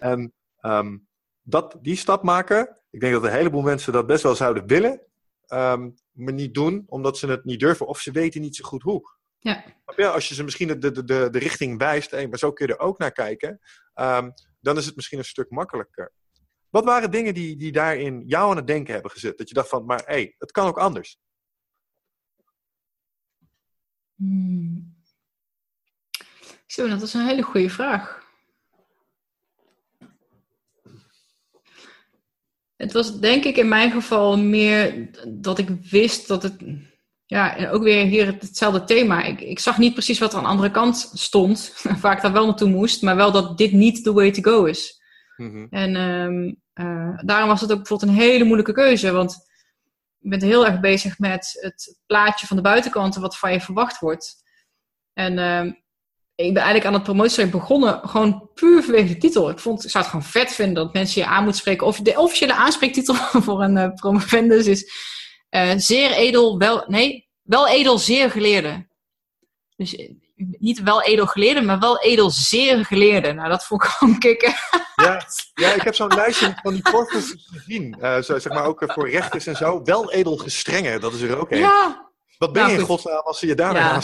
En um, dat, die stap maken, ik denk dat een heleboel mensen dat best wel zouden willen. Um, maar niet doen, omdat ze het niet durven. Of ze weten niet zo goed hoe. Ja. ja als je ze misschien de, de, de, de richting wijst, hey, maar zo kun je er ook naar kijken. Um, dan is het misschien een stuk makkelijker. Wat waren dingen die, die daarin jou aan het denken hebben gezet? Dat je dacht van, maar hé, hey, het kan ook anders. Hmm. Zo, dat is een hele goede vraag. Het was denk ik in mijn geval meer dat ik wist dat het. Ja, en ook weer hier hetzelfde thema. Ik, ik zag niet precies wat er aan de andere kant stond, waar ik daar wel naartoe moest, maar wel dat dit niet the way to go is. Mhm. En um, uh, daarom was het ook bijvoorbeeld een hele moeilijke keuze. Want je bent heel erg bezig met het plaatje van de buitenkant wat van je verwacht wordt. En uh, ik ben eigenlijk aan het promotietraject begonnen gewoon puur vanwege de titel. Ik, vond, ik zou het gewoon vet vinden dat mensen je aan moeten spreken. Of de officiële aanspreektitel voor een uh, promovendus is uh, zeer edel, wel, nee, wel edel, zeer geleerde. Dus niet wel edel geleerde, maar wel edel zeer geleerde. Nou, dat vond ik gewoon kicken. Ja, ja ik heb zo'n lijstje van die corpuses gezien. Uh, zo, zeg maar ook voor rechters en zo. Wel edel gestrenge, dat is er ook een. Ja. Wat ben nou, je in godsnaam als ze je daar ja.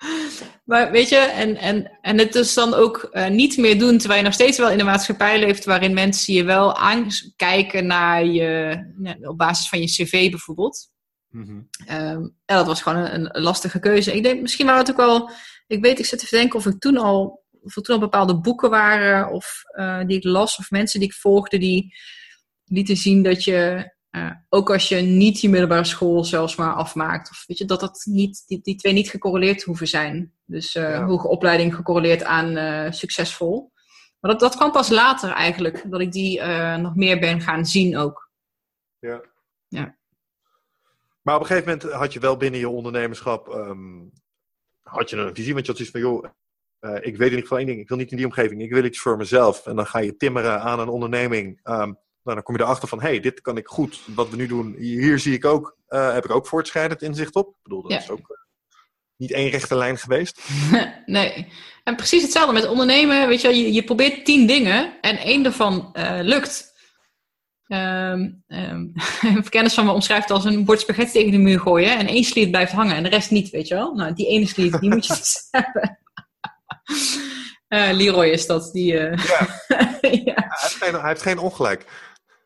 Maar weet je, en, en, en het is dan ook uh, niet meer doen terwijl je nog steeds wel in een maatschappij leeft waarin mensen je wel aankijken naar je, op basis van je cv bijvoorbeeld. Mm um, ja, dat was gewoon een, een, lastige keuze. Ik denk, misschien waren het ook wel, ik weet, ik zit te denken of ik toen al, of er toen al bepaalde boeken waren of uh, die ik las of mensen die ik volgde die lieten zien dat je, uh, ook als je niet je middelbare school zelfs maar afmaakt, of weet je, dat dat niet, die, die twee niet gecorreleerd hoeven zijn. Dus uh, ja. hoge opleiding gecorreleerd aan succesvol. Maar dat, dat kwam pas later eigenlijk, dat ik die nog meer ben gaan zien ook. Ja. Ja. Maar op een gegeven moment had je wel binnen je ondernemerschap um, had je een visie, want je had zoiets van, joh, ik weet in ieder geval één ding, ik wil niet in die omgeving, ik wil iets voor mezelf. En dan ga je timmeren aan een onderneming. Um, nou, dan kom je erachter van, hé, hey, dit kan ik goed. Wat we nu doen, hier zie ik ook, uh, heb ik ook voortschrijdend inzicht op. Ik bedoel, dat ja. is ook uh, niet één rechte lijn geweest. nee. En precies hetzelfde met ondernemen. Weet je, je, je probeert tien dingen en één daarvan lukt. Um, um, een kennis van me omschrijft als een bord spaghetti tegen de muur gooien en één sliet blijft hangen en de rest niet, weet je wel? Nou, die ene sliet, die moet je dus hebben. Uh, Leroy is dat. Die, uh... ja. ja. Hij, heeft geen, hij, heeft geen, ongelijk.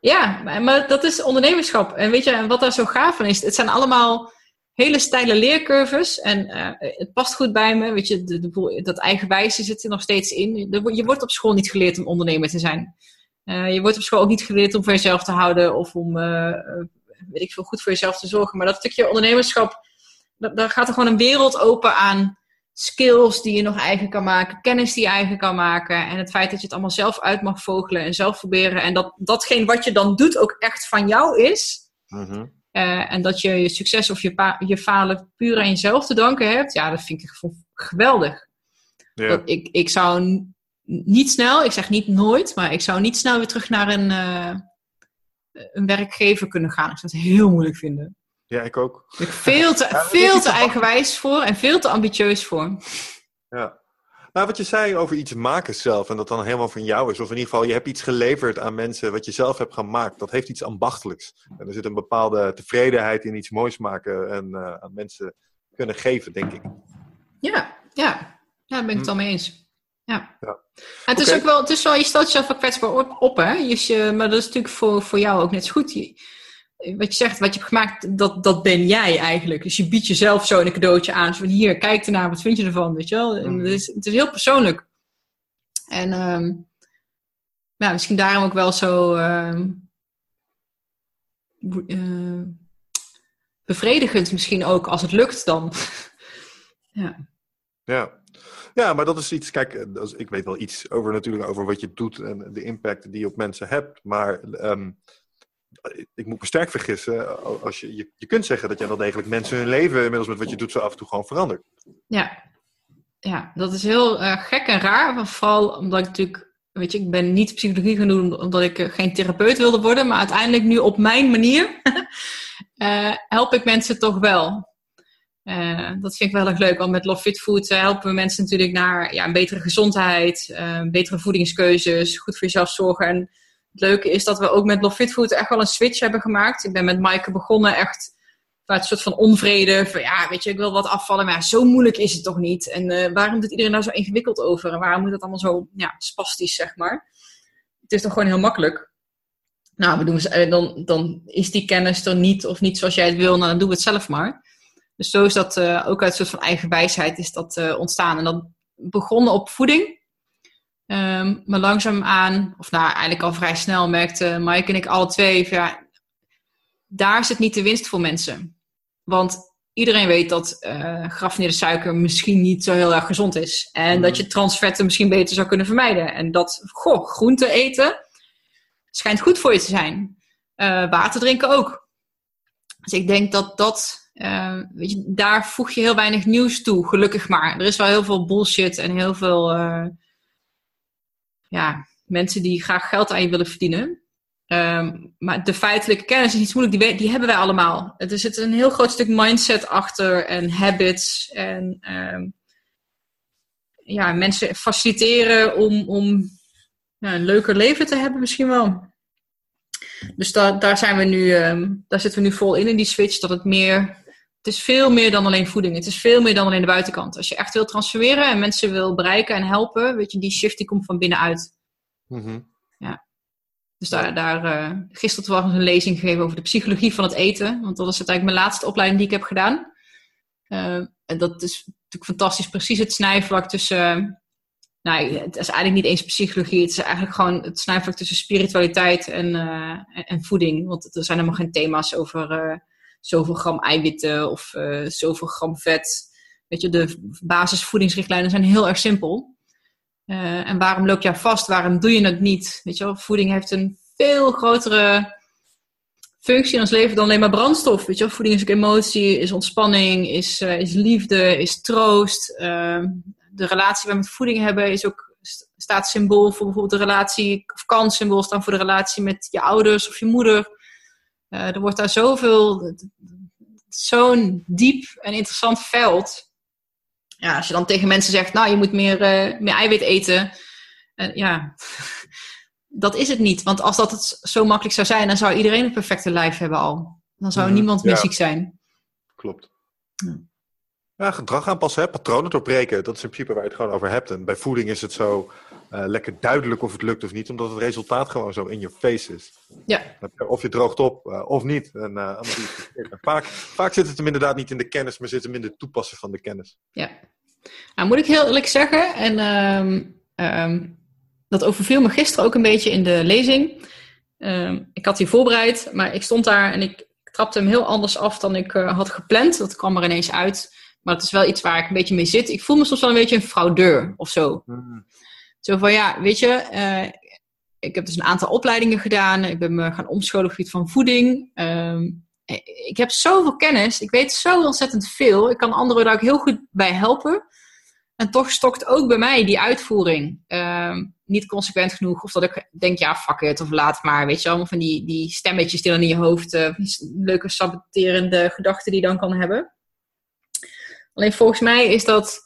Ja, maar dat is ondernemerschap. En weet je, wat daar zo gaaf van is, het zijn allemaal hele steile leercurves. En uh, het past goed bij me. Weet je, dat eigenwijze zit er nog steeds in. Je wordt op school niet geleerd om ondernemer te zijn. Uh, je wordt op school ook niet geleerd om voor jezelf te houden of om, uh, weet ik veel, goed voor jezelf te zorgen. Maar dat stukje ondernemerschap, daar gaat er gewoon een wereld open aan skills die je nog eigen kan maken, kennis die je eigen kan maken. En het feit dat je het allemaal zelf uit mag vogelen en zelf proberen. En dat datgene wat je dan doet ook echt van jou is. Uh-huh. Uh, en dat je je succes of je, je falen puur aan jezelf te danken hebt. Ja, dat vind ik geweldig. Yeah. Ik, ik zou niet snel, ik zeg niet nooit, maar ik zou niet snel weer terug naar een, uh, een werkgever kunnen gaan. Ik zou het heel moeilijk vinden. Ja, ik ook. Ik veel te, ja, veel te eigenwijs voor en veel te ambitieus voor. Ja. Nou, wat je zei over iets maken zelf en dat dan helemaal van jou is, of in ieder geval je hebt iets geleverd aan mensen wat je zelf hebt gemaakt, dat heeft iets ambachtelijks. En er zit een bepaalde tevredenheid in iets moois maken en uh, aan mensen kunnen geven, denk ik. Ja, ja. ja daar ben ik het hm. al mee eens. Ja. ja. Het is ook wel, het is wel, je stelt jezelf wel kwetsbaar op, op hè? Je, maar dat is natuurlijk voor, voor jou ook net zo goed. Je, wat je zegt, wat je hebt gemaakt, dat, dat ben jij eigenlijk. Dus je biedt jezelf zo een cadeautje aan. Zo van hier, kijk ernaar, wat vind je ervan? Weet je wel? Mm. Het, is, het is heel persoonlijk. En um, ja, misschien daarom ook wel zo um, uh, bevredigend, misschien ook als het lukt dan. ja. Ja. Ja, maar dat is iets, kijk, eh, ik weet wel iets over natuurlijk over wat je doet en de impact die je op mensen hebt. Maar ehm, ik moet me sterk vergissen als je, je, kunt zeggen dat je wel degelijk mensen hun leven inmiddels met wat je doet zo af en toe gewoon verandert. Ja, ja dat is heel uh, gek en raar. Vooral omdat ik natuurlijk, weet je, ik ben niet psychologie doen omdat ik eh, geen therapeut wilde worden. Maar uiteindelijk nu op mijn manier help ik mensen toch wel. Dat vind ik wel erg leuk, want met Love Fit Food helpen we mensen natuurlijk naar ja, een betere gezondheid, betere voedingskeuzes, goed voor jezelf zorgen. En het leuke is dat we ook met Love echt wel een switch hebben gemaakt. Ik ben met Maaike begonnen echt vanuit een soort van onvrede. Van ja, weet je, ik wil wat afvallen, maar zo moeilijk is het toch niet? En waarom doet iedereen daar zo ingewikkeld over? En waarom moet het allemaal zo ja, spastisch, zeg maar? Het is toch gewoon heel makkelijk. Nou, we doen, dan, dan is die kennis er niet of niet zoals jij het wil, nou, dan doen we het zelf maar. Dus zo is dat uh, ook uit een soort van eigen wijsheid is dat ontstaan. En dat begonnen op voeding. Um, maar langzaamaan, of nou eigenlijk al vrij snel, merkte Mike en ik alle twee, ja, daar zit niet de winst voor mensen. Want iedereen weet dat uh, geraffineerde suiker misschien niet zo heel erg gezond is. En dat mhm. je transvetten misschien beter zou kunnen vermijden. En dat, goh, groente eten schijnt goed voor je te zijn. water drinken ook. Dus ik denk dat dat uh, weet je, daar voeg je heel weinig nieuws toe, gelukkig maar. Er is wel heel veel bullshit en heel veel uh, ja, mensen die graag geld aan je willen verdienen. Um, maar de feitelijke kennis is iets moeilijk, die, die hebben wij allemaal. Er zit een heel groot stuk mindset achter en habits en um, ja, mensen faciliteren om, om ja, een leuker leven te hebben misschien wel. Dus daar, daar zijn we nu, um, daar zitten we nu vol in, in die switch, dat het meer het is veel meer dan alleen voeding. Het is veel meer dan alleen de buitenkant. Als je echt wil transformeren en mensen wil bereiken en helpen, weet je, die shift die komt van binnenuit. Mm Ja. Dus daar, daar uh, gisteren was een lezing gegeven over de psychologie van het eten. Want dat is eigenlijk mijn laatste opleiding die ik heb gedaan. Uh, en dat is natuurlijk fantastisch. Precies het snijvlak tussen. Uh, nou, het is eigenlijk niet eens psychologie. Het is eigenlijk gewoon het snijvlak tussen spiritualiteit en, en, en, voeding. Want er zijn helemaal geen thema's over zoveel gram eiwitten of uh, zoveel gram vet. Weet je, de basisvoedingsrichtlijnen zijn heel erg simpel. Uh, en waarom loop jij vast? Waarom doe je het niet? Weet je voeding heeft een veel grotere functie in ons leven dan alleen maar brandstof. Weet je voeding is ook emotie, is ontspanning, is, uh, is liefde, is troost. de relatie waar we met voeding hebben is ook staat symbool voor bijvoorbeeld de relatie, of kan symbool staan voor de relatie met je ouders of je moeder. Uh, er wordt daar zoveel, zo'n diep en interessant veld. Ja, als je dan tegen mensen zegt, nou, je moet meer, uh, meer eiwit eten. Uh, ja, dat is het niet. Want als dat het zo makkelijk zou zijn, dan zou iedereen een perfecte lijf hebben al. Dan zou mm, niemand meer ziek zijn. Klopt. Ja. Ja, gedrag aanpassen, hè? patronen doorbreken. Dat is in principe waar je het gewoon over hebt. En bij voeding is het zo uh, lekker duidelijk of het lukt of niet, omdat het resultaat gewoon zo in je face is. Ja. Of je droogt op uh, of niet. En, uh, vaak, vaak zit het hem inderdaad niet in de kennis, maar zit hem in het toepassen van de kennis. Ja. Nou, moet ik heel eerlijk zeggen, en um, um, dat overviel me gisteren ook een beetje in de lezing. Um, ik had die voorbereid, maar ik stond daar en ik trapte hem heel anders af dan ik had gepland. Dat kwam er ineens uit. Maar het is wel iets waar ik een beetje mee zit. Ik voel me soms wel een beetje een fraudeur of zo. Hmm. Zo van ja, weet je, uh, ik heb dus een aantal opleidingen gedaan. Ik ben me gaan omscholen op het gebied van voeding. Um, ik heb zoveel kennis. Ik weet zo ontzettend veel. Ik kan anderen daar ook heel goed bij helpen. En toch stokt ook bij mij die uitvoering. Um, niet consequent genoeg. Of dat ik denk, ja, fuck it, of laat maar. Weet je, allemaal van die, die stemmetjes die dan in je hoofd... Uh, leuke saboterende gedachten die je dan kan hebben. Alleen volgens mij is dat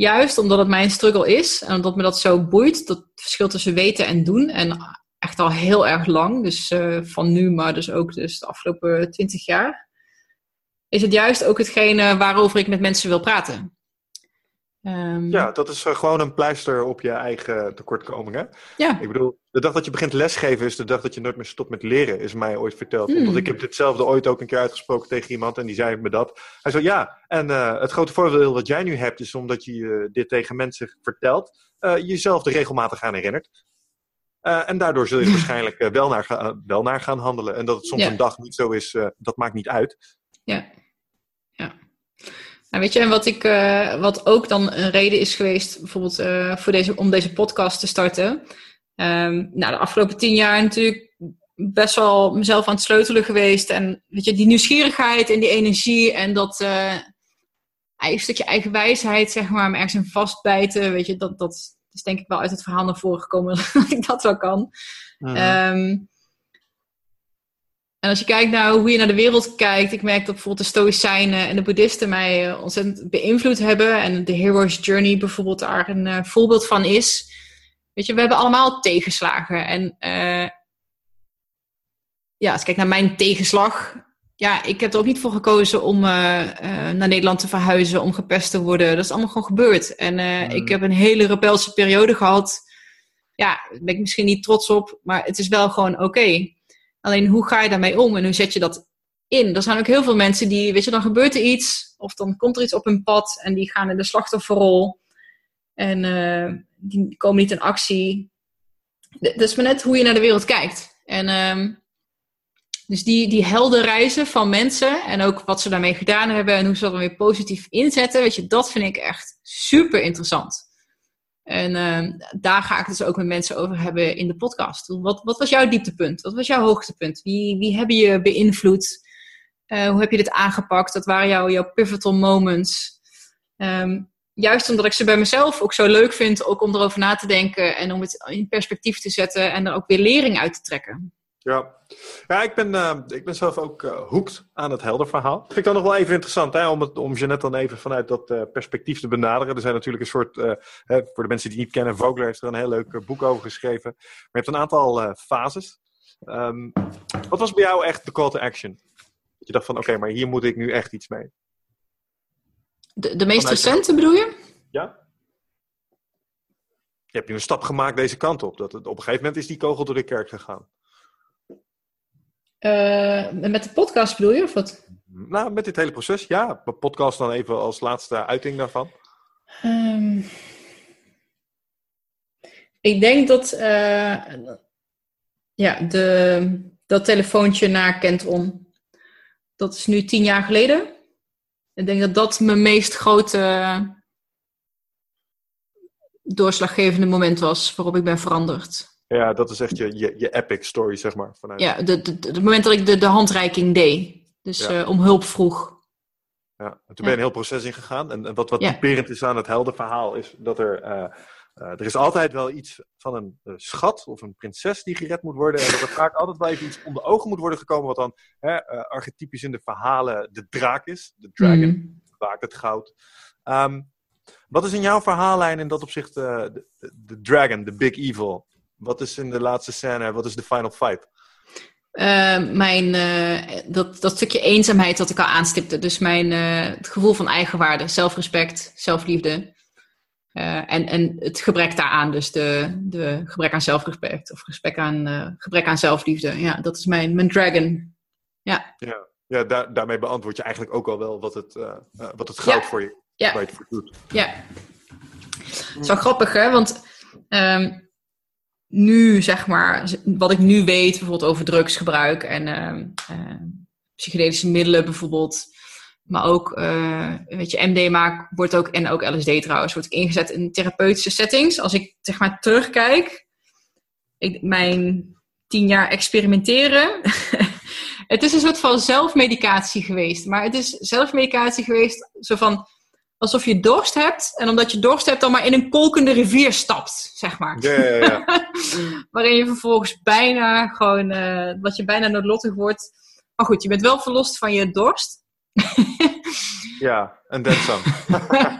juist omdat het mijn struggle is en omdat me dat zo boeit, dat verschil tussen weten en doen. En echt al heel erg lang, dus uh, van nu, maar dus ook dus de afgelopen twintig jaar. Is het juist ook hetgene waarover ik met mensen wil praten. Um, ja, dat is uh, gewoon een pleister op je eigen tekortkomingen. Ja. Ik bedoel, de dag dat je begint lesgeven is de dag dat je nooit meer stopt met leren, is mij ooit verteld. Hmm. Want ik heb ditzelfde ooit ook een keer uitgesproken tegen iemand en die zei me dat. Hij zei, ja, en uh, het grote voordeel dat jij nu hebt is omdat je uh, dit tegen mensen vertelt, jezelf er regelmatig aan herinnert. en daardoor zul je waarschijnlijk wel, naar wel naar gaan handelen. En dat het soms een dag niet zo is, dat maakt niet uit. Ja, ja. Nou, weet je, en wat, ik, uh, wat ook dan een reden is geweest, bijvoorbeeld uh, voor deze, om deze podcast te starten. Um, nou, de afgelopen tien jaar natuurlijk best wel mezelf aan het sleutelen geweest. En weet je, die nieuwsgierigheid en die energie en dat uh, een stukje eigen wijsheid, zeg maar, me ergens in vastbijten. Weet je, dat, dat is denk ik wel uit het verhaal naar voren gekomen dat ik dat wel kan. Um, en als je kijkt naar hoe je naar de wereld kijkt, ik merk dat bijvoorbeeld de Stoïcijnen en de Boeddhisten mij uh, ontzettend beïnvloed hebben. En de Hero's Journey bijvoorbeeld daar een uh, voorbeeld van is. Weet je, we hebben allemaal tegenslagen. En uh, ja, als ik kijk naar mijn tegenslag. Ja, ik heb er ook niet voor gekozen om naar Nederland te verhuizen, om gepest te worden. Dat is allemaal gewoon gebeurd. En mm. ik heb een hele rebelse periode gehad. Ja, daar ben ik misschien niet trots op, maar het is wel gewoon oké. Okay. Alleen hoe ga je daarmee om en hoe zet je dat in? Er zijn ook heel veel mensen die, weet je, dan gebeurt er iets of dan komt er iets op hun pad en die gaan in de slachtofferrol en uh, die komen niet in actie. Dat is maar net hoe je naar de wereld kijkt. En uh, dus die, die helder reizen van mensen en ook wat ze daarmee gedaan hebben en hoe ze dat weer positief inzetten, weet je, dat vind ik echt super interessant. En uh, daar ga ik het dus ook met mensen over hebben in de podcast. Wat, wat was jouw dieptepunt? Wat was jouw hoogtepunt? Wie, wie hebben je beïnvloed? Uh, hoe heb je dit aangepakt? Dat waren jouw, jouw pivotal moments. Um, juist omdat ik ze bij mezelf ook zo leuk vind, ook om erover na te denken en om het in perspectief te zetten en er ook weer lering uit te trekken. Ja, ja ik, ben, uh, ik ben zelf ook uh, hoekt aan het helder verhaal. Vind ik dan nog wel even interessant hè, om, het, om Jeannette dan even vanuit dat uh, perspectief te benaderen. Er zijn natuurlijk een soort, hè, voor de mensen die het niet kennen, Vogler heeft er een heel leuk boek over geschreven. Maar je hebt een aantal fases. Um, wat was bij jou echt de call to action? Dat je dacht van oké, okay, maar hier moet ik nu echt iets mee. De, de meest vanuit recente bedoel je? Ja. Je hebt nu een stap gemaakt deze kant op. Dat het, op een gegeven moment is die kogel door de kerk gegaan. Uh, met de podcast bedoel je, of wat? Nou, met dit hele proces, ja. Podcast dan even als laatste uiting daarvan. Um, ik denk dat uh, ja, de, dat telefoontje naar Kentron, dat is nu tien jaar geleden. Ik denk dat dat mijn meest grote doorslaggevende moment was waarop ik ben veranderd. Ja, dat is echt je, je, je epic story, zeg maar. Vanuit... Ja, het moment dat ik de, de handreiking deed. Dus uh, om hulp vroeg. Ja, en toen ben je een heel proces ingegaan. En, en wat, wat typerend is aan het helder verhaal is dat er... Uh, uh, er is altijd wel iets van een schat of een prinses die gered moet worden. En dat er vaak altijd wel even iets onder ogen moet worden gekomen. Wat dan hè, archetypisch in de verhalen de draak is. De dragon, mm. vaak het goud. Um, wat is in jouw verhaallijn in dat opzicht de, de dragon, de big evil? Wat is in de laatste scène, wat is de final fight? Uh, mijn, uh, dat, dat stukje eenzaamheid dat ik al aanstipte. Dus mijn, uh, het gevoel van eigenwaarde, zelfrespect, zelfliefde. en, en het gebrek daaraan, dus de, de gebrek aan zelfrespect of gebrek aan, gebrek aan zelfliefde. Ja, dat is mijn, mijn dragon. Ja, ja, ja daar, daarmee beantwoord je eigenlijk ook al wel wat het, wat het goud ja. voor je, ja. waar je het voor doet. Ja, het is wel grappig hè, want... Um, nu, zeg maar, wat ik nu weet, bijvoorbeeld over drugsgebruik en uh, psychedelische middelen bijvoorbeeld. Maar ook, uh, weet je, MDMA wordt ook, en ook LSD trouwens, wordt ingezet in therapeutische settings. Als ik, zeg maar, terugkijk, ik, mijn tien jaar experimenteren. het is een soort van zelfmedicatie geweest. Maar het is zelfmedicatie geweest, zo van alsof je dorst hebt. En omdat je dorst hebt, dan maar in een kolkende rivier stapt, zeg maar. Ja, ja, ja. Waarin je vervolgens bijna gewoon, uh, wat je bijna noodlottig wordt. Maar goed, je bent wel verlost van je dorst. ja, en then some.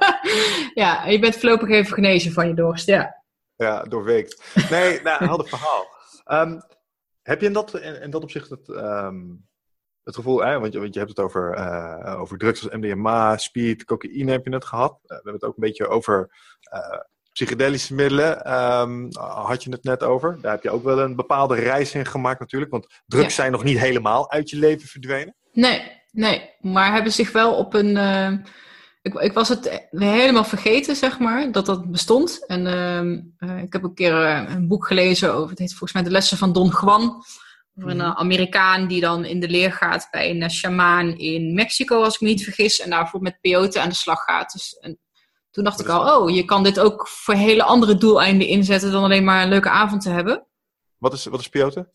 ja, je bent voorlopig even genezen van je dorst, ja. Ja, doorweekt. Nee, nou, had een verhaal. Um, heb je in dat, in, in dat opzicht het... Um, het gevoel, hè, want, je, want je hebt het over, uh, over drugs als MDMA, speed, cocaïne heb je net gehad. Uh, we hebben het ook een beetje over uh, psychedelische middelen. Um, had je het net over. Daar heb je ook wel een bepaalde reis in gemaakt natuurlijk. Want drugs ja. zijn nog niet helemaal uit je leven verdwenen. Nee, nee. Maar hebben zich wel op een... Ik, ik, was het helemaal vergeten, zeg maar, dat dat bestond. En ik heb een keer een boek gelezen over, het heet volgens mij De Lessen van Don Juan Over een mhm. Amerikaan die dan in de leer gaat bij een shamaan in Mexico, als ik me niet vergis. En daarvoor met peyote aan de slag gaat. Dus, en toen dacht ik al, oh, je kan dit ook voor hele andere doeleinden inzetten dan alleen maar een leuke avond te hebben. Wat is, wat is peyote?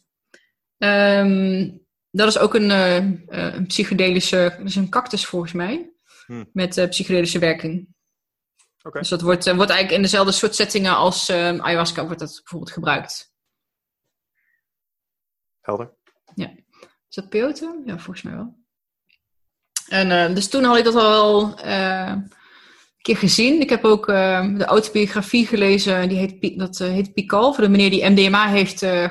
Ehm, dat is ook een, uh, een psychedelische, dat is een cactus volgens mij, hmm. met uh, psychedelische werking. Okay. Dus dat wordt, wordt eigenlijk in dezelfde soort settingen als ehm, ayahuasca wordt dat bijvoorbeeld gebruikt. Helder. Ja. Is dat peyote? Ja, volgens mij wel. En dus toen had ik dat al keer gezien. Ik heb ook uh, de autobiografie gelezen, die heet, dat heet Pikal, voor de meneer die MDMA heeft uh,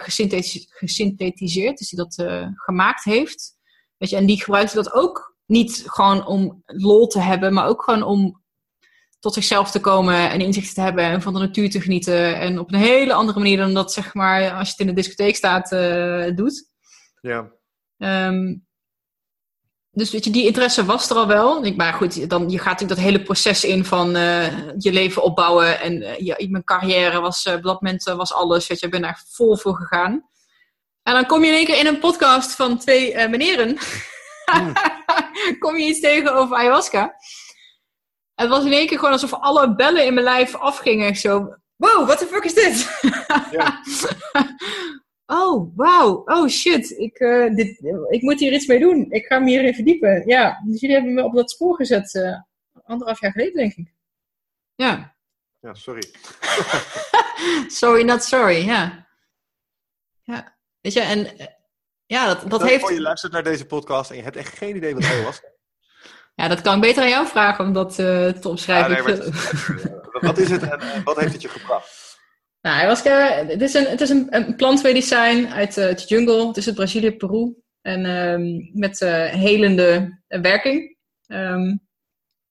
gesynthetiseerd, dus die dat gemaakt heeft. Weet je, en die gebruikte dat ook niet gewoon om lol te hebben, maar ook gewoon om tot zichzelf te komen en inzichten te hebben en van de natuur te genieten. En op een hele andere manier dan dat, zeg maar, als je het in de discotheek staat, doet. Ja. Um, dus weet je, die interesse was er al wel. Maar goed, dan, je gaat natuurlijk dat hele proces in van uh, je leven opbouwen. En uh, je, mijn carrière was op dat moment was alles. Weet je, ik ben daar vol voor gegaan. En dan kom je in één keer in een podcast van twee meneren. Mm. kom je iets tegen over ayahuasca. Het was in één keer gewoon alsof alle bellen in mijn lijf afgingen. Zo, wow, what the fuck is dit? Ja. Oh, wauw. Oh, shit. Ik, uh, dit, ik moet hier iets mee doen. Ik ga me hierin verdiepen. Ja, dus jullie hebben me op dat spoor gezet. Uh, anderhalf jaar geleden, denk ik. Ja. Ja, sorry. sorry, not sorry. Ja. Ja. Weet je, en uh, ja, dat, dat heeft... je luistert naar deze podcast en je hebt echt geen idee wat het was. Ja, dat kan ik beter aan jou vragen om dat te omschrijven. Nee, wat is het en wat heeft het je gebracht? Nou, ayahuasca, het is een, het is een, een plantmedicijn uit uh, de jungle tussen Brazilië en Peru. En um, met uh, helende werking. Um,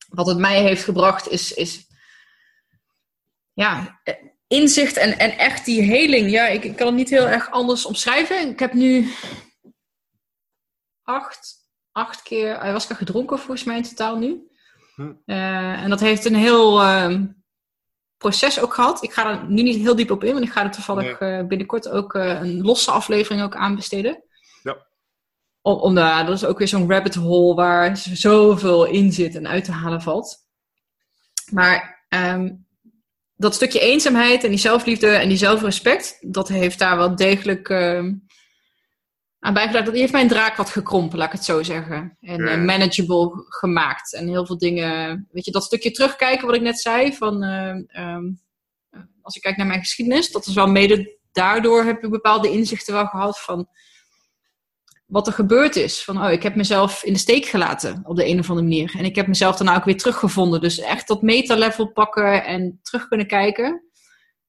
wat het mij heeft gebracht is, is ja, inzicht en, en echt die heling. Ja, ik, ik kan het niet heel erg anders omschrijven. Ik heb nu acht, acht keer ayahuasca gedronken volgens mij in totaal nu. Hm. Uh, en dat heeft een heel... Uh, proces ook gehad. Ik ga er nu niet heel diep op in, want ik ga er toevallig eh, binnenkort ook uh, een losse aflevering ook aan besteden. Ja. Om, om dat is ook weer zo'n rabbit hole waar zoveel in zit en uit te halen valt. Maar um, dat stukje eenzaamheid en die zelfliefde en die zelfrespect, dat heeft daar wel degelijk uh, aan bijgedragen. Dat heeft mijn draak wat gekrompen, laat ik het zo zeggen. En uh, manageable gemaakt. En heel veel dingen, weet je, dat stukje terugkijken wat ik net zei. Van, uh, um, als ik kijk naar mijn geschiedenis, dat is wel mede daardoor heb ik bepaalde inzichten wel gehad van wat er gebeurd is. Van, oh, ik heb mezelf in de steek gelaten op de een of andere manier. En ik heb mezelf daarna ook weer teruggevonden. Dus echt dat meta-level pakken en terug kunnen kijken.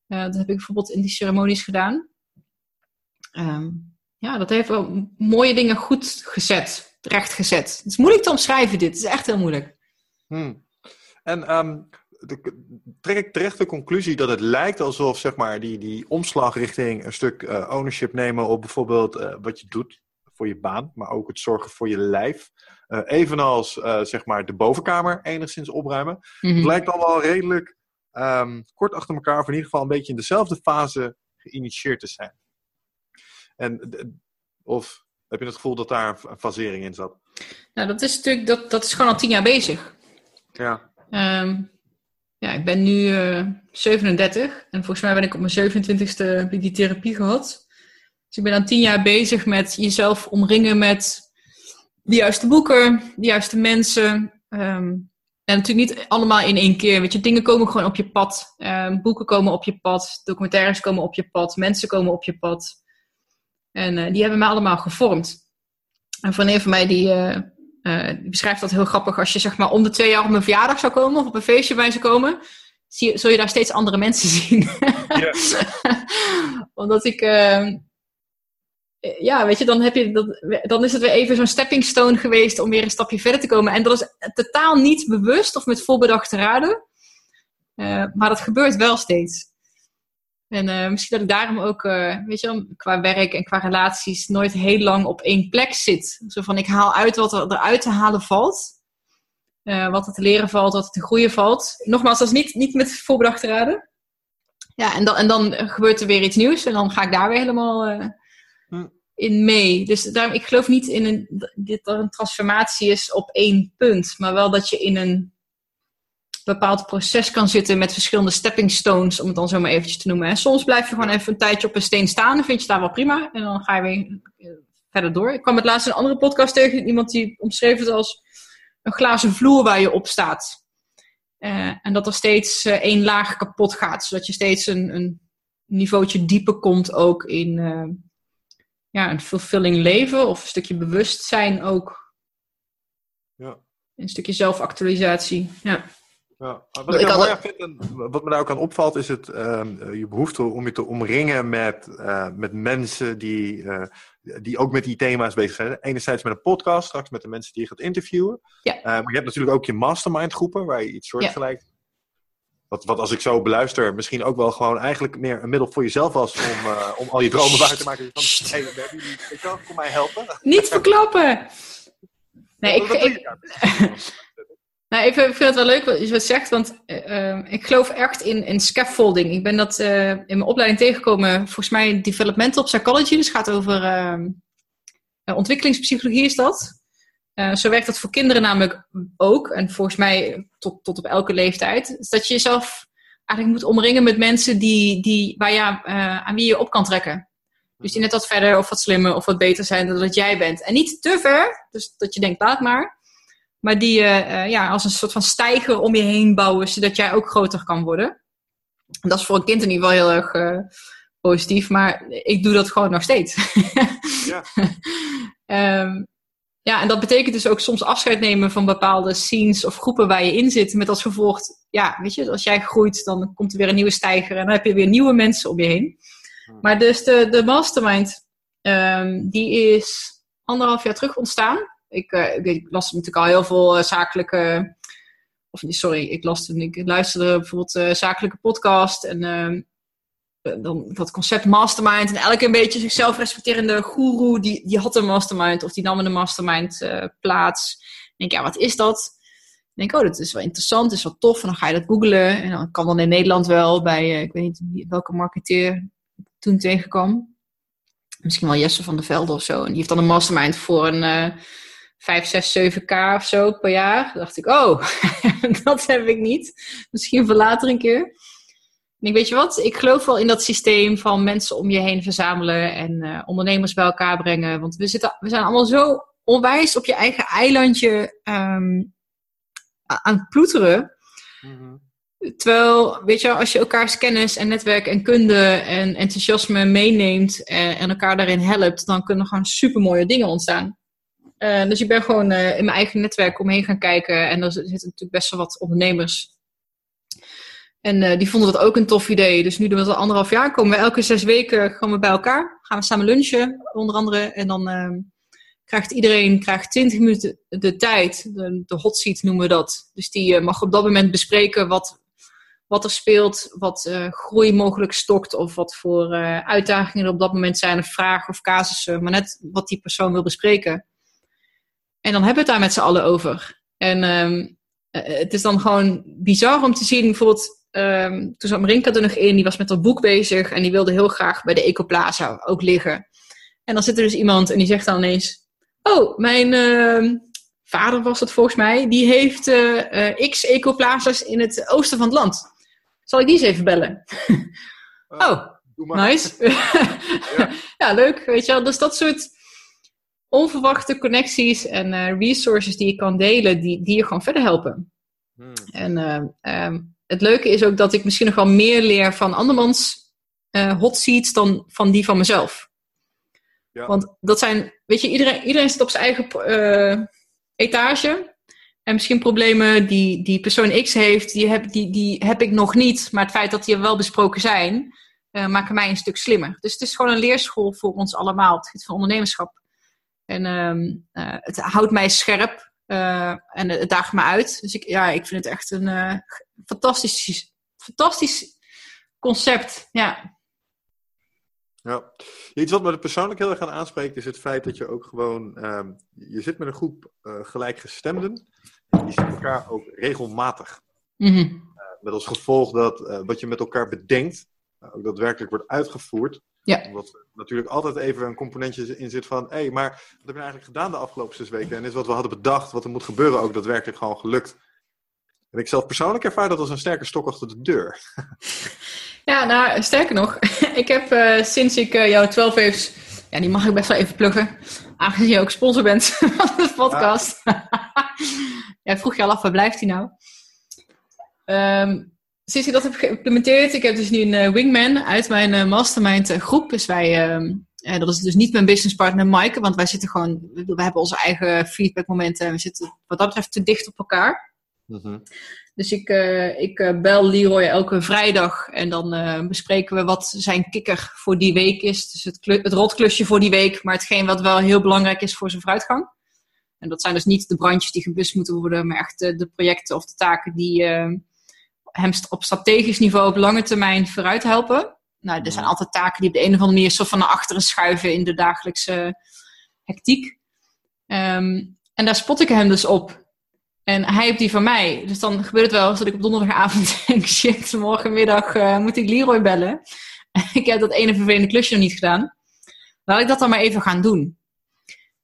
Uh, dat heb ik bijvoorbeeld in die ceremonies gedaan. Um, ja, dat heeft wel mooie dingen goed gezet, recht gezet. Het is moeilijk te omschrijven dit, het is echt heel moeilijk. Hmm. En um, de, trek ik terecht de conclusie dat het lijkt alsof zeg maar, die, die omslag richting een stuk uh, ownership nemen op bijvoorbeeld uh, wat je doet voor je baan, maar ook het zorgen voor je lijf. Uh, evenals zeg maar de bovenkamer enigszins opruimen. Mm Het lijkt allemaal redelijk um, kort achter elkaar, of in ieder geval een beetje in dezelfde fase geïnitieerd te zijn. En, of heb je het gevoel dat daar een fasering in zat? Nou, dat is natuurlijk, dat, dat is gewoon al tien jaar bezig. Ja. Um, ja, ik ben nu uh, eh, 37 en volgens mij ben ik op mijn 27ste die therapie gehad. Dus ik ben dan tien jaar bezig met jezelf omringen met de juiste boeken, de juiste mensen. Um, en natuurlijk niet allemaal in één keer. Weet je, dingen komen gewoon op je pad. Um, boeken komen op je pad, documentaires komen op je pad, mensen komen op je pad. En uh, die hebben mij allemaal gevormd. En van een van mij die, uh, uh, die, beschrijft dat heel grappig. Als je zeg maar om de twee jaar op mijn verjaardag zou komen of op een feestje bij zou komen, zie, zul je daar steeds andere mensen zien. Yes. Omdat ik, ehm, ja, weet je, dan, heb je dat, dan is het weer even zo'n stepping stone geweest om weer een stapje verder te komen. En dat is totaal niet bewust of met volbedachte raden. maar dat gebeurt wel steeds. En uh, misschien dat ik daarom ook, uh, weet je qua werk en qua relaties nooit heel lang op één plek zit. Zo van, ik haal uit wat er eruit te halen valt. Uh, wat er te leren valt, wat er te groeien valt. Nogmaals, dat is niet, niet met voorbedachte raden. Ja, en dan, en dan gebeurt er weer iets nieuws. En dan ga ik daar weer helemaal hm. in mee. Dus daarom, ik geloof niet in een, dit er een transformatie is op één punt, maar wel dat je in een bepaald proces kan zitten met verschillende stepping stones, om het dan zo maar eventjes te noemen. En soms blijf je gewoon even een tijdje op een steen staan, dan vind je daar wel prima, en dan ga je weer eh, verder door. Ik kwam het laatst in een andere podcast tegen, iemand die omschreef het als een glazen vloer waar je op staat. Uh, en dat er steeds uh, één laag kapot gaat, zodat je steeds een, een niveautje dieper komt ook in uh, ja, een fulfilling leven of een stukje bewustzijn ook. Ja. Een stukje zelfactualisatie, ja. Ja, wat ik, ik vind en wat me daar ook aan opvalt, is het, uh, je behoefte om je te omringen met, uh, met mensen die, uh, die ook met die thema's bezig zijn. Enerzijds met een podcast, straks met de mensen die je gaat interviewen. Ja. maar je hebt natuurlijk ook je mastermind groepen, waar je iets soortgelijks... Ja. Wat, wat als ik zo beluister, misschien ook wel gewoon eigenlijk meer een middel voor jezelf was om, om al je dromen waar te maken. Van, hey, jullie, kom mij helpen. Niet verklappen! Nee, ik, ik, Nou, ik vind het wel leuk wat je wat zegt, want uh, ik geloof echt in, in scaffolding. Ik ben dat uh, in mijn opleiding tegengekomen, volgens mij developmental psychology, dus het gaat over uh, ontwikkelingspsychologie is dat. zo werkt dat voor kinderen namelijk ook, en volgens mij tot, tot op elke leeftijd. Dus dat je jezelf eigenlijk moet omringen met mensen die, die, waar je, aan wie je op kan trekken. Dus die net wat verder of wat slimmer of wat beter zijn dan dat jij bent. En niet te ver, dus dat je denkt, laat maar. Maar die uh, ja, als een soort van stijger om je heen bouwen, zodat jij ook groter kan worden. dat is voor een kind in ieder geval heel erg uh, positief, maar ik doe dat gewoon nog steeds. ja. um, ja, en dat betekent dus ook soms afscheid nemen van bepaalde scenes of groepen waar je in zit. Met als gevolg, ja, weet je, als jij groeit, dan komt er weer een nieuwe stijger en dan heb je weer nieuwe mensen om je heen. Maar dus de, de mastermind, um, die is anderhalf jaar terug ontstaan. Ik, uh, ik, las natuurlijk al heel veel uh, zakelijke. Of sorry, ik, las, ik luisterde bijvoorbeeld uh, zakelijke podcast. En dan dat concept mastermind. En elke een beetje zichzelf respecterende guru, die, die had een mastermind. Of die nam een mastermind plaats. Ik denk, ja, wat is dat? Ik denk, oh, dat is wel interessant, is wel tof. En dan ga je dat googlen. En dan kan dan in Nederland wel bij, ik weet niet welke marketeer toen tegenkwam. Misschien wel Jesse van der Velde of zo. En die heeft dan een mastermind voor een 5, 6, 7k of zo per jaar. Dan dacht ik, oh, dat heb ik niet. Misschien voor later een keer. En ik weet je wat, ik geloof wel in dat systeem van mensen om je heen verzamelen en uh, ondernemers bij elkaar brengen. Want we, zitten, we zijn allemaal zo onwijs op je eigen eilandje um, aan het ploeteren. Mm-hmm. Terwijl, weet je, als je elkaars kennis en netwerk en kunde en enthousiasme meeneemt en, eh, en elkaar daarin helpt, dan kunnen er gewoon super mooie dingen ontstaan. Uh, dus ik ben gewoon uh, in mijn eigen netwerk omheen gaan kijken. En er zitten natuurlijk best wel wat ondernemers. En uh, die vonden dat ook een tof idee. Dus nu doen we dat al anderhalf jaar. Komen we elke zes weken gewoon we bij elkaar. Gaan we samen lunchen, onder andere. En dan krijgt iedereen krijgt 20 minuten de tijd. De, de hot seat noemen we dat. Dus die mag op dat moment bespreken wat, wat er speelt. Wat groei mogelijk stokt. Of wat voor uitdagingen er op dat moment zijn. Of vragen of casussen. Maar net wat die persoon wil bespreken. En dan hebben we het daar met z'n allen over. En um, het is dan gewoon bizar om te zien, bijvoorbeeld, um, toen zat Marinka er nog in, die was met dat boek bezig en die wilde heel graag bij de Ecoplaza ook liggen. En dan zit er dus iemand en die zegt dan ineens, oh, mijn uh, vader was het volgens mij, die heeft uh, x Ecoplazas in het oosten van het land. Zal ik die eens even bellen? oh, nice. ja. ja, leuk, weet je wel. Dus dat soort onverwachte connecties en uh, resources die je kan delen, die, die je gewoon verder helpen. Hmm. En uh, um, het leuke is ook dat ik misschien nog wel meer leer van andermans uh, hot seats dan van die van mezelf. Ja. Want dat zijn, weet je, iedereen, iedereen zit op zijn eigen etage. En misschien problemen die, die persoon X heeft, die heb, die, die heb ik nog niet. Maar het feit dat die er wel besproken zijn, maken mij een stuk slimmer. Dus het is gewoon een leerschool voor ons allemaal, het gebied van ondernemerschap. En um, uh, het houdt mij scherp uh, en het daagt me uit. Dus ik, ja, ik vind het echt een uh, fantastisch, fantastisch concept. Ja. Ja, iets wat me persoonlijk heel erg aan aanspreekt is het feit dat je ook gewoon, um, je zit met een groep gelijkgestemden. En die zien elkaar ook regelmatig. Mm -hmm. met als gevolg dat wat je met elkaar bedenkt, ook daadwerkelijk wordt uitgevoerd. Ja. Omdat er natuurlijk altijd even een componentje in zit van... hé, hey, maar wat heb je nou eigenlijk gedaan de afgelopen zes weken? En is wat we hadden bedacht, wat er moet gebeuren, ook daadwerkelijk gewoon gelukt? En ik zelf persoonlijk ervaar dat als een sterke stok achter de deur. Ja, nou, sterker nog, ik heb uh, sinds ik uh, jouw 12 waves, ja, die mag ik best wel even pluggen, aangezien je ook sponsor bent van de podcast. Ja. ja, vroeg je al af, waar blijft hij nou? Um, sinds ik dat heb geïmplementeerd, ik heb dus nu een uh, wingman uit mijn mastermind groep. Dus wij, ehm, dat is dus niet mijn businesspartner Maaike, want wij zitten gewoon, we hebben onze eigen feedbackmomenten en we zitten wat dat betreft te dicht op elkaar. Mm dus ik, uh, ik bel Leroy elke vrijdag en dan uh, bespreken we wat zijn kikker voor die week is. Dus het, het rotklusje voor die week, maar hetgeen wat wel heel belangrijk is voor zijn vooruitgang. En dat zijn dus niet de brandjes die geblust moeten worden, maar echt de, de projecten of de taken die hem op strategisch niveau op lange termijn vooruit helpen. Nou, er zijn altijd taken die op de een of andere manier zo van naar achteren schuiven in de dagelijkse hectiek. Um, en daar spot ik hem dus op. En hij heeft die van mij. Dus dan gebeurt het wel eens dat ik op donderdagavond denk: shit, morgenmiddag uh, moet ik Leroy bellen. ik heb dat ene vervelende klusje nog niet gedaan. Laat ik dat dan maar even gaan doen.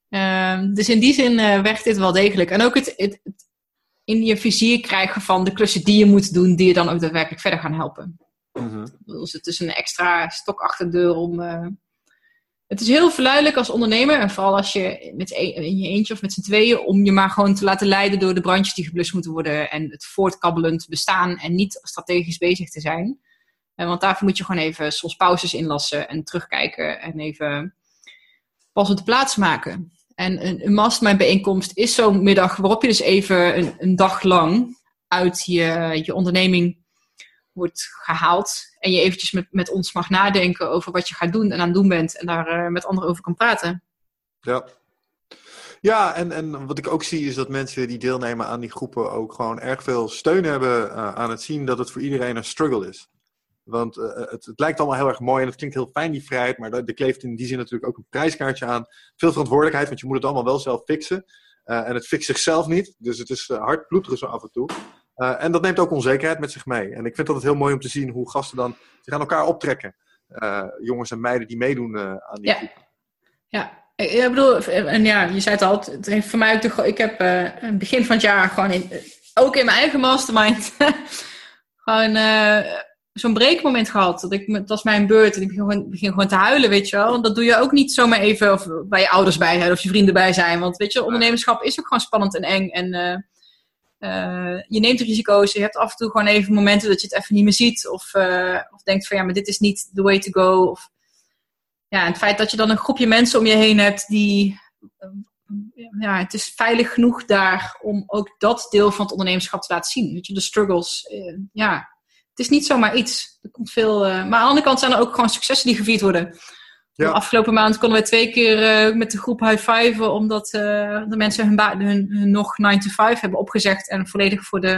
Uh, dus in die zin uh, werkt dit wel degelijk. En ook het, het, het, in je vizier krijgen van de klussen die je moet doen, die je dan ook daadwerkelijk verder gaan helpen. Mm -hmm. Dus het is een extra stok achter de deur om eh, het is heel verleidelijk als ondernemer. En vooral als je met een, in je eentje of met z'n tweeën. Om je maar gewoon te laten leiden door de brandjes die geblust moeten worden. En het voortkabbelend bestaan. En niet strategisch bezig te zijn. En want daarvoor moet je gewoon even soms pauzes inlassen. En terugkijken. En even pas op de plaats maken. En een, een mastermind bijeenkomst is zo'n middag waarop je dus even een, een dag lang uit je, je onderneming wordt gehaald. En je eventjes met, met ons mag nadenken over wat je gaat doen en aan het doen bent. En daar uh, met anderen over kan praten. Ja. Ja, en, en wat ik ook zie is dat mensen die deelnemen aan die groepen ook gewoon erg veel steun hebben uh, aan het zien dat het voor iedereen een struggle is. Want uh, het, het, lijkt allemaal heel erg mooi en het klinkt heel fijn, die vrijheid, maar er kleeft in die zin natuurlijk ook een prijskaartje aan. Veel verantwoordelijkheid, want je moet het allemaal wel zelf fixen. en het fixt zichzelf niet, dus het is hard ploeteren zo af en toe. Uh, en dat neemt ook onzekerheid met zich mee. En ik vind dat het heel mooi om te zien hoe gasten dan zich aan elkaar optrekken. Jongens en meiden die meedoen aan die ja. Groep. Ja, ik bedoel, en ja, je zei het al, het heeft voor mij ook de, ik heb uh, begin van het jaar gewoon in, ook in mijn eigen mastermind gewoon zo'n breekmoment gehad. Dat, ik, dat was mijn beurt en ik begin gewoon, begin gewoon te huilen, weet je wel. Want dat doe je ook niet zomaar even of bij je ouders bij zijn of je vrienden bij zijn. Want weet je, ondernemerschap is ook gewoon spannend en eng en uh, je neemt risico's. Je hebt af en toe gewoon even momenten dat je het even niet meer ziet. Of, uh, of denkt van ja, maar dit is niet the way to go. Of, ja, het feit dat je dan een groepje mensen om je heen hebt die. Ja, het is veilig genoeg daar om ook dat deel van het ondernemerschap te laten zien. Weet je, de struggles. Ja, het is niet zomaar iets. Er komt veel, maar aan de andere kant zijn er ook gewoon successen die gevierd worden. Ja. Afgelopen maand konden we twee keer uh, met de groep high five omdat uh, de mensen hun, hun, hun, nog 9 to 5 hebben opgezegd en volledig voor, de,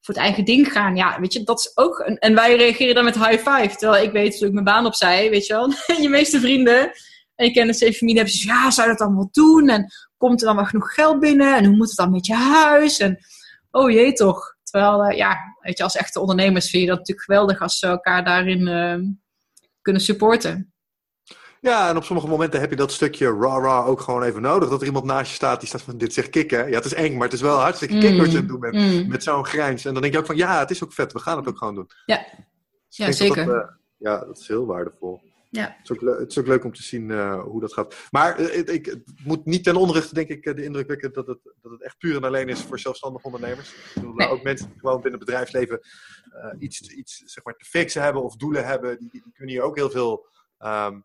voor het eigen ding gaan. Ja, weet je, dat is ook. Een, en wij reageren dan met high five. Terwijl ik weet dat ik mijn baan opzij, weet je wel. je meeste vrienden en je kennis en familie hebben ze ja, zou dat dan wel doen? En komt er dan wel genoeg geld binnen? En hoe moet het dan met je huis? En oh jee, toch. Terwijl, uh, ja, weet je, als echte ondernemers vind je dat natuurlijk geweldig als ze elkaar daarin kunnen supporten. Ja, en op sommige momenten heb je dat stukje rah-rah ook gewoon even nodig. Dat er iemand naast je staat die staat van, dit zegt kicken. Ja, het is eng, maar het is wel hartstikke kick wat je aan het doen bent. Mm. Met zo'n grijns. En dan denk je ook van, ja, het is ook vet. We gaan het ook gewoon doen. Ja, dus ja zeker. Dat, uh, ja, dat is heel waardevol. Ja. Het, is ook, het is ook leuk om te zien uh, hoe dat gaat. Maar uh, ik, het moet niet ten onrechte, denk ik, de indruk wekken dat het, dat het echt puur en alleen is voor zelfstandige ondernemers. Nee. Ook mensen die gewoon binnen het bedrijfsleven iets, iets zeg maar, te fixen hebben of doelen hebben, die, die kunnen hier ook heel veel um,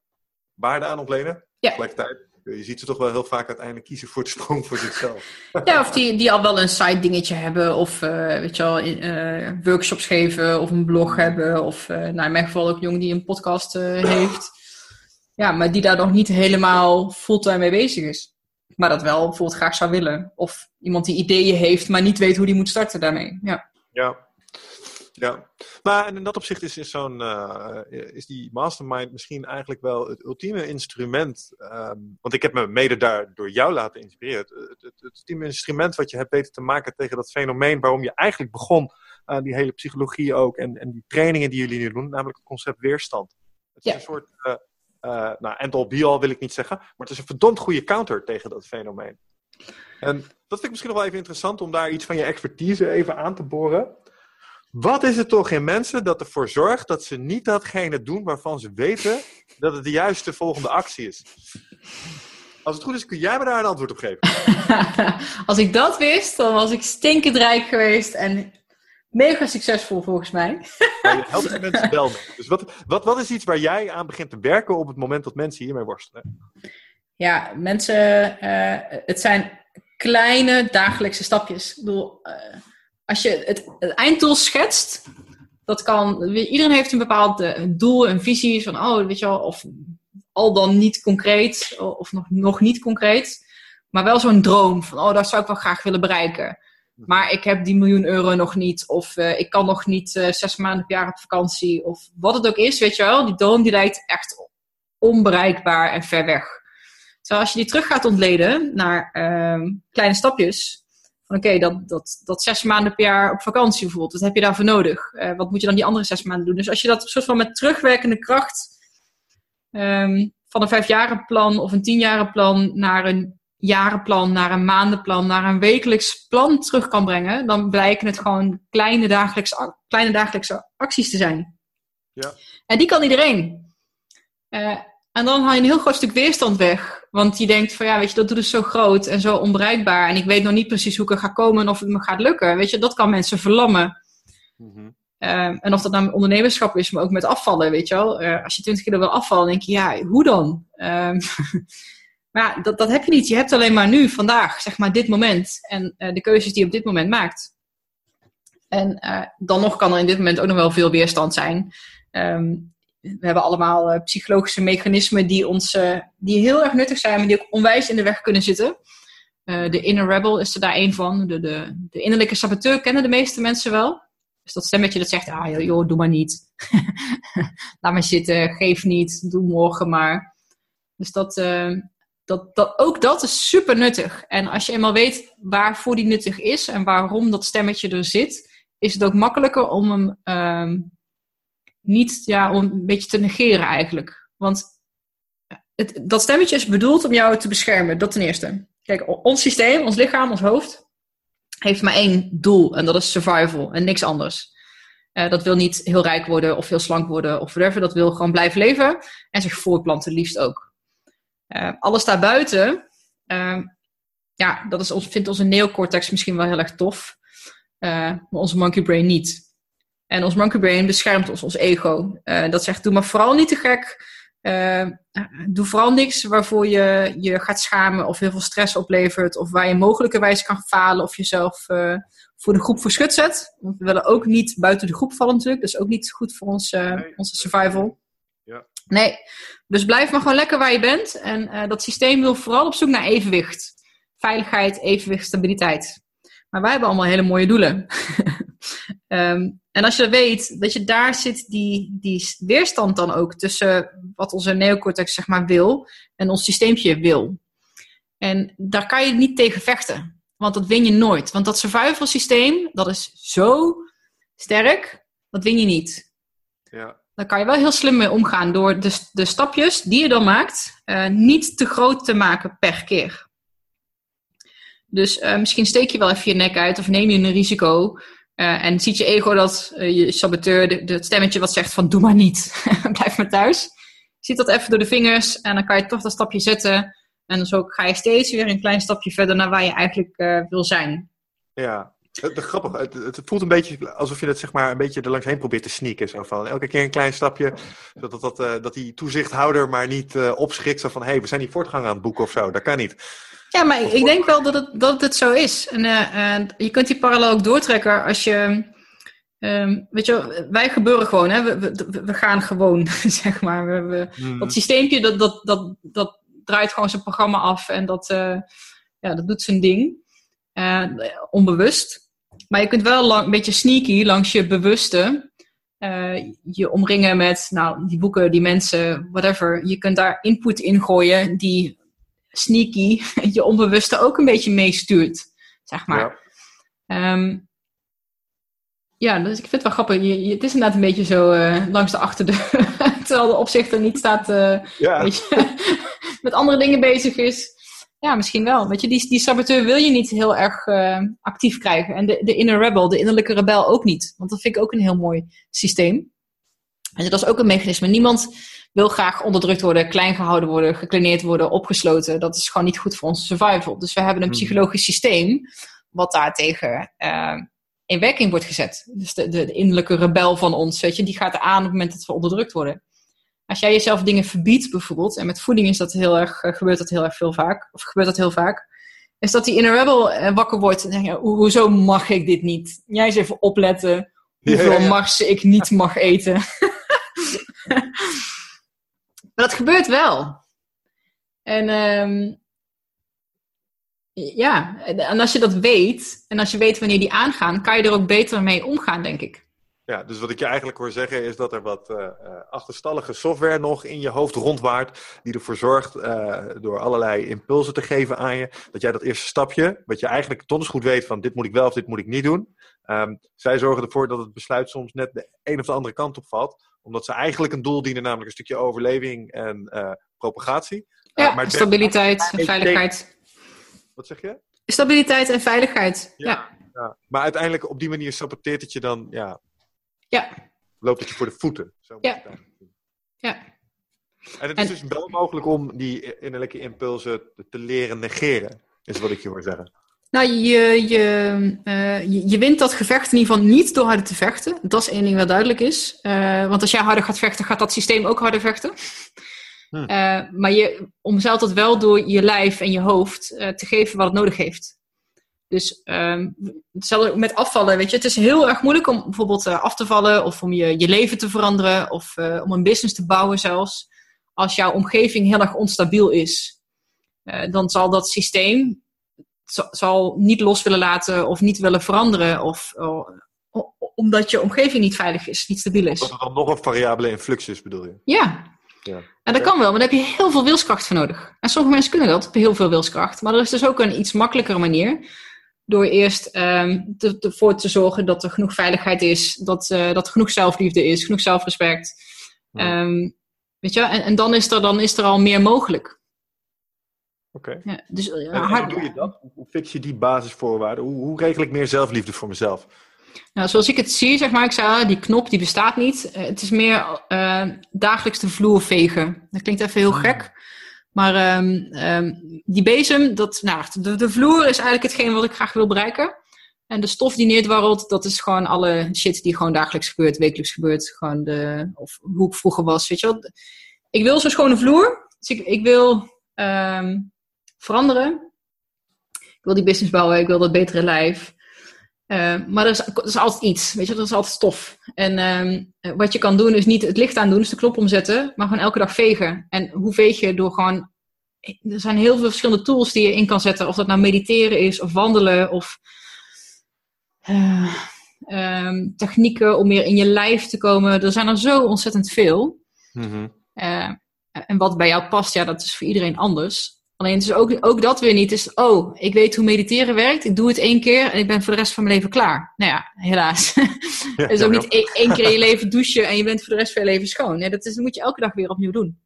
waarde aan ontlenen. Ja. Tegelijkertijd, je ziet ze toch wel heel vaak uiteindelijk kiezen voor de sprong voor zichzelf. Ja, of die, die al wel een side dingetje hebben. Of uh, weet je wel, uh, workshops geven. Of een blog hebben. Of uh, nou, in mijn geval ook jongen die een podcast heeft. Ja, maar die daar nog niet helemaal fulltime mee bezig is. Maar dat wel bijvoorbeeld graag zou willen. Of iemand die ideeën heeft, maar niet weet hoe die moet starten daarmee. Ja. Ja, ja, maar in dat opzicht is, is, zo'n, uh, is die mastermind misschien eigenlijk wel het ultieme instrument. Um, want ik heb me mede daar door jou laten inspireren. Het, het, het, ultieme instrument wat je hebt weten te maken tegen dat fenomeen waarom je eigenlijk begon aan die hele psychologie ook. En, en die trainingen die jullie nu doen, namelijk het concept weerstand. Het is een soort, uh, uh, nou, end-all be-all wil ik niet zeggen, maar het is een verdomd goede counter tegen dat fenomeen. En dat vind ik misschien nog wel even interessant om daar iets van je expertise even aan te boren. Wat is het toch in mensen dat ervoor zorgt dat ze niet datgene doen waarvan ze weten dat het de juiste volgende actie is? Als het goed is, kun jij me daar een antwoord op geven. Als ik dat wist, dan was ik stinkend rijk geweest en mega succesvol volgens mij. Je helpt mensen wel mee. Dus wat, wat, wat is iets waar jij aan begint te werken op het moment dat mensen hiermee worstelen? Ja, mensen, uh, het zijn kleine dagelijkse stapjes. Ik bedoel, uh, als je het, het, einddoel schetst, dat kan, iedereen heeft een bepaald uh, doel, een visie van, oh, weet je wel, of al dan niet concreet, of nog, nog niet concreet, maar wel zo'n droom van, oh, dat zou ik wel graag willen bereiken. Maar ik heb die miljoen euro nog niet. Of uh, ik kan nog niet uh, zes maanden per jaar op vakantie. Of wat het ook is, weet je wel. Die droom die lijkt echt onbereikbaar en ver weg. Terwijl als je die terug gaat ontleden naar uh, kleine stapjes. Van oké, okay, dat, dat, dat zes maanden per jaar op vakantie bijvoorbeeld. Wat heb je daarvoor nodig? Uh, wat moet je dan die andere zes maanden doen? Dus als je dat soort van met terugwerkende kracht. Um, van een vijfjarenplan of een tienjarenplan naar een jarenplan, naar een maandenplan, naar een wekelijks plan terug kan brengen, dan blijken het gewoon kleine dagelijkse, kleine dagelijkse acties te zijn. Ja. En die kan iedereen. Uh, en dan haal je een heel groot stuk weerstand weg. Want je denkt van ja, weet je, dat doet het zo groot en zo onbereikbaar. En ik weet nog niet precies hoe ik er ga komen en of het me gaat lukken. Weet je, dat kan mensen verlammen. Mm -hmm. uh, en of dat nou ondernemerschap is, maar ook met afvallen, weet je wel. Uh, als je 20 kilo wil afvallen, denk je, ja, hoe dan? Maar ja, dat, dat heb je niet. Je hebt alleen maar nu, vandaag, zeg maar dit moment. En uh, de keuzes die je op dit moment maakt. En uh, dan nog kan er in dit moment ook nog wel veel weerstand zijn. Um, we hebben allemaal uh, psychologische mechanismen die, ons, die heel erg nuttig zijn, maar die ook onwijs in de weg kunnen zitten. de inner rebel is er daar een van. De, de, de innerlijke saboteur kennen de meeste mensen wel. Dus dat stemmetje dat zegt, ah joh, doe maar niet. Laat maar zitten, geef niet, doe morgen maar. Dus dat, dat, dat, ook dat is super nuttig. En als je eenmaal weet waarvoor die nuttig is en waarom dat stemmetje er zit, is het ook makkelijker om hem uh, niet ja, om een beetje te negeren eigenlijk. Want het, dat stemmetje is bedoeld om jou te beschermen, dat ten eerste. Kijk, ons systeem, ons lichaam, ons hoofd, heeft maar één doel en dat is survival en niks anders. Uh, dat wil niet heel rijk worden of heel slank worden of whatever. Dat wil gewoon blijven leven en zich voortplanten, liefst ook. Uh, alles daarbuiten, uh, ja, dat is vindt onze neocortex misschien wel heel erg tof, uh, maar onze monkey brain niet. En ons monkey brain beschermt ons, ons ego. dat zegt, doe maar vooral niet te gek. doe vooral niks waarvoor je je gaat schamen of heel veel stress oplevert. Of waar je mogelijkerwijs kan falen of jezelf voor de groep verschut zet. Want we willen ook niet buiten de groep vallen natuurlijk. Dat is ook niet goed voor ons, nee, onze survival. Ja. Nee, dus blijf maar gewoon lekker waar je bent. En dat systeem wil vooral op zoek naar evenwicht. Veiligheid, evenwicht, stabiliteit. Maar wij hebben allemaal hele mooie doelen. um, en als je weet dat je daar zit, die, die weerstand dan ook tussen wat onze neocortex zeg maar wil en ons systeempje wil. En daar kan je niet tegen vechten. Want dat win je nooit. Want dat survival systeem, dat is zo sterk, dat win je niet. Ja. Daar kan je wel heel slim mee omgaan door de, de stapjes die je dan maakt uh, niet te groot te maken per keer. Dus uh, misschien steek je wel even je nek uit of neem je een risico. Uh, en ziet je ego dat je saboteur, het stemmetje wat zegt van doe maar niet, blijf maar thuis. Ziet dat even door de vingers en dan kan je toch dat stapje zetten. En zo ga je steeds weer een klein stapje verder naar waar je eigenlijk wil zijn. Ja, het, grappig, het, het, voelt een beetje alsof je het zeg maar een beetje er langs heen probeert te sneaken. Zo van elke keer een klein stapje, dat, dat, dat, dat die toezichthouder maar niet opschrikt. Zo van, hey, we zijn die voortgang aan het boeken of zo. Dat kan niet. Ja, maar ik denk wel dat het, dat het zo is. En uh, je kunt die parallel ook doortrekken als je... Um, weet je, wij gebeuren gewoon, hè? We, we, we gaan gewoon, zeg maar. We, we, mm. Dat systeempje, dat, dat, dat, dat draait gewoon zijn programma af en dat, uh, ja, dat doet zijn ding. onbewust. Maar je kunt wel lang, een beetje sneaky langs je bewuste uh, je omringen met nou, die boeken, die mensen, whatever. Je kunt daar input in gooien die sneaky je onbewuste ook een beetje meestuurt, zeg maar. Ja. Um, ja, dus ik vind het wel grappig. Je, je, het is inderdaad een beetje zo uh, langs de achterdeur terwijl de opzichter niet staat uh, je, met andere dingen bezig is. Ja, misschien wel. Weet je, die, die saboteur wil je niet heel erg uh, actief krijgen. En de, de inner rebel, de innerlijke rebel ook niet. Want dat vind ik ook een heel mooi systeem. En dat is ook een mechanisme. Niemand wil graag onderdrukt worden, klein gehouden worden, gekleineerd worden, opgesloten. Dat is gewoon niet goed voor onze survival. Dus we hebben een hmm. psychologisch systeem wat daartegen uh, in werking wordt gezet. Dus de, de, innerlijke rebel van ons, weet je, die gaat aan op het moment dat we onderdrukt worden. Als jij jezelf dingen verbiedt, bijvoorbeeld, en met voeding is dat heel erg, uh, gebeurt dat heel erg veel vaak, of gebeurt dat heel vaak, is dat die inner rebel uh, wakker wordt en denkt, hoezo mag ik dit niet? Jij eens even opletten hoeveel ja, Mars ik niet mag eten. maar dat gebeurt wel. En um, ja, en als je dat weet, en als je weet wanneer die aangaan, kan je er ook beter mee omgaan, denk ik. Ja, dus wat ik je eigenlijk hoor zeggen is dat er wat uh, achterstallige software nog in je hoofd rondwaart, die ervoor zorgt uh, door allerlei impulsen te geven aan je, dat jij dat eerste stapje, wat je eigenlijk donders goed weet van dit moet ik wel of dit moet ik niet doen, um, zij zorgen ervoor dat het besluit soms net de een of de andere kant op valt, omdat ze eigenlijk een doel dienen, namelijk een stukje overleving en propagatie. Ja, maar stabiliteit en veiligheid. Wat zeg je? Stabiliteit en veiligheid. Ja. ja. Maar uiteindelijk op die manier saboteert het je dan, ja. Ja. Loopt het je voor de voeten. Zo ja. ja. En het is dus wel mogelijk om die innerlijke impulsen te leren negeren, is wat ik je hoor zeggen. Nou, je, je, uh, je, je, wint dat gevecht in ieder geval niet door harder te vechten. Dat is één ding wat duidelijk is. Uh, want als jij harder gaat vechten, gaat dat systeem ook harder vechten. Hm. Uh, maar je omzeilt dat wel door je lijf en je hoofd te geven wat het nodig heeft. Dus um, met afvallen, weet je, het is heel erg moeilijk om bijvoorbeeld uh, af te vallen of om je, je leven te veranderen of om een business te bouwen zelfs. Als jouw omgeving heel erg onstabiel is, dan zal dat systeem zal niet los willen laten of niet willen veranderen of omdat je omgeving niet veilig is, niet stabiel is. Dat er dan nog een variabele in flux is, bedoel je? Ja, ja. En dat kan wel, maar daar heb je heel veel wilskracht voor nodig. En sommige mensen kunnen dat, heel veel wilskracht. Maar er is dus ook een iets makkelijkere manier. Door eerst um, ervoor te zorgen dat er genoeg veiligheid is, dat, uh, dat er genoeg zelfliefde is, genoeg zelfrespect. Ja. Um, weet je, en, en, dan, is er, dan is er al meer mogelijk. Oké. Okay. Ja, dus, uh, en, hoe doe je dat? Hoe fix je die basisvoorwaarden? Hoe, hoe regel ik meer zelfliefde voor mezelf? Nou, zoals ik het zie, zeg maar, ik zei, die knop die bestaat niet. Uh, het is meer uh, dagelijks de vloer vegen. Dat klinkt even heel hmm. gek. Maar um, um, die bezem, dat, nou, de, de, vloer is eigenlijk hetgeen wat ik graag wil bereiken. En de stof die neerdwarrelt, dat is gewoon alle shit die gewoon dagelijks gebeurt, wekelijks gebeurt. Gewoon de, of hoe ik vroeger was, weet je wel. Ik wil zo'n schone vloer. Dus ik, ik wil um, veranderen. Ik wil die business bouwen, ik wil dat betere lijf. Uh, maar er is, er is, altijd iets, weet je, er is altijd stof. En uh, wat je kan doen is niet het licht aan doen, dus de knop omzetten, maar gewoon elke dag vegen. En hoe veeg je? Door gewoon, er zijn heel veel verschillende tools die je in kan zetten. Of dat nou mediteren is, of wandelen, of uh, technieken om meer in je lijf te komen. Er zijn er zo ontzettend veel. Mm -hmm. en wat bij jou past, ja, dat is voor iedereen anders. Alleen is ook, ook dat weer niet. Is, oh, ik weet hoe mediteren werkt. Ik doe het één keer en ik ben voor de rest van mijn leven klaar. Nou ja, helaas. Het is ook niet één keer in je leven douchen en je bent voor de rest van je leven schoon. Dat, is, dat moet je elke dag weer opnieuw doen.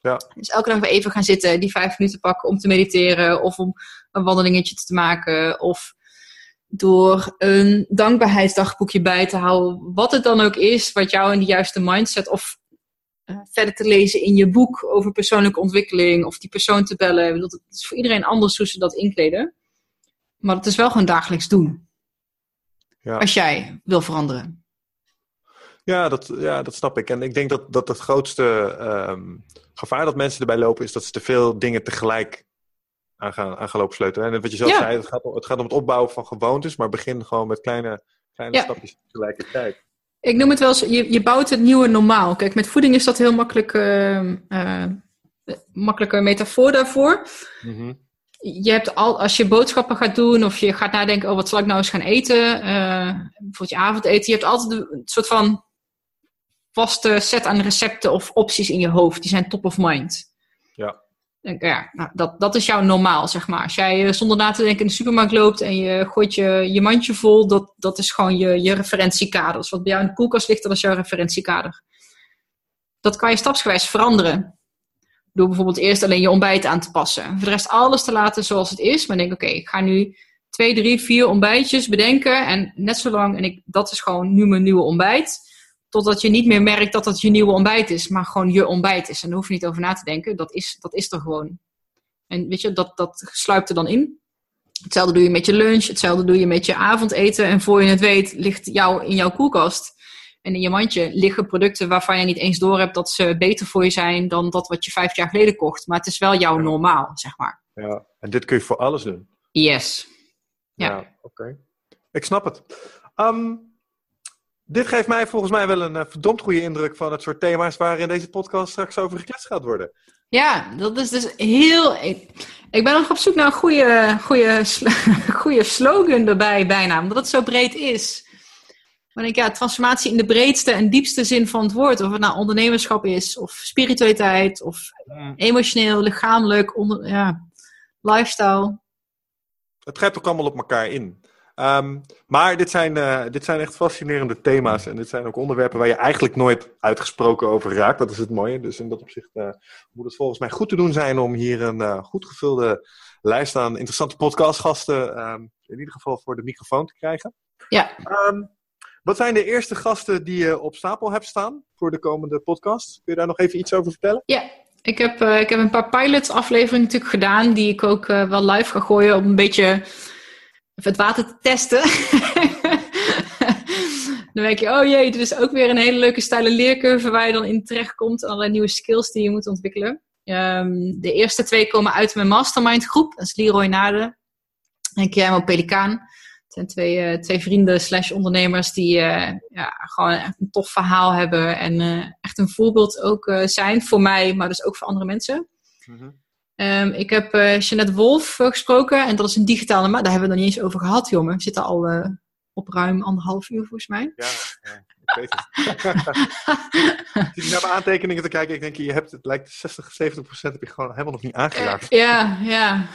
Ja. Dus elke dag weer even gaan zitten, die vijf minuten pakken om te mediteren. Of om een wandelingetje te maken. Of door een dankbaarheidsdagboekje bij te houden. Wat het dan ook is, wat jou in de juiste mindset of verder te lezen in je boek over persoonlijke ontwikkeling of die persoon te bellen. Het is voor iedereen anders hoe ze dat inkleden. Maar het is wel gewoon dagelijks doen. Ja. Als jij wil veranderen. Ja dat, ja, dat snap ik. En ik denk dat, dat het grootste um, gevaar dat mensen erbij lopen is dat ze te veel dingen tegelijk aan gaan, aan gaan lopen sleutelen. En wat je zelf zei, het gaat, om, het gaat om het opbouwen van gewoontes, maar begin gewoon met kleine, kleine ja. stapjes tegelijkertijd. Ik noem het wel eens, je, je bouwt het nieuwe normaal. Kijk, met voeding is dat heel makkelijk, uh, uh, makkelijke metafoor daarvoor. Mm Je hebt al, als je boodschappen gaat doen of je gaat nadenken, oh, wat zal ik nou eens gaan eten? Uh, bijvoorbeeld je avondeten. Je hebt altijd een soort van vaste set aan recepten of opties in je hoofd. Die zijn top of mind. Ja ja, nou, dat, dat is jouw normaal, zeg maar. Als jij eh, zonder na te denken in de supermarkt loopt en je gooit je, je mandje vol, dat, dat is gewoon je, je referentiekader. Dus wat bij jou in de koelkast ligt, dat is jouw referentiekader. dat kan je stapsgewijs veranderen. Door bijvoorbeeld eerst alleen je ontbijt aan te passen. Voor de rest alles te laten zoals het is. Maar denk, oké, ik ga nu twee, drie, vier ontbijtjes bedenken. En net zo lang, en ik, dat is gewoon nu mijn nieuwe ontbijt. Totdat je niet meer merkt dat dat je nieuwe ontbijt is, maar gewoon je ontbijt is. En daar hoef je niet over na te denken. Dat is, dat is er gewoon. En weet je, dat, dat sluipt er dan in. Hetzelfde doe je met je lunch, hetzelfde doe je met je avondeten. En voor je het weet, ligt jou in jouw koelkast en in je mandje liggen producten waarvan je niet eens door hebt dat ze beter voor je zijn dan dat wat je vijf jaar geleden kocht. Maar het is wel jouw normaal, zeg maar. Ja, en dit kun je voor alles doen. Yes. Ja, oké. Ik snap het. Ehm, dit geeft mij volgens mij wel een uh, verdomd goede indruk van het soort thema's waar in deze podcast straks over gekletst gaat worden. Ja, dat is dus heel. Ik, ik ben nog op zoek naar een goede, goede, goede slogan erbij, bijna, omdat het zo breed is. Maar ik, ja, transformatie in de breedste en diepste zin van het woord. Of het nou ondernemerschap is, of spiritualiteit, of emotioneel, lichamelijk, onder, ja, lifestyle. Het grijpt ook allemaal op elkaar in. Ehm, maar dit zijn, uh, dit zijn echt fascinerende thema's. En dit zijn ook onderwerpen waar je eigenlijk nooit uitgesproken over raakt. Dat is het mooie. Dus in dat opzicht uh, moet het volgens mij goed te doen zijn om hier een uh, goed gevulde lijst aan interessante podcastgasten. Um, in ieder geval voor de microfoon te krijgen. Ja. Um, wat zijn de eerste gasten die je op stapel hebt staan voor de komende podcast? Kun je daar nog even iets over vertellen? Ja, ik heb, ik heb een paar pilot afleveringen natuurlijk gedaan, die ik ook wel live ga gooien om een beetje het water te testen. dan denk je, oh jee, dit is ook weer een hele leuke stijle leercurve waar je dan in terecht komt. Allerlei nieuwe skills die je moet ontwikkelen. Um, de eerste twee komen uit mijn mastermind groep. Dat is Leroy Nade en Guillermo Pelikaan. Het zijn twee, uh, twee vrienden slash ondernemers die uh, ja, gewoon echt een tof verhaal hebben. En echt een voorbeeld ook zijn voor mij, maar dus ook voor andere mensen. Mm-hmm. Um, ik heb Jeanette Wolf gesproken en dat is een digitale maar Daar hebben we het nog niet eens over gehad, jongen. We zitten al op ruim anderhalf uur volgens mij. Ja, ja ik weet het. ik naar mijn aantekeningen te kijken. Ik denk, je hebt, het lijkt 60, 70 procent heb je gewoon helemaal nog niet aangeraakt. ja, ja.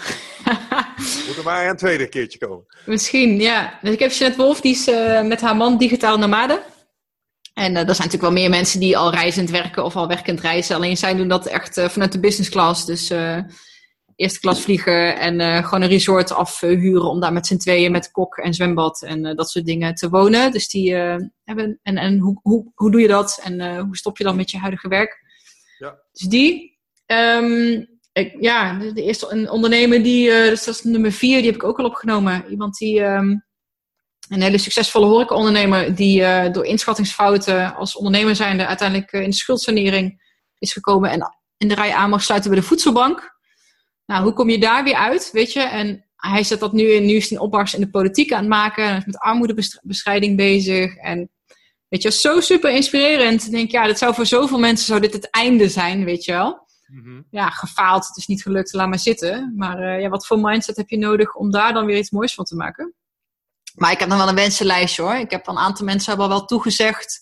Moet er maar een tweede keertje komen. Misschien, ja. Dus ik heb Jeanette Wolf, die is met haar man digitaal nomade. En uh, er zijn natuurlijk wel meer mensen die al reizend werken of al werkend reizen. Alleen zij doen dat echt uh, vanuit de business class. Dus eerste klas vliegen en gewoon een resort afhuren om daar met z'n tweeën met kok en zwembad en dat soort dingen te wonen. Dus die hebben. En, en hoe, hoe, hoe doe je dat? En hoe stop je dan met je huidige werk? Ja. Dus die. Um, ik, ja, de, de, eerste een ondernemer die, dus dat is nummer vier, die heb ik ook al opgenomen. Iemand die, um, een hele succesvolle horecaondernemer, die uh, door inschattingsfouten als ondernemer zijnde uiteindelijk uh, in de schuldsanering is gekomen en in de rij aan mag sluiten bij de voedselbank. Nou, hoe kom je daar weer uit, weet je? En hij zet dat nu in, nu is hij een opmars in de politiek aan het maken, hij is met armoedebestrijding bezig en weet je, zo super inspirerend. Ik denk, ja, dat zou voor zoveel mensen zou dit het einde zijn, weet je wel. Mm-hmm. Ja, gefaald, het is niet gelukt, laat maar zitten. Maar uh, ja, wat voor mindset heb je nodig om daar dan weer iets moois van te maken? Maar ik heb nog wel een wensenlijstje hoor. Ik heb een aantal mensen hebben al wel toegezegd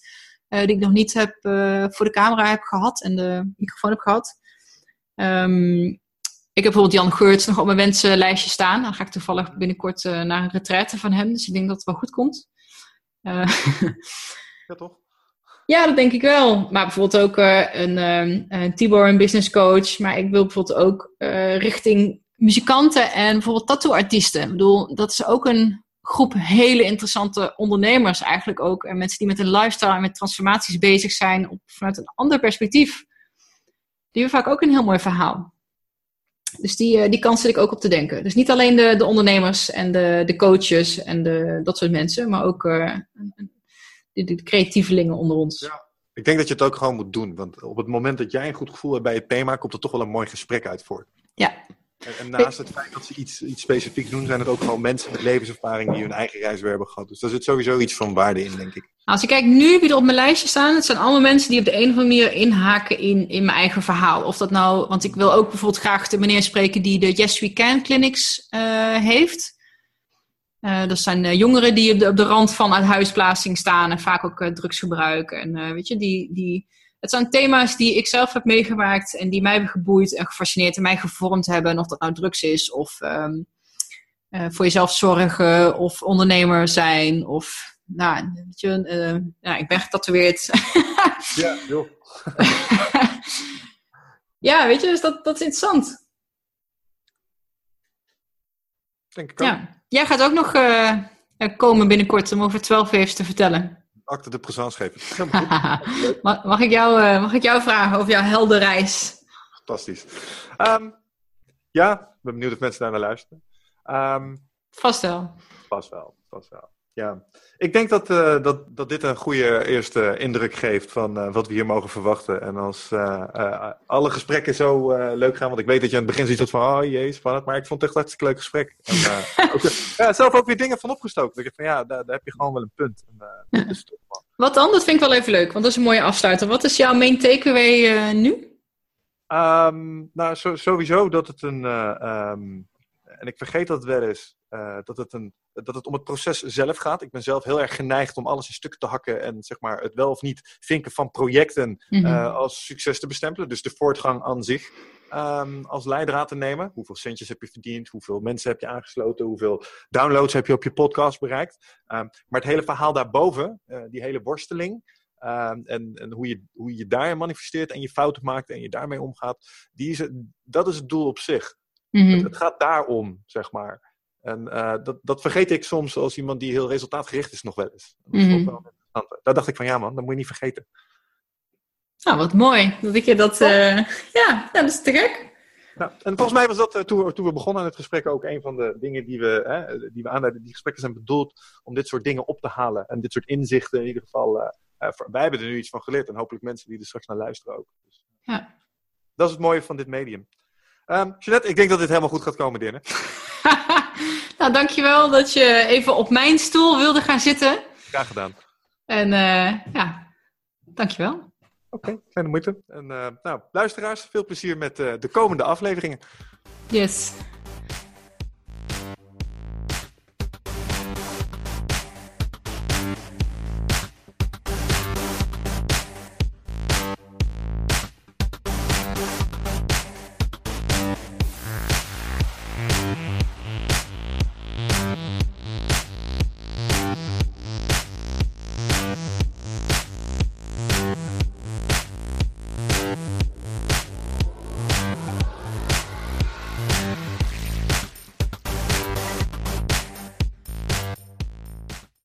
uh, die ik nog niet heb, uh, voor de camera heb gehad en de microfoon heb gehad. Um, ik heb bijvoorbeeld Jan Geurts nog op mijn wensenlijstje staan. Dan ga ik toevallig binnenkort naar een retraite van hem. Dus ik denk dat het wel goed komt. ja, toch? Ja, dat denk ik wel. Maar bijvoorbeeld ook een, um, een Tibor, een business coach. Maar ik wil bijvoorbeeld ook richting muzikanten en bijvoorbeeld tattooartiesten. Ik bedoel, dat is ook een groep hele interessante ondernemers eigenlijk ook. En mensen die met een lifestyle en met transformaties bezig zijn op, vanuit een ander perspectief. Die hebben vaak ook een heel mooi verhaal. Dus die, uh, die kans zit ik ook op te denken. Dus niet alleen de, de ondernemers en de, de coaches en de, dat soort mensen, maar ook de, de creatievelingen onder ons. Ja. Ik denk dat je het ook gewoon moet doen. Want op het moment dat jij een goed gevoel hebt bij het thema, komt er toch wel een mooi gesprek uit voort. Ja. En, naast het feit dat ze iets, iets specifieks doen, zijn het ook gewoon mensen met levenservaring die hun eigen reis hebben gehad. Dus daar zit sowieso iets van waarde in, denk ik. Als ik kijk nu wie er op mijn lijstje staan, het zijn allemaal mensen die op de een of andere manier inhaken in, in mijn eigen verhaal. Of dat nou, want ik wil ook bijvoorbeeld graag de meneer spreken die de Yes We Can clinics uh, heeft. Uh, dat zijn uh, jongeren die op de, rand van uithuisplaatsing staan en vaak ook drugs gebruiken. En weet je, die, die, het zijn thema's die ik zelf heb meegemaakt en die mij hebben geboeid en gefascineerd en mij gevormd hebben. Of dat nou drugs is of um, voor jezelf zorgen of ondernemer zijn of nou, weet je, uh, ja, ik ben getatoeëerd. ja, joh. ja, weet je, dus dat, dat is interessant. Denk ik ook. Ja. Jij gaat ook nog uh, komen binnenkort om over 12 even te vertellen. Acte de présence geven. mag, ik jou, uh, mag ik jou vragen over jouw heldenreis? Fantastisch. Um, ja, ik ben benieuwd of mensen daar naar luisteren. Um, vast wel. Vast wel, vast wel. Ja, ik denk dat, uh, dat, dat dit een goede eerste indruk geeft van uh, wat we hier mogen verwachten. En als uh, alle gesprekken zo leuk gaan, want ik weet dat je aan het begin ziet dat van, oh jee, spannend, maar ik vond het echt een hartstikke leuk gesprek. En, ook, ja, zelf ook weer dingen van opgestoken. Ik dacht van, ja, daar, daar, heb je gewoon wel een punt. En, top. Wat dan? Dat vind ik wel even leuk, want dat is een mooie afsluiter. Wat is jouw main takeaway nu? Um, nou, so, sowieso dat het een, um, en ik vergeet dat wel eens, dat, het een, dat het om het proces zelf gaat. Ik ben zelf heel erg geneigd om alles in stukken te hakken en zeg maar, het wel of niet vinken van projecten mm -hmm. uh, als succes te bestempelen. Dus de voortgang aan zich um, als leidraad te nemen. Hoeveel centjes heb je verdiend? Hoeveel mensen heb je aangesloten? Hoeveel downloads heb je op je podcast bereikt? Um, maar het hele verhaal daarboven, uh, die hele worsteling. Um, en, en hoe, je, hoe je daarin manifesteert en je fouten maakt en je daarmee omgaat, die is het, dat is het doel op zich. Mm -hmm. het, het, gaat daarom, zeg maar. En uh, dat, dat vergeet ik soms als iemand die heel resultaatgericht is nog wel eens. Dat is mm -hmm. wel Daar dacht ik van ja man, dat moet je niet vergeten. Nou, wat mooi. Dat ik je dat... Ja, dat is te gek. Nou, en volgens mij was dat uh, toen, toen, we begonnen aan het gesprek ook een van de dingen die we, hè, die we aanleiden. Die gesprekken zijn bedoeld om dit soort dingen op te halen. En dit soort inzichten in ieder geval. Uh, wij hebben er nu iets van geleerd. En hopelijk mensen die er straks naar luisteren ook. Dus, ja. Dat is het mooie van dit medium. Um, Jeanette, ik denk dat dit helemaal goed gaat komen, Dinne. nou, dankjewel dat je even op mijn stoel wilde gaan zitten. Graag gedaan. En uh, ja, dankjewel. Oké, okay, kleine moeite. En uh, nou, luisteraars, veel plezier met uh, de komende afleveringen. Yes.